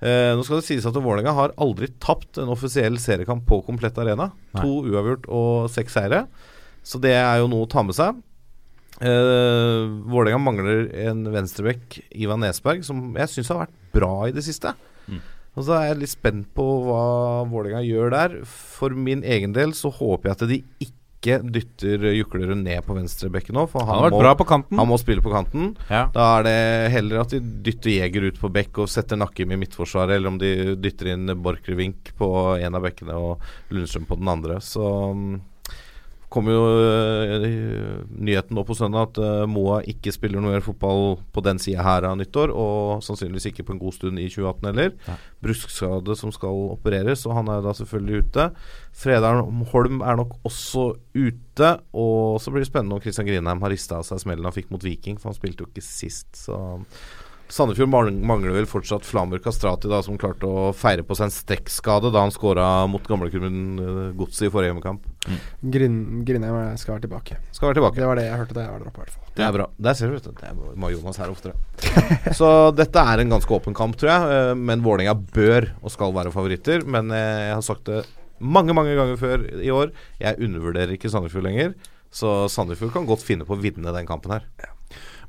Eh, nå skal det sies at Vålerenga har aldri tapt en offisiell seriekamp på komplett arena. Nei. To uavgjort og seks seire. Så det er jo noe å ta med seg. Uh, Vålerenga mangler en venstrebekk, Ivan Nesberg, som jeg syns har vært bra i det siste. Mm. Og så er jeg litt spent på hva Vålerenga gjør der. For min egen del så håper jeg at de ikke dytter Juklerud ned på venstrebekken nå. For Han han, må, på. Han må spille på kanten. Ja. Da er det heller at de dytter Jeger ut på bekk og setter Nakkim i midtforsvaret, eller om de dytter inn Borchgrevink på en av bekkene og Lundstrøm på den andre. Så mm, kom jo øh, nyheten nå på søndag at øh, Moa ikke spiller noe mer fotball på den sida her av nyttår, og sannsynligvis ikke på en god stund i 2018 heller. Ja. Bruskskade som skal opereres, og han er da selvfølgelig ute. Fredheim Holm er nok også ute, og så blir det spennende om Christian Grinheim har rista av seg smellen han fikk mot Viking, for han spilte jo ikke sist, så Sandefjord mangler vel fortsatt Flamur Kastrati, da, som klarte å feire på seg en strekkskade da han skåra mot gamleklubben uh, Godset i forrige hjemmekamp. Grin, Grindheim skal være tilbake. Skal være tilbake. Det var det jeg hørte da jeg var der oppe, i hvert fall. Det er bra. Der ser du. Det må Jonas her oftere. Så dette er en ganske åpen kamp, tror jeg. eh, Men Vålerenga bør og skal være favoritter. Men eh, jeg har sagt det mange, mange ganger før i år. Jeg undervurderer ikke Sandefjord lenger. Så Sandefjord kan godt finne på å vinne den kampen her.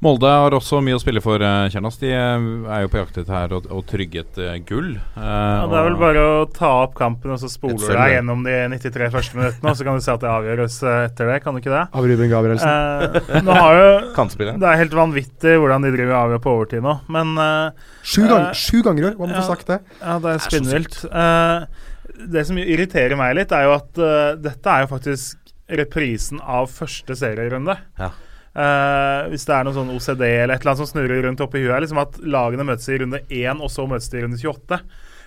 Molde har også mye å spille for, eh, Kjernas. De eh, er jo på jakt etter her og, og trygge et eh, gull. Eh, Ja, det er vel bare å ta opp kampen og så spoler du deg gjennom de 93 første minuttene, og så kan du se at det avgjøres etter det. Kan du ikke det? Av Ruben Gabrielsen. Eh, nå har jo Det er helt vanvittig hvordan de driver og avgjør på overtid nå, men eh, Sju, gang, eh, sju ganger i år, hva må ja. få sagt det? Ja, det er spinnvilt. Eh, det som irriterer meg litt, er jo at dette er jo faktisk reprisen av første serierunde. Ja. Eh, hvis det er noe sånn OCD eller et eller annet som snurrer rundt oppi huet, er liksom at lagene møtes i runde 1, og så møtes de i runde 28.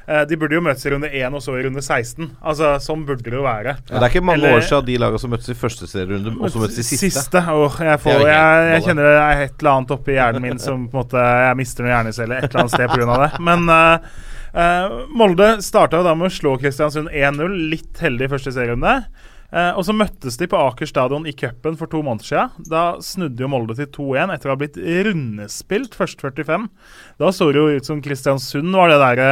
Uh, de burde jo møtes i runde 1 og så i runde 16. Altså, Sånn burde det jo være. Ja, det er ikke mange Eller- år siden de lagene som møttes i første serierunde, også møttes i siste. Åh, jeg, får, jeg, jeg kjenner det er et eller annet oppi hjernen min som på en måte Jeg mister noen hjerneceller et eller annet sted pga. det. Men uh, eh, Molde starta da med å slå Kristiansund 1-0. Litt heldig i første serierunde. Eh, og så møttes de på Aker stadion i cupen for to måneder siden. Da snudde jo Molde til 2-1 etter å ha blitt rundespilt først 45. Da så det jo ut som Kristiansund var det derre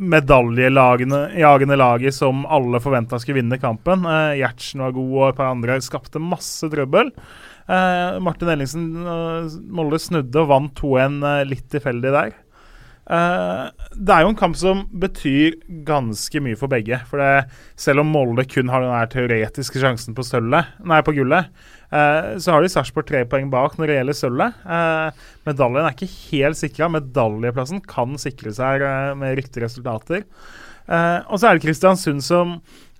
medaljelagende laget som alle forventa skulle vinne kampen. Eh, Gjertsen var god, og et par andre skapte masse trøbbel. Eh, Martin Ellingsen eh, Molde snudde og vant 2-1 eh, litt tilfeldig der. Eh, det er jo en kamp som betyr ganske mye for begge. For det, selv om Molde kun har den her teoretiske sjansen på, sølvet, nei, på gullet, eh, så har de Sarpsborg tre poeng bak når det gjelder sølvet. Eh, medaljen er ikke helt sikra. Medaljeplassen kan sikre seg eh, med riktige resultater. Og så er det Kristiansund som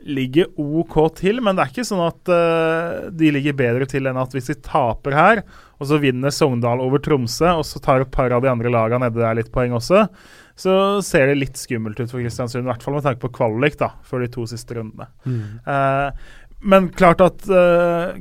ligger OK til, men det er ikke sånn at uh, de ligger bedre til enn at hvis de taper her, og så vinner Sogndal over Tromsø, og så tar et par av de andre lagene nede der litt poeng også, så ser det litt skummelt ut for Kristiansund. I hvert fall med tanke på kvalik da, før de to siste rundene. Eh, men klart at uh,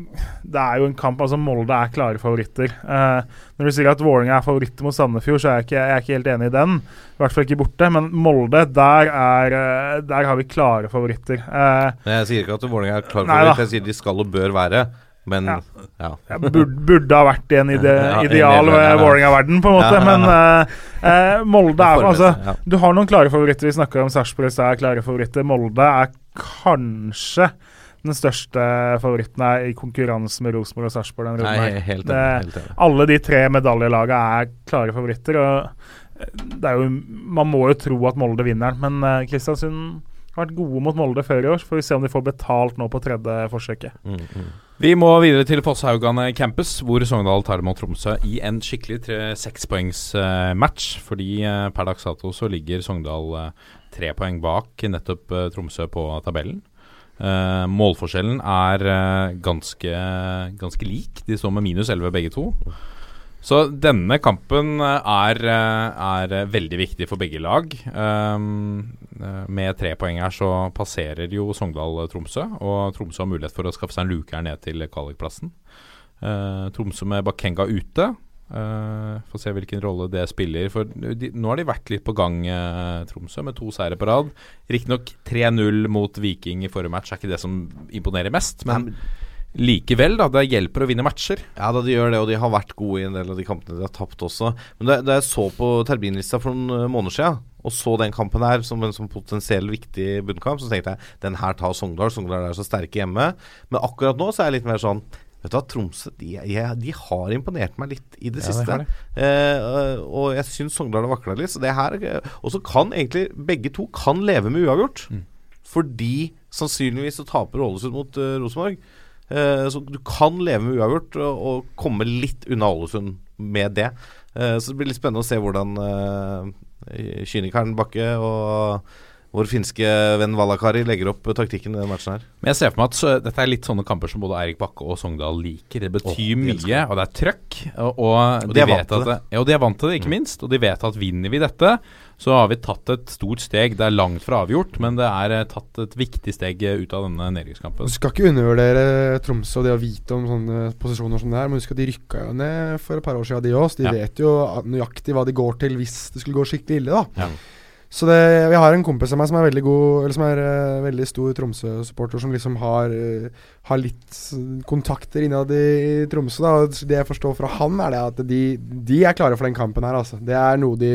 det er jo en kamp altså Molde er klare favoritter. Uh, når du sier at Vålerenga er favoritter mot Sandefjord, så er jeg, ikke, jeg er ikke helt enig i den. I hvert fall ikke borte. Men Molde, der, er, eh, der har vi klare favoritter. Uh, Men Jeg sier ikke at Vålerenga er klare det, jeg sier de skal og bør være. Men Ja. ja. burde, burde ha vært i en ide, Ja, ideal ja. Vålerenga-verden, på en måte. Men Molde er altså. Du har noen klare favoritter. Vi snakker om Sarpsborg er klare favoritter. Molde er kanskje den største favoritten er i konkurranse med Rosenborg og Sarpsborg. den runden Nei, her. helt enig, helt enig. Alle de tre medaljelagene er klare favoritter. og eh, det er jo, Man må jo tro at Molde vinner men eh, Kristiansund har vært gode mot Molde før i år. Så får vi se om de får betalt nå på tredje forsøket. Mm, mm. Vi må videre til Fosshaugane campus, hvor Sogndal tar imot Tromsø i en skikkelig tre- sekspoengsmatch. Uh, fordi uh, per dags dato så ligger Sogndal uh, tre poeng bak nettopp uh, Tromsø på tabellen. Uh, målforskjellen er uh, ganske, ganske lik. De står med minus 11 begge to. Så denne kampen uh, er, er veldig viktig for begge lag. Um, med tre poeng her så passerer jo Sogndal Tromsø, og Tromsø har mulighet for å skaffe seg en luke her ned til kvalikplassen. Uh, Tromsø med Bakenga ute. Uh, Får se hvilken rolle det spiller. For de, nå har de vært litt på gang, uh, Tromsø, med to seire på rad. Riktignok 3-0 mot Viking i forrige match er ikke det som imponerer mest, men likevel, da. Det hjelper å vinne matcher. Ja, da de gjør det, og de har vært gode i en del av de kampene de har tapt også. Men da, da jeg så på terminlista for noen eh, måneder siden, og så den kampen her som en som potensiell viktig bunnkamp, så tenkte jeg den her tar Sogndal. Sogndal er så sterke hjemme. Men akkurat nå så er jeg litt mer sånn Vet du hva, Tromsø de, de har imponert meg litt i det Ja, siste. det. Eh, og jeg syns Sogndal har vakla litt. Så det her Og så kan egentlig begge to kan leve med uavgjort. Mm. Fordi sannsynligvis så taper Ålesund mot uh, Rosenborg. Eh, så du kan leve med uavgjort og, og komme litt unna Ålesund med det. Eh, så det blir litt spennende å se hvordan uh, kynikeren Bakke og vår finske venn Valakari legger opp taktikken i den matchen her. Men jeg ser for meg at så, dette er litt sånne kamper som både Eirik Bakke og Sogndal liker. Det betyr oh, de mye, og det er trøkk. Og, og, Og de er vant vet til at det. Mm. Ja, og de er vant til det, ikke minst. Og de vet at vinner vi dette, så har vi tatt et stort steg. Det er langt fra avgjort, men det er eh, tatt et viktig steg eh, ut av denne nedrykkskampen. Du skal ikke undervurdere Tromsø og det å vite om sånne posisjoner som det er. Men husk at de rykka jo ned for et par år siden, de òg. De Ja. vet jo nøyaktig hva de går til hvis det skulle gå skikkelig ille. da Ja. Så det, Jeg har en kompis av meg som er veldig god Eller som er uh, veldig stor Tromsø-supporter, som liksom har, uh, har litt kontakter innad i, Tromsø. da Og Det jeg forstår fra han, er det at de, de er klare for den kampen her. Altså. Det er noe de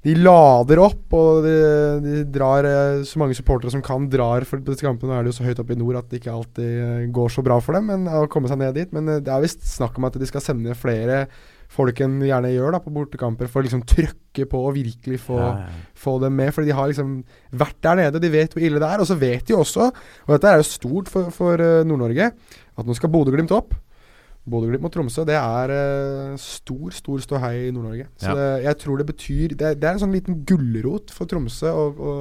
de lader opp, og de, de drar eh, så mange supportere som kan, drar for disse kampene. Nå er det jo så høyt oppe i nord at det ikke alltid går så bra for dem men, å komme seg ned dit. Men det er visst snakk om at de skal sende flere folk enn de gjerne gjør da på bortekamper, for å liksom trøkke på og virkelig få, Ja, ja. få dem med. Fordi de har liksom vært der nede, de vet hvor ille det er. Og så vet de også, og dette er jo stort for, for eh, Nord-Norge, at nå skal Bodø-Glimt opp. Bodø-Glimt mot Tromsø, det er eh, stor, stor ståhei i Nord-Norge. Så Ja. det, jeg tror det betyr det, det er en sånn liten gulrot for Tromsø å, å,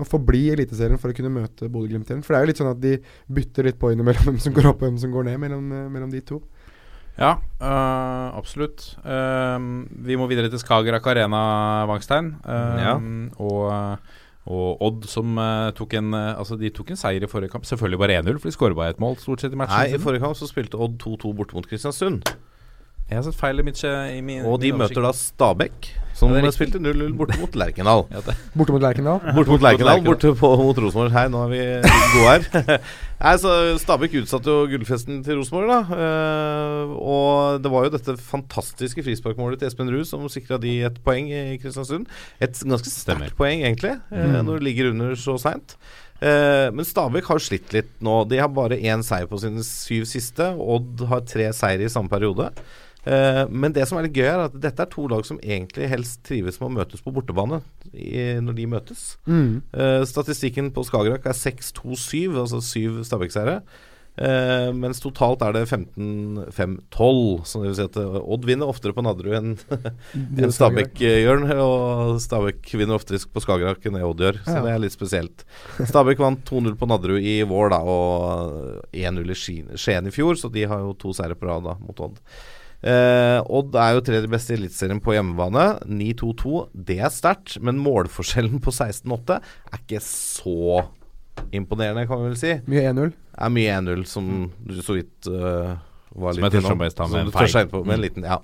å forbli i Eliteserien for å kunne møte Bodø-Glimt igjen. For det er jo litt sånn at de bytter litt på innimellom hvem som går opp og hvem som går ned mellom, mellom de to. Ja, øh, absolutt. Uh, vi må videre til Skagerrak Arena, Vangstein. ja. og, og Odd som uh, tok en Altså, de tok en seier i forrige kamp. Selvfølgelig bare 1-0, for de skåra bare ett mål stort sett i matchen. Nei, I forrige kamp så spilte Odd 2-2 borte mot Kristiansund. Jeg har sett feil i mitt i min, Og de møter da Stabæk, som spilte 0-0 borte mot Lerkendal. Borte mot Lerkendal. Borte mot Lerkendal, borte på, mot Rosenborg. Hei, nå er vi gode her. Nei, så Stabæk utsatte jo gullfesten til Rosenborg, da. Uh, og det var jo dette fantastiske frisparkmålet til Espen Ruud som sikra de et poeng i Kristiansund. Et ganske sterkt poeng, egentlig, eh, når du ligger under så seint. Uh, men Stabæk har slitt litt nå. De har bare én seier på sine syv siste. Odd har tre seire i samme periode. Eh, men det som er litt gøy, er at dette er to lag som egentlig helst trives med å møtes på bortebane i, når de møtes. Mm. Eh, statistikken på Skagerrak er 6-2-7, altså syv Stabæk-seire. Uh, mens totalt er det 15-5-12. Så det vil si at Odd vinner oftere på Nadderud enn Skagerrak. Stabæk gjør. Og Stabæk vinner oftere på Skagerrak enn det Odd gjør. Så Ja. det er litt spesielt. Stabæk vant 2-0 på Nadderud i vår, da, og 1-0 i Skien i fjor, så de har jo to seire på rad da, mot Odd. Eh, Odd er jo tredje beste i Eliteserien på hjemmebane. 9-2-2. Det er sterkt, men målforskjellen på 16-8 er ikke så imponerende, kan vi vel si. Mye 1-0. Det er mye 1-0, som du så vidt uh, var Som litt innom. Som jeg feil. på med en Mm. liten, ja.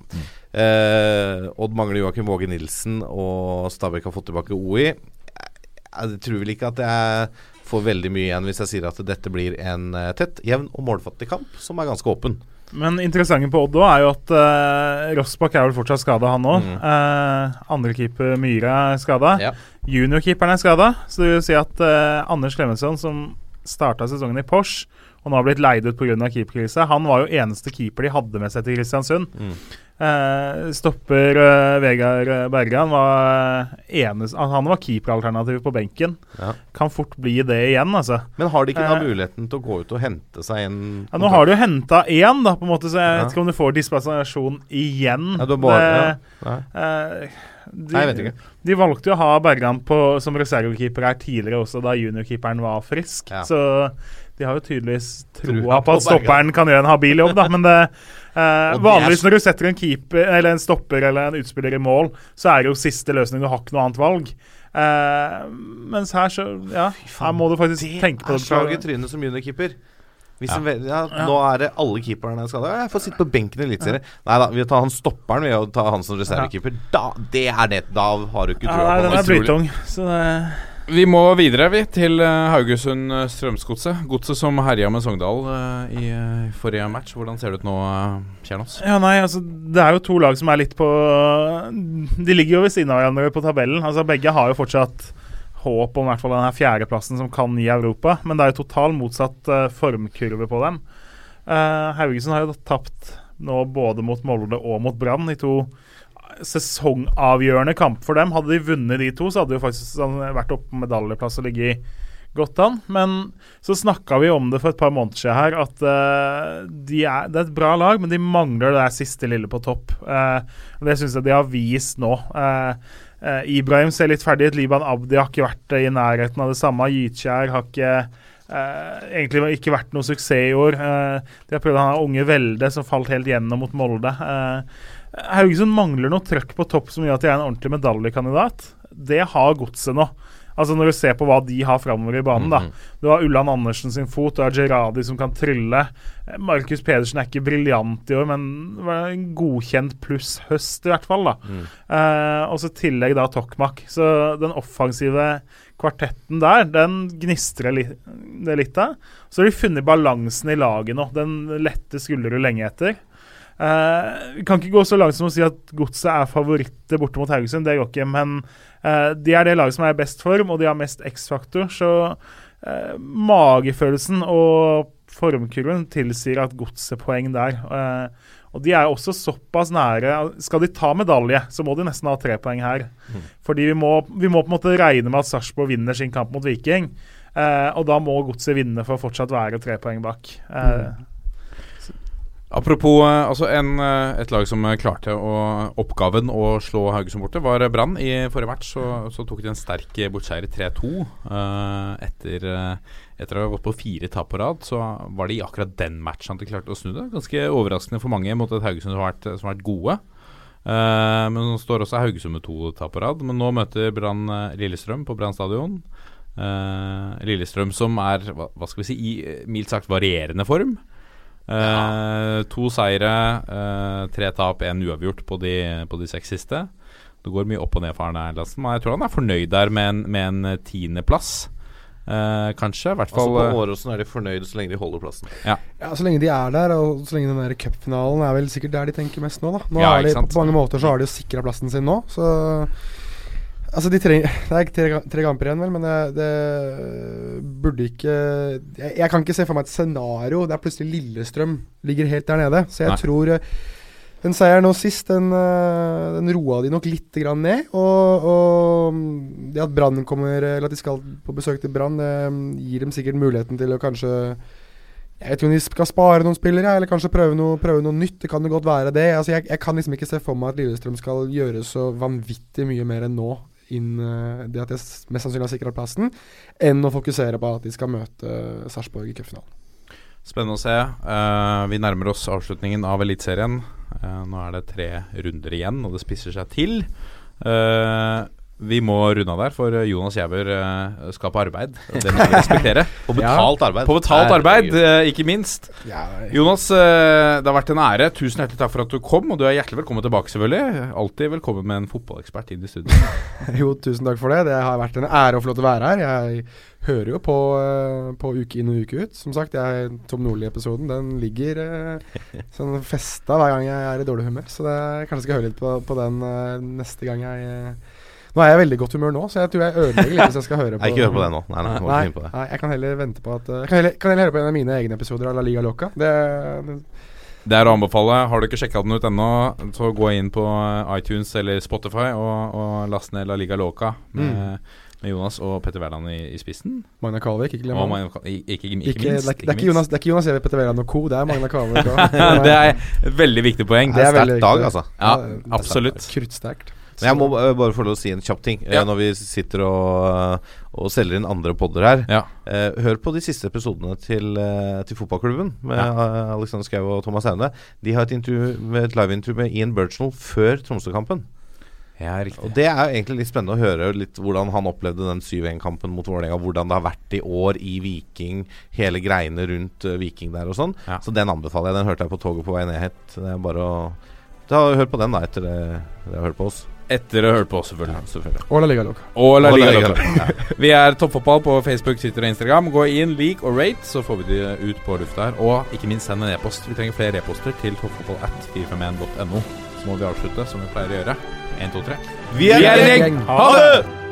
Eh, Odd mangler Joakim Våge Nilsen, og Stabæk har fått tilbake OI. Jeg, jeg tror vel ikke at jeg får veldig mye igjen hvis jeg sier at dette blir en eh, tett, jevn og målfattig kamp, som er ganske åpen. Men interessante på Odd òg er jo at uh, Rossbakk er vel fortsatt skada, han òg. Mm. Uh, Andrekeeper Myhre er skada. Ja. Juniorkeeperen er skada. Så det vil si at uh, Anders Klemetsson, som starta sesongen i Porsche og nå har blitt leid ut pga. keeperkrise. Han var jo eneste keeper de hadde med seg til Kristiansund. Eh, stopper eh, Vegard Bergan var eneste, Han var keeperalternativet på benken. Ja. Kan fort bli det igjen, altså. Men har de ikke da Eh, muligheten til å gå ut og hente seg en Ja, nå har du jo henta én, da, på en måte, så jeg Ja. vet ikke om du får dispensasjon igjen. Ja, du bare- Det-. Nei. eh, de, Nei, jeg vet ikke. De valgte jo å ha Bergan på, som reservekeeper her tidligere også, da juniorkeeperen var frisk. Så de har jo tydeligvis troa på at stopperen kan gjøre en habil jobb, da. Men det, eh, Og vanligvis når du setter en keeper Eller en stopper eller en utspiller i mål, så er det jo siste løsning. Du har ikke noe annet valg. Eh, mens her så Ja, her må du faktisk tenke på det. det. er slag i trynet som juniorkeeper. Ja. en ja, Nå er det alle keeperne skada. Jeg får sitte på benken i Eliteserien. Nei da, vi tar han stopperen ved å ta han som reservekeeper. Da, det er det. Da har du ikke Ja, trua nei, på den er blytung. Så det Vi må videre vi til eh, Haugesund eh, Strømsgodset. Godset som herja med Sogndal eh, i forrige match. Hvordan ser det ut nå, Kjernås? Ja, nei, altså Det er jo to lag som er litt på De ligger jo ved siden av hverandre på tabellen. Altså Begge har jo fortsatt håp om hvert fall denne fjerdeplassen som kan gi Europa, men det er jo total motsatt formkurve på dem. Uh, Haugesund har jo tapt nå både mot Molde og mot Brann i to sesongavgjørende kamp for dem. Hadde de vunnet de to, så hadde de jo faktisk vært oppe på medaljeplass og ligget godt an. Men så snakka vi om det for et par måneder siden her, at uh, de er, det er et bra lag, men de mangler det der siste lille på topp. Uh, det syns jeg de har vist nå. Uh, Ibrahim ser litt ferdig ut. Liban Abdi har ikke vært i nærheten av det samme. Gytkjær har ikke Uh, egentlig ikke vært noe suksess i år. Uh, de har prøvd han unge Velde, som falt helt gjennom mot Molde. Eh, Haugesund mangler noe trøkk på topp som gjør at de er en ordentlig medaljekandidat. Det har godset nå. Altså Når du ser på hva de har framover i banen. da Du har Ulland Andersen sin fot, du har Gerradi som kan trylle. Markus Pedersen er ikke briljant i år, men en godkjent pluss høst, i hvert fall. da eh, Og så tillegg da Tokmak. Så den offensive kvartetten der, den gnistrer li det litt av. Så har de funnet balansen i laget nå. Den lette skulle du lenge etter. Vi kan ikke gå så langt som å si at Godset er favoritter borte mot Haugesund. Det går ikke. Men uh, de er det laget som er i best form, og de har mest X-faktor. Så uh, magefølelsen og formkurven tilsier at Godset poeng der. Og de er også såpass nære. Skal de ta medalje, så må de nesten ha tre poeng her. Fordi vi må, vi må på en måte regne med at Sarpsborg vinner sin kamp mot Viking. Og da må Godset vinne for å fortsatt være tre poeng bak. Eh, Apropos eh, altså en, eh, et lag som eh, klarte å, oppgaven å slå Haugesund borte, var Brann. I forrige match så, så tok de en sterk bortseier 3-2. Uh, etter, etter å ha gått på fire tap på rad, så var det i akkurat den matchen de klarte å snu det. Ganske overraskende for mange mot et Haugesund som har vært, som har vært gode. Uh, men nå står også Haugesund med to tap på rad. Men nå møter Brann Lillestrøm på Brann stadion. Uh, Lillestrøm som er, hva, hva skal vi si, i mildt sagt varierende form. Eh, to seire, eh, tre tap, én uavgjort på de, på de seks siste. Det går mye opp og ned for Arne Erlandsen. Men jeg tror han er fornøyd der med en, med en eh, tiendeplass. Eh, kanskje. I hvert Altså På eh, Åråsen er de fornøyde så lenge de holder plassen. ja. Ja, Så lenge de er der, og så lenge den der cupfinalen er vel sikkert der de tenker mest nå. da Nå Ja, er de. På mange måter så har de jo sikra plassen sin nå, så Altså, de trenger Det er tre, tre kamper igjen, vel, men det, det burde ikke jeg, jeg kan ikke se for meg et scenario der plutselig Lillestrøm ligger helt der nede. Så jeg Nei. tror eh, den seieren nå sist, den, eh, den roa de nok litt grann ned. Og, og det at Brann kommer Eller at de skal på besøk til Brann, gir dem sikkert muligheten til å kanskje jeg vet ikke om de skal spare noen spillere, eller kanskje prøve noe, prøve noe nytt. Det kan jo godt være det. Altså, jeg, jeg kan liksom ikke se for meg at Lillestrøm skal gjøre så vanvittig mye mer enn nå, inn eh, det at jeg mest sannsynlig har sikra plassen, enn å fokusere på at de skal møte uh, Sarpsborg i cupfinalen. Spennende å se. Uh, vi nærmer oss avslutningen av Eliteserien. Uh, nå er det tre runder igjen, og det spisser seg til. Eh, vi må runde av der, for Jonas Giæver eh, skal på arbeid. Det må vi respektere. På betalt arbeid. På betalt arbeid, eh, ikke minst. Jonas, eh, det har vært en ære. Tusen hjertelig takk for at du kom, og du er hjertelig velkommen tilbake, selvfølgelig. Alltid velkommen med en fotballekspert inn i studio. Jo, tusen takk for det. Det har vært en ære å få lov til å være her. Jeg hører jo på, eh, på uke inn og uke ut. Som sagt, jeg, Tom Nordli-episoden den ligger eh, sånn festa hver gang jeg er i dårlig humør. Så det, kanskje skal høre litt på, på den eh, neste gang jeg eh, Nå er jeg i veldig godt humør nå, så jeg tror jeg ødelegger litt hvis jeg skal høre på Nei, ikke hør på det nå. Nei, nei, nei, på det. nei, jeg kan heller vente på at uh, kan, heller, kan heller høre på en av mine egne episoder av La Liga Loca. Det, det Det er å anbefale. Har du ikke sjekka den ut ennå, så gå inn på eh, iTunes eller Spotify og, og last ned La Liga Loca med, med Jonas og Petter Wærland i, i spissen. Magna Kalvik, ikke glem Ka- ikke, ikke, det, minst. er, det, er ikke Jonas, det er ikke Jonas Evje, Petter Wærland og co., det er Magna Kalvik. det er et veldig viktig poeng. Det er sterkt veldig dag, altså. Ja, det er absolutt. Kruttsterkt. Men jeg må bare få lov å si en kjapp ting. eh, Ja. Når vi sitter og, eh, og selger inn andre podder her. Ja. Eh, hør på de siste episodene til, til fotballklubben med Ja. Alexander Schou og Thomas Aune. De har et, med et liveintervju med Ian Birchnell før Tromsø-kampen. Ja. Og Det er jo egentlig litt spennende å høre litt hvordan han opplevde den 7-1-kampen mot Vålerenga. Hvordan det har vært i år i Viking, hele greiene rundt Viking der og sånn. Ja. Så den anbefaler jeg. Den hørte jeg på toget på vei ned hit. Det er bare å Hør på den da etter det dere har hørt på oss. Etter å ha hørt på selvfølgelig. Ja, selvfølgelig. Og La Liga Loca. Og La Liga Liga Loca. Ja. Vi er Toppfotball på Facebook, Twitter og Instagram. Gå inn, lik og rate, så får vi de ut på lufta her. Og ikke minst send en e-post. Vi trenger flere e-poster til toppfotball at 451.no. Så må vi avslutte som vi pleier å gjøre. 1, 2, 3. Vi er en gjeng. Ha det!